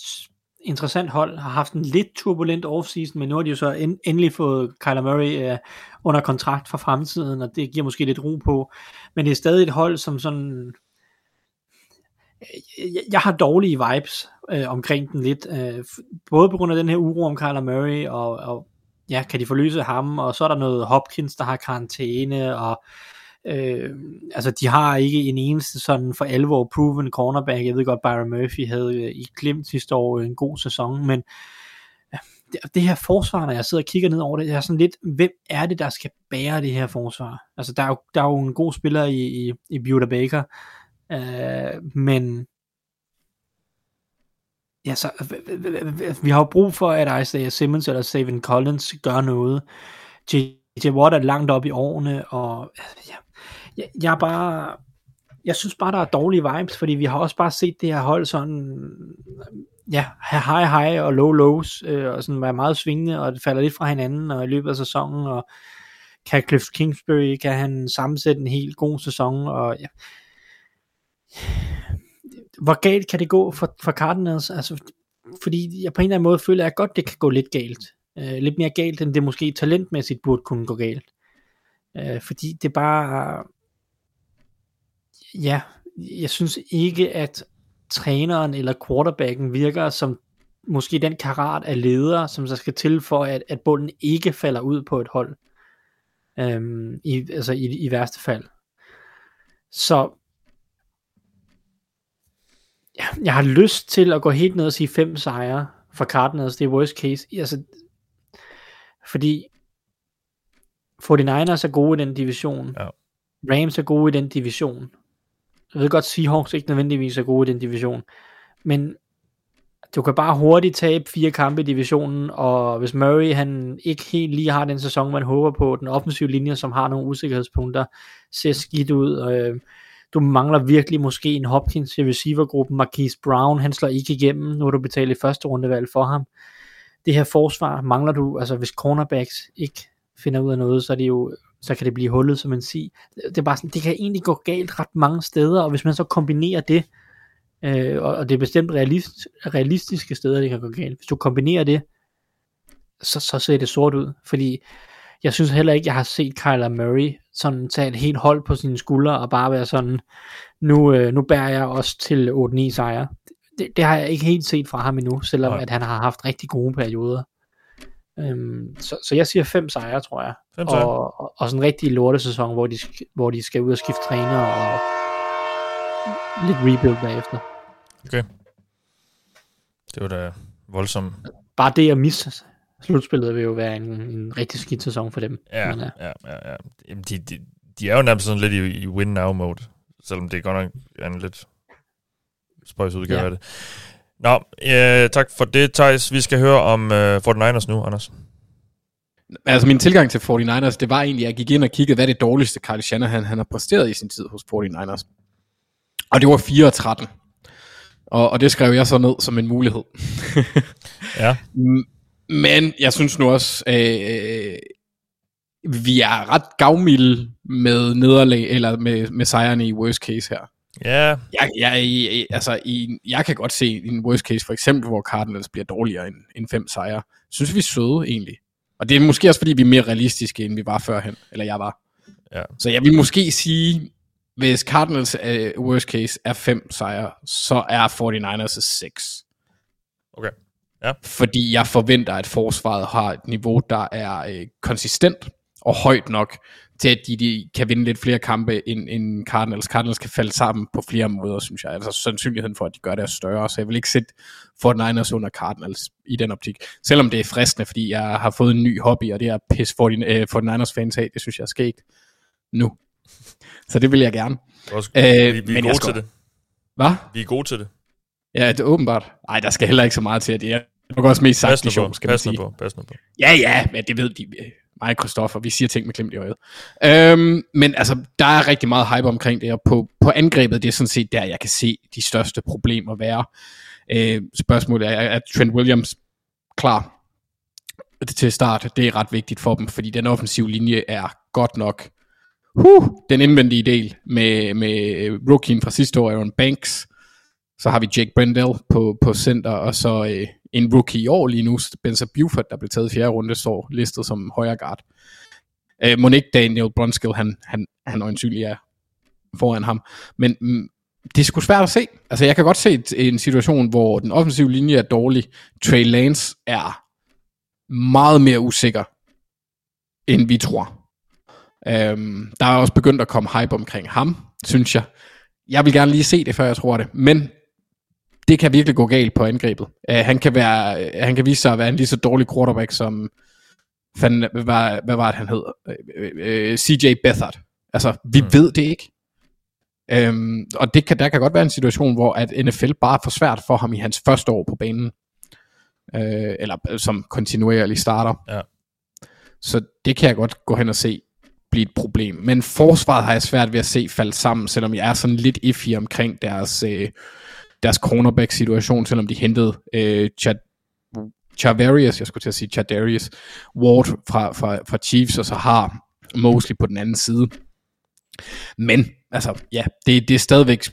interessant hold, har haft en lidt turbulent offseason, men nu har de jo så end, endelig fået Kyler Murray øh, under kontrakt for fremtiden, og det giver måske lidt ro på. Men det er stadig et hold, som sådan... Øh, jeg, jeg har dårlige vibes øh, omkring den lidt, øh, både på grund af den her uro om Kyler Murray, og, og ja, kan de forløse ham, og så er der noget Hopkins, der har karantæne, og Øh, altså, de har ikke en eneste sådan for alvor proven cornerback. Jeg ved godt, Byron Murphy havde øh, i Glimt sidste år øh, en god sæson, men ja, det, det her forsvar, når jeg sidder og kigger ned over det, jeg er sådan lidt, hvem er det, der skal bære det her forsvar? Altså, der er jo, der er jo en god spiller i, i, i Buda Baker, øh, men ja, så, øh, øh, øh, vi har jo brug for, at Isaiah Simmons eller Savin Collins gør noget. J.J. Watt er langt op i årene, og ja, jeg, jeg er bare, jeg synes bare, der er dårlige vibes, fordi vi har også bare set det her hold sådan, ja, have high high og low lows, øh, og sådan være meget svingende, og det falder lidt fra hinanden, og i løbet af sæsonen, og kan Cliff Kingsbury, kan han sammensætte en helt god sæson, og ja, hvor galt kan det gå for, for Cardinals? Altså, fordi jeg på en eller anden måde føler, at jeg godt, det kan gå lidt galt. Øh, lidt mere galt, end det måske talentmæssigt burde kunne gå galt. Øh, fordi det bare... Ja, jeg synes ikke, at træneren eller quarterbacken virker som måske den karat af ledere, som så skal til for, at, at bunden ikke falder ud på et hold. Øhm, i, altså i, i værste fald. Så ja, jeg har lyst til at gå helt ned og sige fem sejre for Cardinals, det er worst case. Altså, fordi 49ers er gode i den division.
Ja.
Rams er gode i den division. Jeg ved godt, Seahawks ikke nødvendigvis er gode i den division. Men du kan bare hurtigt tabe fire kampe i divisionen, og hvis Murray han ikke helt lige har den sæson, man håber på, den offensive linje, som har nogle usikkerhedspunkter, ser skidt ud, øh, du mangler virkelig måske en Hopkins i receivergruppen, Marquise Brown, han slår ikke igennem, nu har du betalt i første rundevalg for ham. Det her forsvar mangler du, altså hvis cornerbacks ikke finder ud af noget, så er det jo så kan det blive hullet, som man siger. Det er bare sådan, det kan egentlig gå galt ret mange steder, og hvis man så kombinerer det, øh, og det er bestemt realist, realistiske steder, det kan gå galt. Hvis du kombinerer det, så, så ser det sort ud, fordi jeg synes heller ikke, jeg har set Kyler Murray sådan tage et helt hold på sine skuldre og bare være sådan, nu, øh, nu bærer jeg også til 8-9 sejre. Det, det har jeg ikke helt set fra ham endnu, selvom
Nej.
at han har haft rigtig gode perioder. Øhm, så, så jeg siger fem sejre, tror jeg.
Fem sejre.
Og, og, og sådan en rigtig lortesæson, hvor de, hvor de skal ud og skifte træner og lidt rebuild bagefter.
Okay. Det var da voldsomt.
Bare det at misse slutspillet vil jo være en, en rigtig skidt sæson for dem.
Ja,
Men, øh,
ja, ja, ja. Jamen, de, de, de er jo nærmest sådan lidt i, i win-now-mode, selvom det godt nok er en lidt spøjs udgave
Ja.
af det. Nå, øh, tak for det, Thijs. Vi skal høre om øh, 49ers nu, Anders.
Altså min tilgang til 49ers, det var egentlig, at jeg gik ind og kiggede, hvad er det dårligste Kyle Shanahan han har præsteret i sin tid hos 49ers. Og det var 4 og 13. Og, og det skrev jeg så ned som en mulighed.
Ja.
Men jeg synes nu også, øh, vi er ret gavmilde med nederlag, eller med, med sejrene i worst case her.
Ja,
Jeg, jeg, jeg, altså, i, jeg kan godt se en worst case, for eksempel, hvor Cardinals bliver dårligere end, end fem sejre. Synes vi er søde, egentlig. Og det er måske også, fordi vi er mere realistiske, end vi var førhen. Eller jeg var.
Ja.
Så jeg vil måske sige, hvis Cardinals uh, worst case er fem sejre, så er 49ers 6.
okay.
Fordi jeg forventer, at forsvaret har et niveau, der er øh, konsistent og højt nok, til at de, de kan vinde lidt flere kampe end, end Cardinals. Cardinals kan falde sammen på flere måder, synes jeg. Altså sandsynligheden for, at de gør det er større, så jeg vil ikke sætte Fort Niners under Cardinals i den optik. Selvom det er fristende, fordi jeg har fået en ny hobby, og det er at pisse Fort, øh, Fort Niners fans af. Det synes jeg er skægt nu. Så det vil jeg gerne.
Også,
Øh,
vi, vi er
men jeg
gode
skal-
til det.
Hvad?
Vi er gode til det.
Ja, det er åbenbart. Nej, der skal heller ikke så meget til, at det er nok også mest sagt i
på,
skal man sige.
på, på.
Ja, ja, men det ved de. Mig og Christoffer, vi siger ting med klemt i øjet. Øhm, men altså, der er rigtig meget hype omkring det, og på, på angrebet, det er sådan set der, jeg kan se de største problemer være. Øh, spørgsmålet er, er Trent Williams klar til start? Det er ret vigtigt for dem, fordi den offensive linje er godt nok huh, den indvendige del med, med rookien fra sidste år, Aaron Banks. Så har vi Jake Brendel på, på center, og så øh, en rookie i år lige nu, Spencer Buford, der blev taget i fjerde runde, står listet som højre guard. Øh, Monique Daniel Brunskill, han, han, han øjensynlig er foran ham. Men mm, det er sgu svært at se. Altså, jeg kan godt se et, en situation, hvor den offensive linje er dårlig. Trey Lance er meget mere usikker, end vi tror. Øhm, der er også begyndt at komme hype omkring ham, synes jeg. Jeg vil gerne lige se det, før jeg tror det. Men det kan virkelig gå galt på angrebet. Uh, han, kan være, uh, han kan vise sig at være en lige så dårlig quarterback som, fanden, hvad, var, hvad var det, han hed? Uh, uh, uh, CJ Beathard. Altså, vi mm. ved det ikke. Um, og det kan, der kan godt være en situation, hvor at NFL bare er for svært for ham i hans første år på banen. Uh, eller som kontinuerlig starter.
Ja.
Så det kan jeg godt gå hen og se blive et problem. Men forsvaret har jeg svært ved at se falde sammen, selvom jeg er sådan lidt iffy omkring deres, øh, deres cornerback-situation, selvom de hentede øh, Chad, Chavarius, jeg skulle til at sige Chadarius Ward fra, fra, fra Chiefs, og så har Mosley på den anden side. Men, altså, ja, det, det er stadigvæk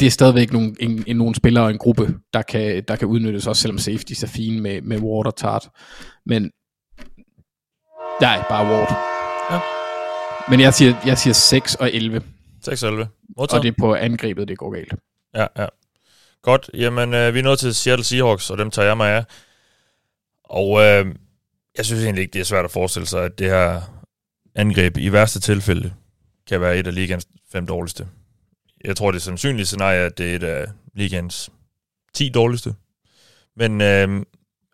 det er stadigvæk nogle, en, en, nogle spillere og en gruppe, der kan, der kan udnyttes, også selvom safety er fine med, med Ward og Tart. Men, nej, bare Ward.
Ja.
Men jeg siger, jeg siger 6 og 11.
6 og 11.
Og det er på angrebet, det går galt.
Ja, ja. Godt. Jamen, øh, vi er nået til Seattle Seahawks, og dem tager jeg mig af. Og øh, jeg synes egentlig ikke, det er svært at forestille sig, at det her angreb i værste tilfælde kan være et af ligens fem dårligste. Jeg tror, det er sandsynligt scenarie, at det er et af ligens 10 dårligste. Men øh,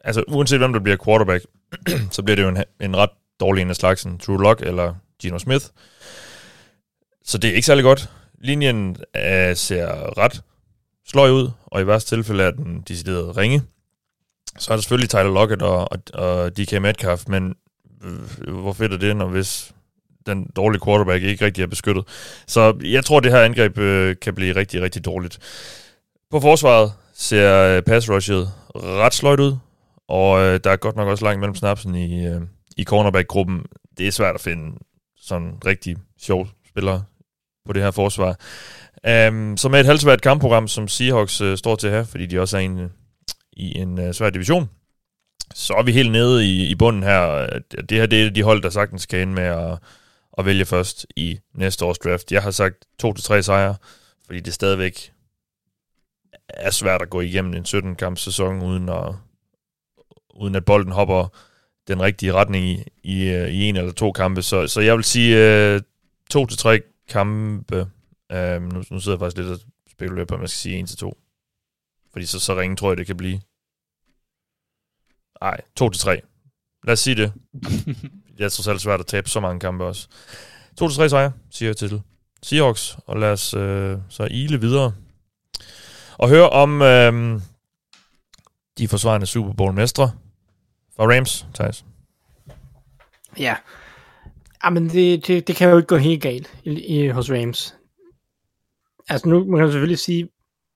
altså, uanset hvem der bliver quarterback, så bliver det jo en, en ret dårlig en af slagsen. True Lock eller Gino Smith. Så det er ikke særlig godt. Linjen øh, ser ret sløj ud, og i værste tilfælde er den decideret ringe. Så er der selvfølgelig Tyler Lockett og, og, og DK Metcalf, men øh, hvor fedt er det, når hvis den dårlige quarterback ikke rigtig er beskyttet. Så jeg tror, det her angreb øh, kan blive rigtig, rigtig dårligt. På forsvaret ser øh, pass rushet ret sløjt ud, og øh, der er godt nok også langt mellem snapsen i, øh, i cornerback-gruppen. Det er svært at finde sådan rigtig sjov spillere på det her forsvar. Um, så med et halvsvært kampprogram, som Seahawks uh, står til her, fordi de også er en, i en uh, svær division, så er vi helt nede i, i bunden her. Øh, det her det er de hold, der sagtens kan ende med at, at vælge først i næste års draft. Jeg har sagt 2-3 sejre, fordi det stadigvæk er svært at gå igennem en 17-kamp sæson, uden at, uden at bolden hopper den rigtige retning i, i, i en eller to kampe. Så, så jeg vil sige uh, to til tre kampe. Uh, nu, nu sidder jeg faktisk lidt og spekulerer på, om jeg skal sige en til to. Fordi så, så ringe tror jeg, det kan blive. Nej, to til tre. Lad os sige det. det er trods alt svært at tabe så mange kampe også. To til tre sejre, siger jeg til Seahawks. Og lad os uh, så ile videre. Og høre om uh, de forsvarende Super Bowl-mestre. For Rams, Thijs.
Ja. Jamen, det, det, det kan jo ikke gå helt galt i, i, hos Rams. Altså nu man kan selvfølgelig sige,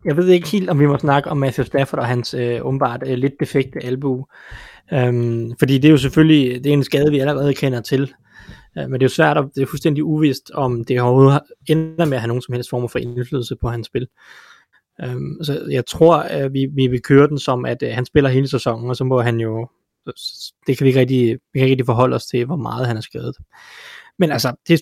jeg ved ikke helt, om vi må snakke om Matthew Stafford og hans øh, umiddelbart øh, lidt defekte albu. Øhm, fordi det er jo selvfølgelig, det er en skade, vi allerede kender til. Øh, men det er jo svært, og det er fuldstændig uvist, om det overhovedet ender med at have nogen som helst form for indflydelse på hans spil. Øhm, så jeg tror, at vi, vi vil køre den som, at øh, han spiller hele sæsonen, og så må han jo det kan vi ikke rigtig, vi kan ikke rigtig forholde os til, hvor meget han er skadet. Men altså, det,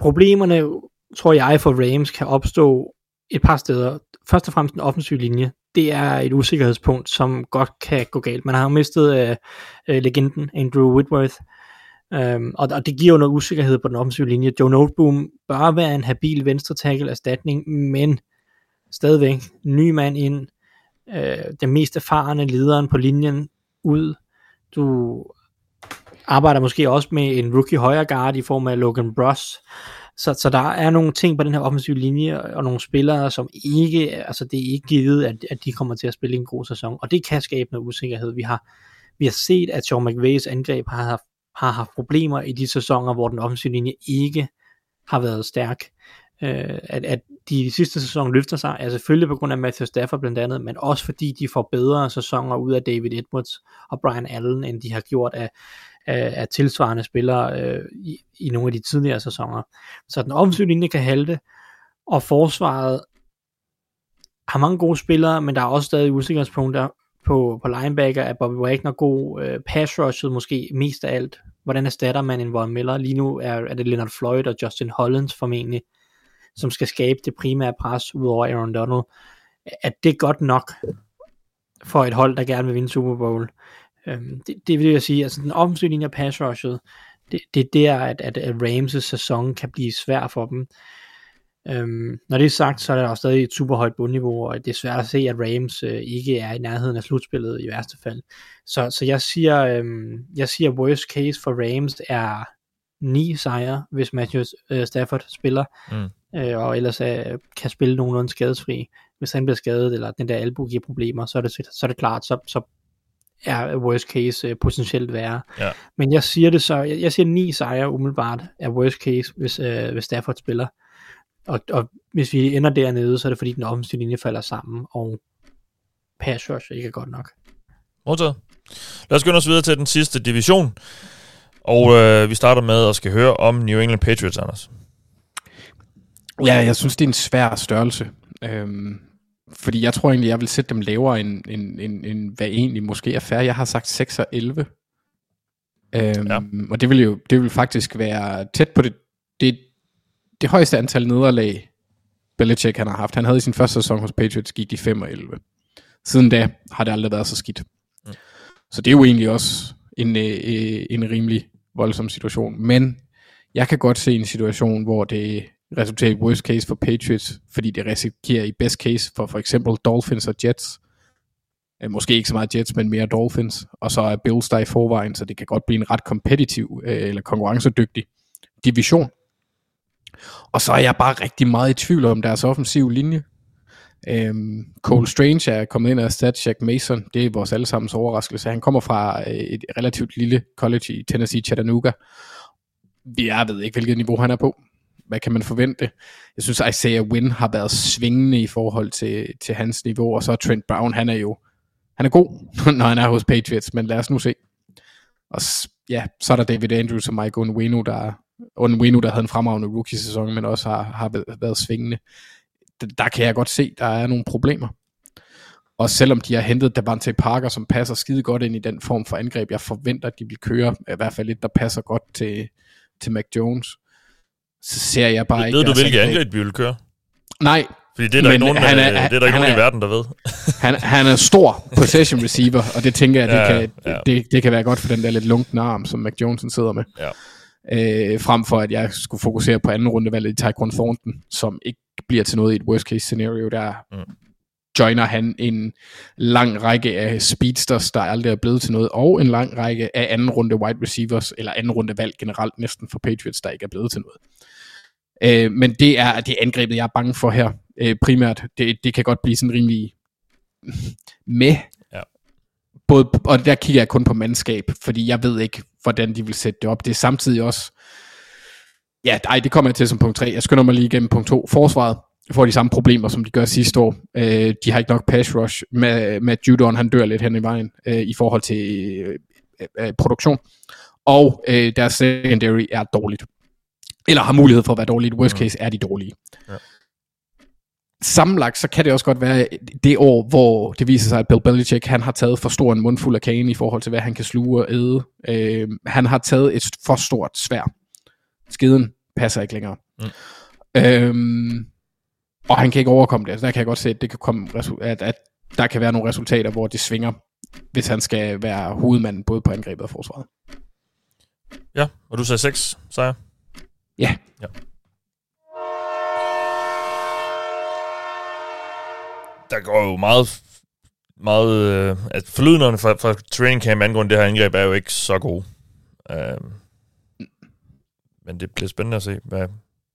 problemerne, tror jeg, for Rams kan opstå et par steder. Først og fremmest den offensive linje. Det er et usikkerhedspunkt, som godt kan gå galt. Man har jo mistet uh, uh, legenden Andrew Whitworth, Um, og, og det giver jo noget usikkerhed på den offensive linje. Joe Noteboom bør være en habil venstre tackle erstatning, men stadigvæk ny mand ind, uh, den mest erfarne lederen på linjen, ud. Du arbejder måske også med en rookie højre guard i form af Logan Bruss. Så, så der er nogle ting på den her offensive linje, og nogle spillere, som ikke, altså det er ikke givet, at, at de kommer til at spille en god sæson, og det kan skabe noget usikkerhed. Vi har, vi har set, at Sean McVays angreb har haft, har haft problemer i de sæsoner, hvor den offensive linje ikke har været stærk. Øh, at, at de sidste sæsoner løfter sig, er selvfølgelig på grund af Matthew Stafford blandt andet, men også fordi de får bedre sæsoner ud af David Edwards og Brian Allen, end de har gjort af, af, af tilsvarende spillere øh, i, i nogle af de tidligere sæsoner. Så den offensive linje kan halte, og forsvaret har mange gode spillere, men der er også stadig usikkerhedspunkter på, på linebacker. Er Bobby Wagner god? Øh, pass rushet måske mest af alt. Hvordan erstatter man en Von Miller? Lige nu er, er det Leonard Floyd og Justin Hollins formentlig som skal skabe det primære pres ud over Aaron Donald, at det godt nok for et hold, der gerne vil vinde Super Bowl. Øhm, det, det vil jeg sige, altså den offensive linje pass rushet, det, det, det er, at, at, at Rams' sæson kan blive svær for dem. Øhm, når det er sagt, så er der også stadig et super højt bundniveau, og det er svært at se, at Rams øh, ikke er i nærheden af slutspillet i værste fald. Så, så jeg siger, øhm, jeg siger worst case for Rams er ni sejre, hvis Matthew øh, Stafford spiller,
Mm.
øh, og ellers øh, kan spille nogenlunde skadesfri. Hvis han bliver skadet, eller den der albu giver problemer, så er det, så er det klart, så, så er worst case øh, potentielt værre.
Ja.
Men jeg siger det så, jeg, jeg siger ni sejre umiddelbart er worst case, hvis, øh, hvis Stafford spiller. Og, og hvis vi ender dernede, så er det fordi den offensive linje falder sammen, og pass rush ikke er godt nok.
Modtaget. Lad os gå os videre til den sidste division. Og øh, vi starter med at skal høre om New England Patriots, Anders.
Ja, jeg synes, det er en svær størrelse. Øhm, fordi jeg tror egentlig, jeg vil sætte dem lavere, end, end, end, end hvad egentlig måske er fair. Jeg har sagt 6 og 11. Øhm,
Ja.
Og det vil jo det vil faktisk være tæt på det, det, det højeste antal nederlag, Belichick han har haft. Han havde i sin første sæson hos Patriots, gik de 5 og 11. Siden da har det aldrig været så skidt.
Mm.
Så det er jo egentlig også en, øh, øh, en rimelig voldsom situation. Men jeg kan godt se en situation, hvor det resulterer i worst case for Patriots, fordi det risikerer i best case for for eksempel Dolphins og Jets. Øh, Måske ikke så meget Jets, men mere Dolphins. Og så er Bills der i forvejen, så det kan godt blive en ret kompetitiv øh, eller konkurrencedygtig division. Og så er jeg bare rigtig meget i tvivl om deres offensive linje. Øhm, Cole Strange er kommet ind og erstatte Jack Mason. Det er vores allesammens overraskelse. Han kommer fra øh, et relativt lille college i Tennessee, Chattanooga. Jeg ved ikke, hvilket niveau han er på. Hvad kan man forvente? Jeg synes, Isaiah Wynn har været svingende i forhold til, til hans niveau, og så er Trent Brown, han er jo han er god, når han er hos Patriots, men lad os nu se. Og ja, så er der David Andrews og Mike Onwenu, der, Onwenu, der havde en fremragende rookie-sæson, men også har, har været- svingende. Der, kan jeg godt se, der er nogle problemer. Og selvom de har hentet Davante Parker, som passer skide godt ind i den form for angreb, jeg forventer, at de vil køre, i hvert fald lidt, der passer godt til, til Mac Jones, så ser jeg bare ikke...
Ved du, hvilke angreb vi vil køre?
Nej,
Fordi det er der ikke nogen,
han
er,
er-
det er der ikke nogen i
er-
verden, der ved.
han, han er stor possession receiver, og det tænker jeg, det,
Ja,
kan,
ja.
Det, det kan være godt for den der lidt lunkne arm, som Mac Jones sidder med.
Ja.
Øh, frem for at jeg skulle fokusere på anden rundevalget i Tyquan Thornton, som ikke bliver til noget i et worst case scenario, der
Mm.
joiner han en lang række af speedsters, der aldrig er blevet til noget, og en lang række af anden runde wide receivers, eller anden runde valg generelt næsten for Patriots, der ikke er blevet til noget. Øh, men det er det er angrebet, jeg er bange for her, øh, primært. Det, det kan godt blive sådan rimelig med.
Ja.
Både, og der kigger jeg kun på mandskab, fordi jeg ved ikke, hvordan de vil sætte det op. Det er samtidig også... Ja, nej, det kommer jeg til som punkt 3. Jeg skynder mig lige igennem punkt 2. Forsvaret får de samme problemer, som de gør sidste år. Øh, de har ikke nok pass rush. Med, med Judon, han dør lidt hen i vejen øh, i forhold til øh, øh, produktion. Og øh, deres secondary er dårligt. Eller har mulighed for at være dårligt. Worst case er de dårlige.
Ja.
Sammenlagt, så kan det også godt være det år, hvor det viser sig, at Bill Belichick, han har taget for stor en mundfuld af kagen i forhold til, hvad han kan sluge og æde. Øh, han har taget et for stort svær. Skiden passer ikke længere.
Mm.
Øhm, og han kan ikke overkomme det. Så der kan jeg godt se, at, det kan komme, at, at der kan være nogle resultater, hvor det svinger, hvis han skal være hovedmanden både på angrebet og forsvaret.
Ja, og du sagde 6, sejr.
Ja.
ja. Der går jo meget, meget øh, at forlydnerne fra, fra training camp angående det her angreb er jo ikke så gode. Øh, men det bliver spændende at se, hvad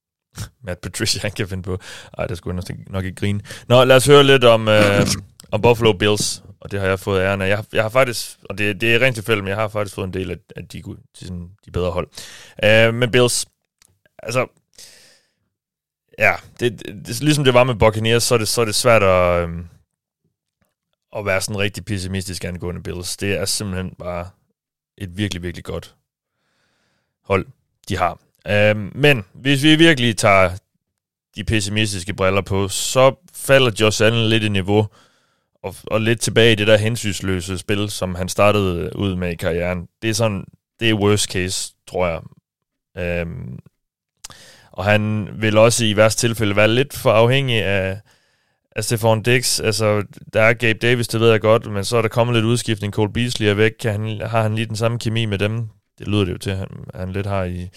Matt Patricia han kan finde på. Ej, det skulle jeg nok, ikke grine. Nå, lad os høre lidt om, øh, om Buffalo Bills, og det har jeg fået æren af. Jeg, jeg har faktisk, og det, det er rent tilfældigt, men jeg har faktisk fået en del af, af de, de, sådan, de bedre hold. Øh, men Bills, altså, ja, det, det, det, ligesom det var med Buccaneers, så er det, så er det svært at, øhm, at være sådan rigtig pessimistisk angående Bills. Det er simpelthen bare et virkelig, virkelig godt hold, de har. Øhm, men hvis vi virkelig tager de pessimistiske briller på, så falder Josh Allen lidt i niveau, og, og lidt tilbage i det der hensynsløse spil, som han startede øh, ud med i karrieren. Det er sådan, det er worst case, tror jeg. Øhm, og han vil også i værste tilfælde være lidt for afhængig af, af Stefan Dix. Altså, der er Gabe Davis, det ved jeg godt, men så er der kommet lidt udskiftning. Cole Beasley er væk. Kan han, har han lige den samme kemi med dem? det lyder det jo til, at han, han lidt har i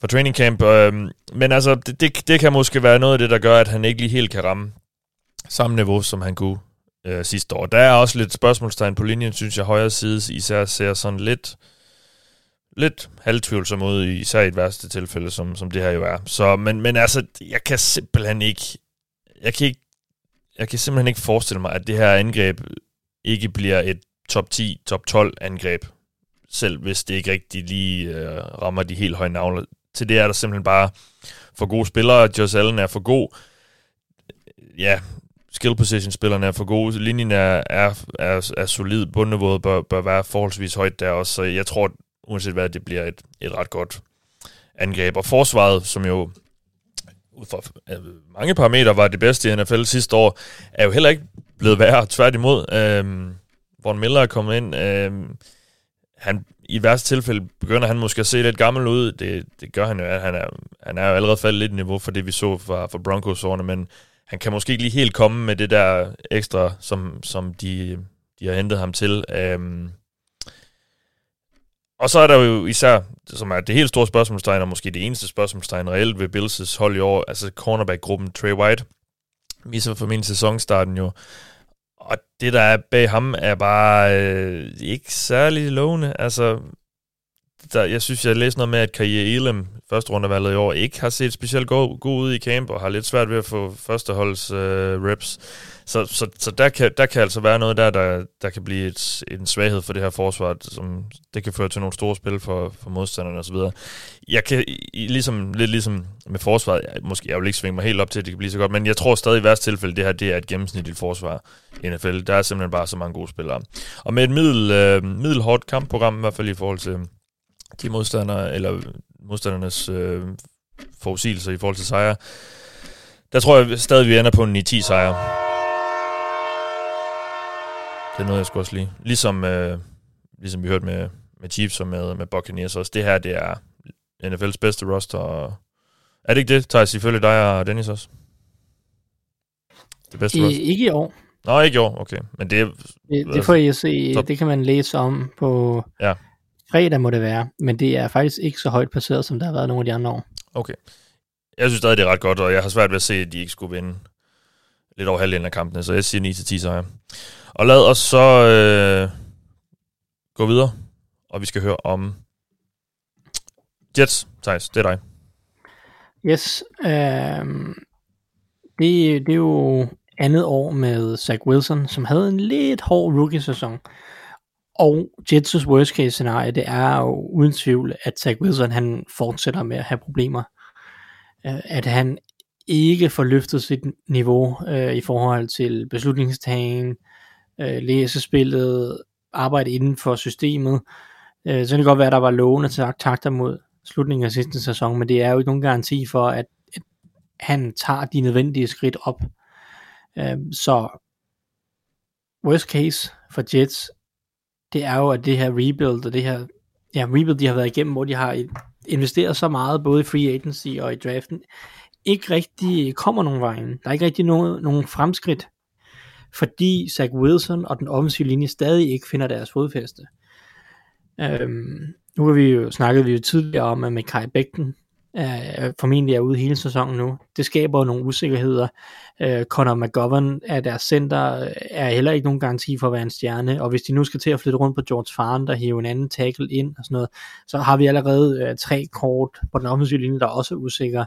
for training camp. Øhm, men altså, det, det, det kan måske være noget af det, der gør, at han ikke lige helt kan ramme samme niveau, som han kunne øh, sidste år. Der er også lidt spørgsmålstegn på linjen, synes jeg, højre side især ser sådan lidt lidt halvtvivlsom ud, især i et værste tilfælde, som, som det her jo er. Så, men, men altså, jeg kan simpelthen ikke, jeg kan ikke, jeg kan simpelthen ikke forestille mig, at det her angreb ikke bliver et top 10, top 12 angreb, selv hvis det ikke rigtig lige øh, rammer de helt høje navne. Til det er der simpelthen bare for gode spillere. Josh Allen er for god. Ja, skill position spillerne er for gode. Linjen er, er, er, er solid. Bundniveauet bør, bør være forholdsvis højt der også. Så jeg tror, uanset hvad, det bliver et, et ret godt angreb. Og forsvaret, som jo ud fra mange parametre var det bedste i NFL sidste år, er jo heller ikke blevet værre. Tværtimod, øh, Von Miller er kommet ind. Øh, han, I værste tilfælde begynder han måske at se lidt gammel ud. Det, det gør han jo. Han er, han er jo allerede faldet lidt i niveau for det, vi så fra, fra Broncos-årene, men han kan måske ikke lige helt komme med det der ekstra, som, som de, de har hentet ham til. Øhm, og så er der jo især, som er det helt store spørgsmålstegn, og måske det eneste spørgsmålstegn reelt ved Bills' hold i år, altså cornerback-gruppen Trey White, misser for min sæsonstarten jo. Og det, der er bag ham, er bare øh, ikke særlig lovende. Altså, der, jeg synes, jeg læste noget med, at Kaje Elam, første rundevalget i år, ikke har set specielt god, god ud i camp, og har lidt svært ved at få førsteholds øh, reps. Så, så, så der, kan, der kan altså være noget der, der, der kan blive et, en svaghed for det her forsvar, som det kan føre til nogle store spil for, for modstanderne osv. Jeg kan, ligesom, lidt ligesom med forsvaret, jeg, måske jeg vil ikke svinge mig helt op til, at det kan blive så godt, men jeg tror stadig i værste tilfælde, det her det er et gennemsnitligt forsvar i NFL. Der er simpelthen bare så mange gode spillere. Og med et middel, øh, middelhårdt kampprogram, i hvert fald i forhold til de modstandere, eller modstandernes øh, forudsigelser i forhold til sejre, der tror jeg stadig, vi ender på en 9-10 sejre. Det er noget, jeg skulle også lige. Ligesom, øh, ligesom vi hørte med, med Chiefs og med, med Buccaneers også. Det her, det er NFL's bedste roster. Og er det ikke det, Thijs, ifølge dig og Dennis også?
Det bedste I, roster? Ikke i år.
Nå, ikke i år, okay. Men det,
det, det får jeg se. Top. Det kan man læse om på ja. Fredag, må det være. Men det er faktisk ikke så højt passeret, som der har været nogle af de andre år.
Okay. Jeg synes stadig, det er ret godt, og jeg har svært ved at se, at de ikke skulle vinde lidt over halvdelen af kampene, så jeg siger 9-10 sejre. Og lad os så øh, gå videre, og vi skal høre om Jets. Thijs, det er dig.
Yes. Øh, det, det er jo andet år med Zach Wilson, som havde en lidt hård rookie-sæson. Og Jets' worst case scenarie, det er jo uden tvivl, at Zach Wilson han fortsætter med at have problemer. Øh, at han ikke får løftet sit niveau øh, i forhold til beslutningstagen, øh, læse spillet, arbejde inden for systemet. Øh, så kan det godt være, at der var lovende takter mod slutningen af sidste sæson, men det er jo ikke nogen garanti for, at, at han tager de nødvendige skridt op. Øh, så worst case for Jets, det er jo, at det her rebuild, og det her ja, rebuild, de har været igennem, hvor de har investeret så meget, både i free agency og i draften, ikke rigtig kommer nogen vejen. Der er ikke rigtig nogen, nogen fremskridt fordi Zach Wilson og den offensive linje stadig ikke finder deres fodfæste. Øhm, nu har vi jo snakket vi jo tidligere om, at Kai Beckton øh, formentlig er ude hele sæsonen nu. Det skaber nogle usikkerheder. Øh, Conor McGovern er deres center, øh, er heller ikke nogen garanti for at være en stjerne, og hvis de nu skal til at flytte rundt på George Farn, der hiver en anden tackle ind og sådan noget, så har vi allerede øh, tre kort på den offensive linje, der også er usikre.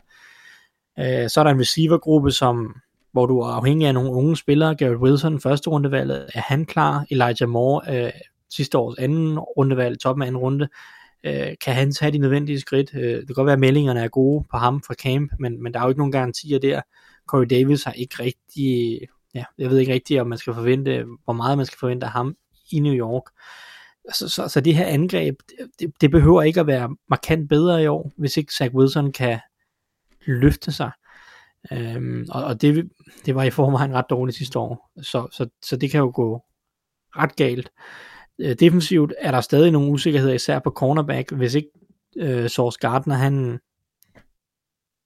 Øh, så er der en receivergruppe, som hvor du er afhængig af nogle unge spillere. Garrett Wilson, første rundevalget, er han klar? Elijah Moore, øh, sidste års anden rundevalg, toppen af anden runde, øh, kan han tage de nødvendige skridt? Øh, det kan godt være, at meldingerne er gode på ham fra camp, men, men der er jo ikke nogen garantier der. Corey Davis har ikke rigtig, ja, jeg ved ikke rigtig, om man skal forvente, hvor meget man skal forvente af ham i New York. Så, så, så det her angreb, det, det behøver ikke at være markant bedre i år, hvis ikke Zach Wilson kan løfte sig. Øhm, og og det, det var i forvejen ret dårligt sidste år, så, så, så det kan jo gå ret galt. Øh, defensivt er der stadig nogle usikkerheder, især på cornerback, hvis ikke øh, Source Gardner han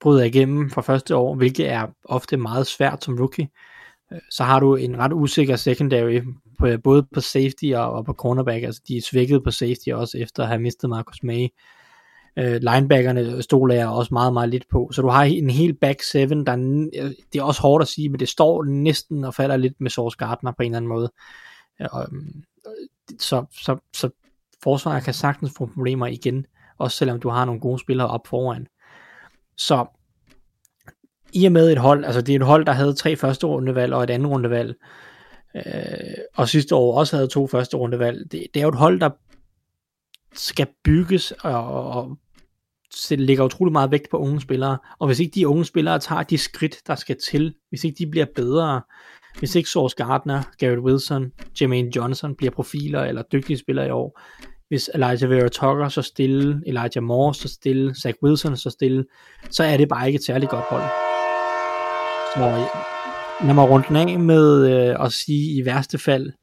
bryder igennem fra første år, hvilket er ofte meget svært som rookie, øh, så har du en ret usikker secondary, på, både på safety og, og på cornerback. Altså, de er svækket på safety også, efter at have mistet Marcus May. Øh, linebackerne stoler jeg også meget, meget lidt på. Så du har en hel back seven, der er, det er også hårdt at sige, men det står næsten og falder lidt med Source Gardner på en eller anden måde. Øh, mm, så, så, så forsvaret kan sagtens få problemer igen, også selvom du har nogle gode spillere op foran. Så i og med et hold, altså det er et hold, der havde tre første rundevalg og et andet rundevalg, øh, og sidste år også havde to første rundevalg, det, det er jo et hold, der skal bygges og, og lægger utrolig meget vægt på unge spillere, og hvis ikke de unge spillere tager de skridt, der skal til, hvis ikke de bliver bedre, hvis ikke Source Gardner, Garrett Wilson, Jermaine Johnson bliver profiler eller dygtige spillere i år, hvis Elijah Vera Tucker så stille, Elijah Moore så stille, Zach Wilson så stille, så er det bare ikke et særligt godt hold. Så lad mig rundt den af med øh, at sige, i værste fald,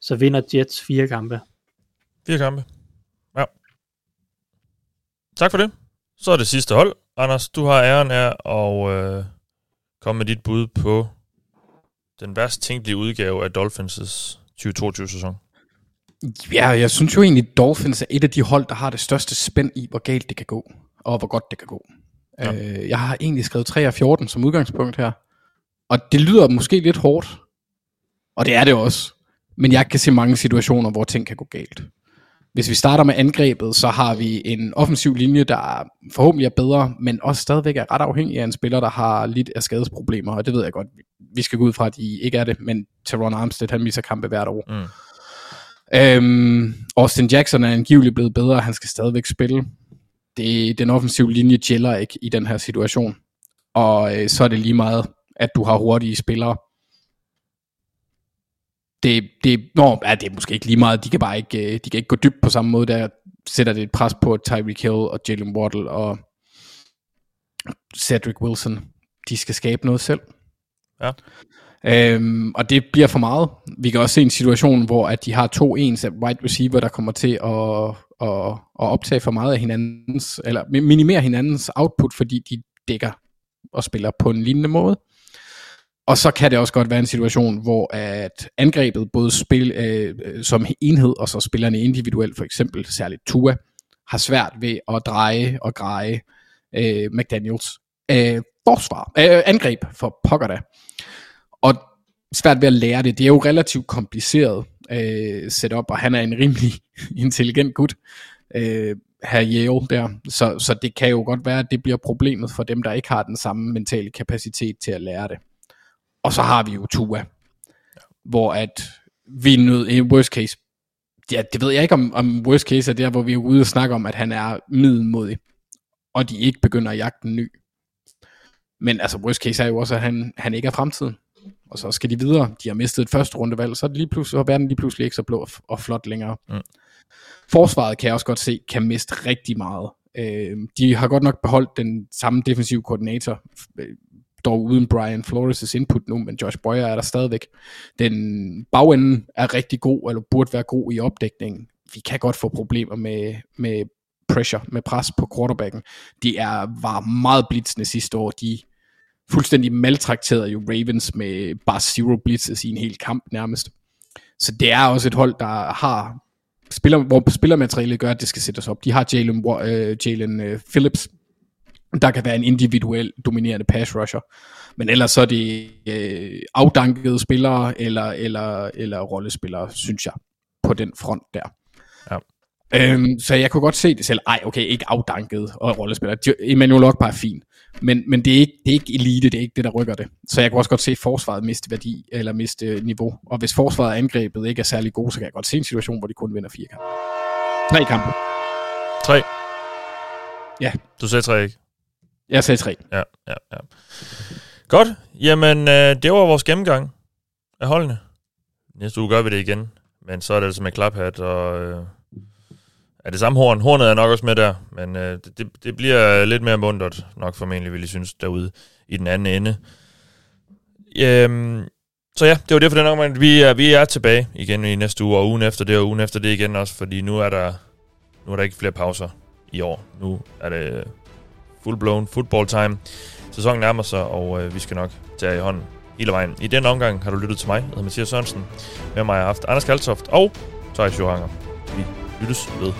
så vinder Jets fire kampe.
Fire kampe. Ja. Tak for det. Så er det sidste hold. Anders, du har æren af at øh, komme med dit bud på den værst tænkelige udgave af Dolphins' 2022-sæson.
Ja, jeg synes jo egentlig, at Dolphins er et af de hold, der har det største spænd i, hvor galt det kan gå, og hvor godt det kan gå. Ja. Øh, jeg har egentlig skrevet 3 af 14 som udgangspunkt her. Og det lyder måske lidt hårdt, og det er det også. Men jeg kan se mange situationer, hvor ting kan gå galt. Hvis vi starter med angrebet, så har vi en offensiv linje, der forhåbentlig er bedre, men også stadigvæk er ret afhængig af en spiller, der har lidt af skadesproblemer, og det ved jeg godt, vi skal gå ud fra, at de ikke er det, men Teron Armstead, han misser kampe hvert år. Mm. Øhm, Austin Jackson er angiveligt blevet bedre, han skal stadigvæk spille. Det, den offensive linje gælder ikke i den her situation. Og øh, så er det lige meget, at du har hurtige spillere. Det, det, nå, ja, det er måske ikke lige meget, de kan bare ikke, øh, de kan ikke gå dybt på samme måde, der sætter det et pres på Tyreek Hill og Jalen Waddle og Cedric Wilson. De skal skabe noget selv.
Ja.
Øhm, og det bliver for meget. Vi kan også se en situation, hvor at de har to ens wide receiver, der kommer til at, at, at optage for meget af hinandens, eller minimere hinandens output, fordi de dækker og spiller på en lignende måde. Og så kan det også godt være en situation, hvor at angrebet både spil øh, øh, som enhed, og så spillerne individuelt, for eksempel særligt Tua, har svært ved at dreje og greje øh, McDaniels øh, forsvar, øh, angreb for pokker da og svært ved at lære det. Det er jo relativt kompliceret øh, setup, og han er en rimelig intelligent gut, øh, her Yale der. Så, så det kan jo godt være, at det bliver problemet for dem, der ikke har den samme mentale kapacitet til at lære det. Og så har vi jo Tua, hvor at vi er nødt, i worst case, ja, det ved jeg ikke om, om worst case er der, hvor vi er ude og snakke om, at han er middelmodig, og de ikke begynder at jagte en ny. Men altså worst case er jo også, at han, han ikke er fremtiden og så skal de videre. De har mistet et første rundevalg, så er, det lige pludselig, så er verden lige pludselig ikke så blå og flot længere. Mm. Forsvaret kan jeg også godt se, kan miste rigtig meget. Øh, de har godt nok beholdt den samme defensive koordinator, øh, dog uden Brian Flores' input nu, men Josh Boyer er der stadigvæk. Den bagenden er rigtig god, eller burde være god i opdækningen. Vi kan godt få problemer med, med pressure, med pres på quarterbacken. De er, var meget blitzende sidste år. De fuldstændig maltrakterede jo Ravens med bare zero blitzes i en hel kamp nærmest. Så det er også et hold, der har spiller, hvor spillermaterialet gør, at det skal sættes op. De har Jalen, uh, Jalen uh, Phillips, der kan være en individuel dominerende pass rusher. Men ellers så er det uh, afdankede spillere eller, eller, eller rollespillere, synes jeg, på den front der. Ja. Øhm, så jeg kunne godt se det selv. Ej, okay, ikke afdanket og rollespillere. Emmanuel Ogbar er fin. Men, men det, er ikke, det er ikke elite, det er ikke det, der rykker det. Så jeg kan også godt se forsvaret miste værdi, eller miste niveau. Og hvis forsvaret angrebet ikke er særlig god, så kan jeg godt se en situation, hvor de kun vinder fire kampe. Tre kampe.
Tre?
Ja.
Du sagde tre, ikke?
Jeg sagde tre.
Ja, ja, ja. Godt. Jamen, øh, det var vores gennemgang af holdene. Næste uge gør vi det igen. Men så er det altså med klaphat og... Øh er det samme horn. Hornet er nok også med der, men øh, det, det bliver lidt mere mundret, nok formentlig, vil jeg synes, derude i den anden ende. Øhm, så ja, det var det for den omgang. Vi er, vi er tilbage igen i næste uge, og ugen efter det, og ugen efter det igen også, fordi nu er der, nu er der ikke flere pauser i år. Nu er det full-blown football time. Sæsonen nærmer sig, og øh, vi skal nok tage i hånden hele vejen. I den omgang har du lyttet til mig, jeg hedder Mathias Sørensen. Med mig har jeg haft Anders Kaltoft og Thijs Johanger. Vi lyttes ved.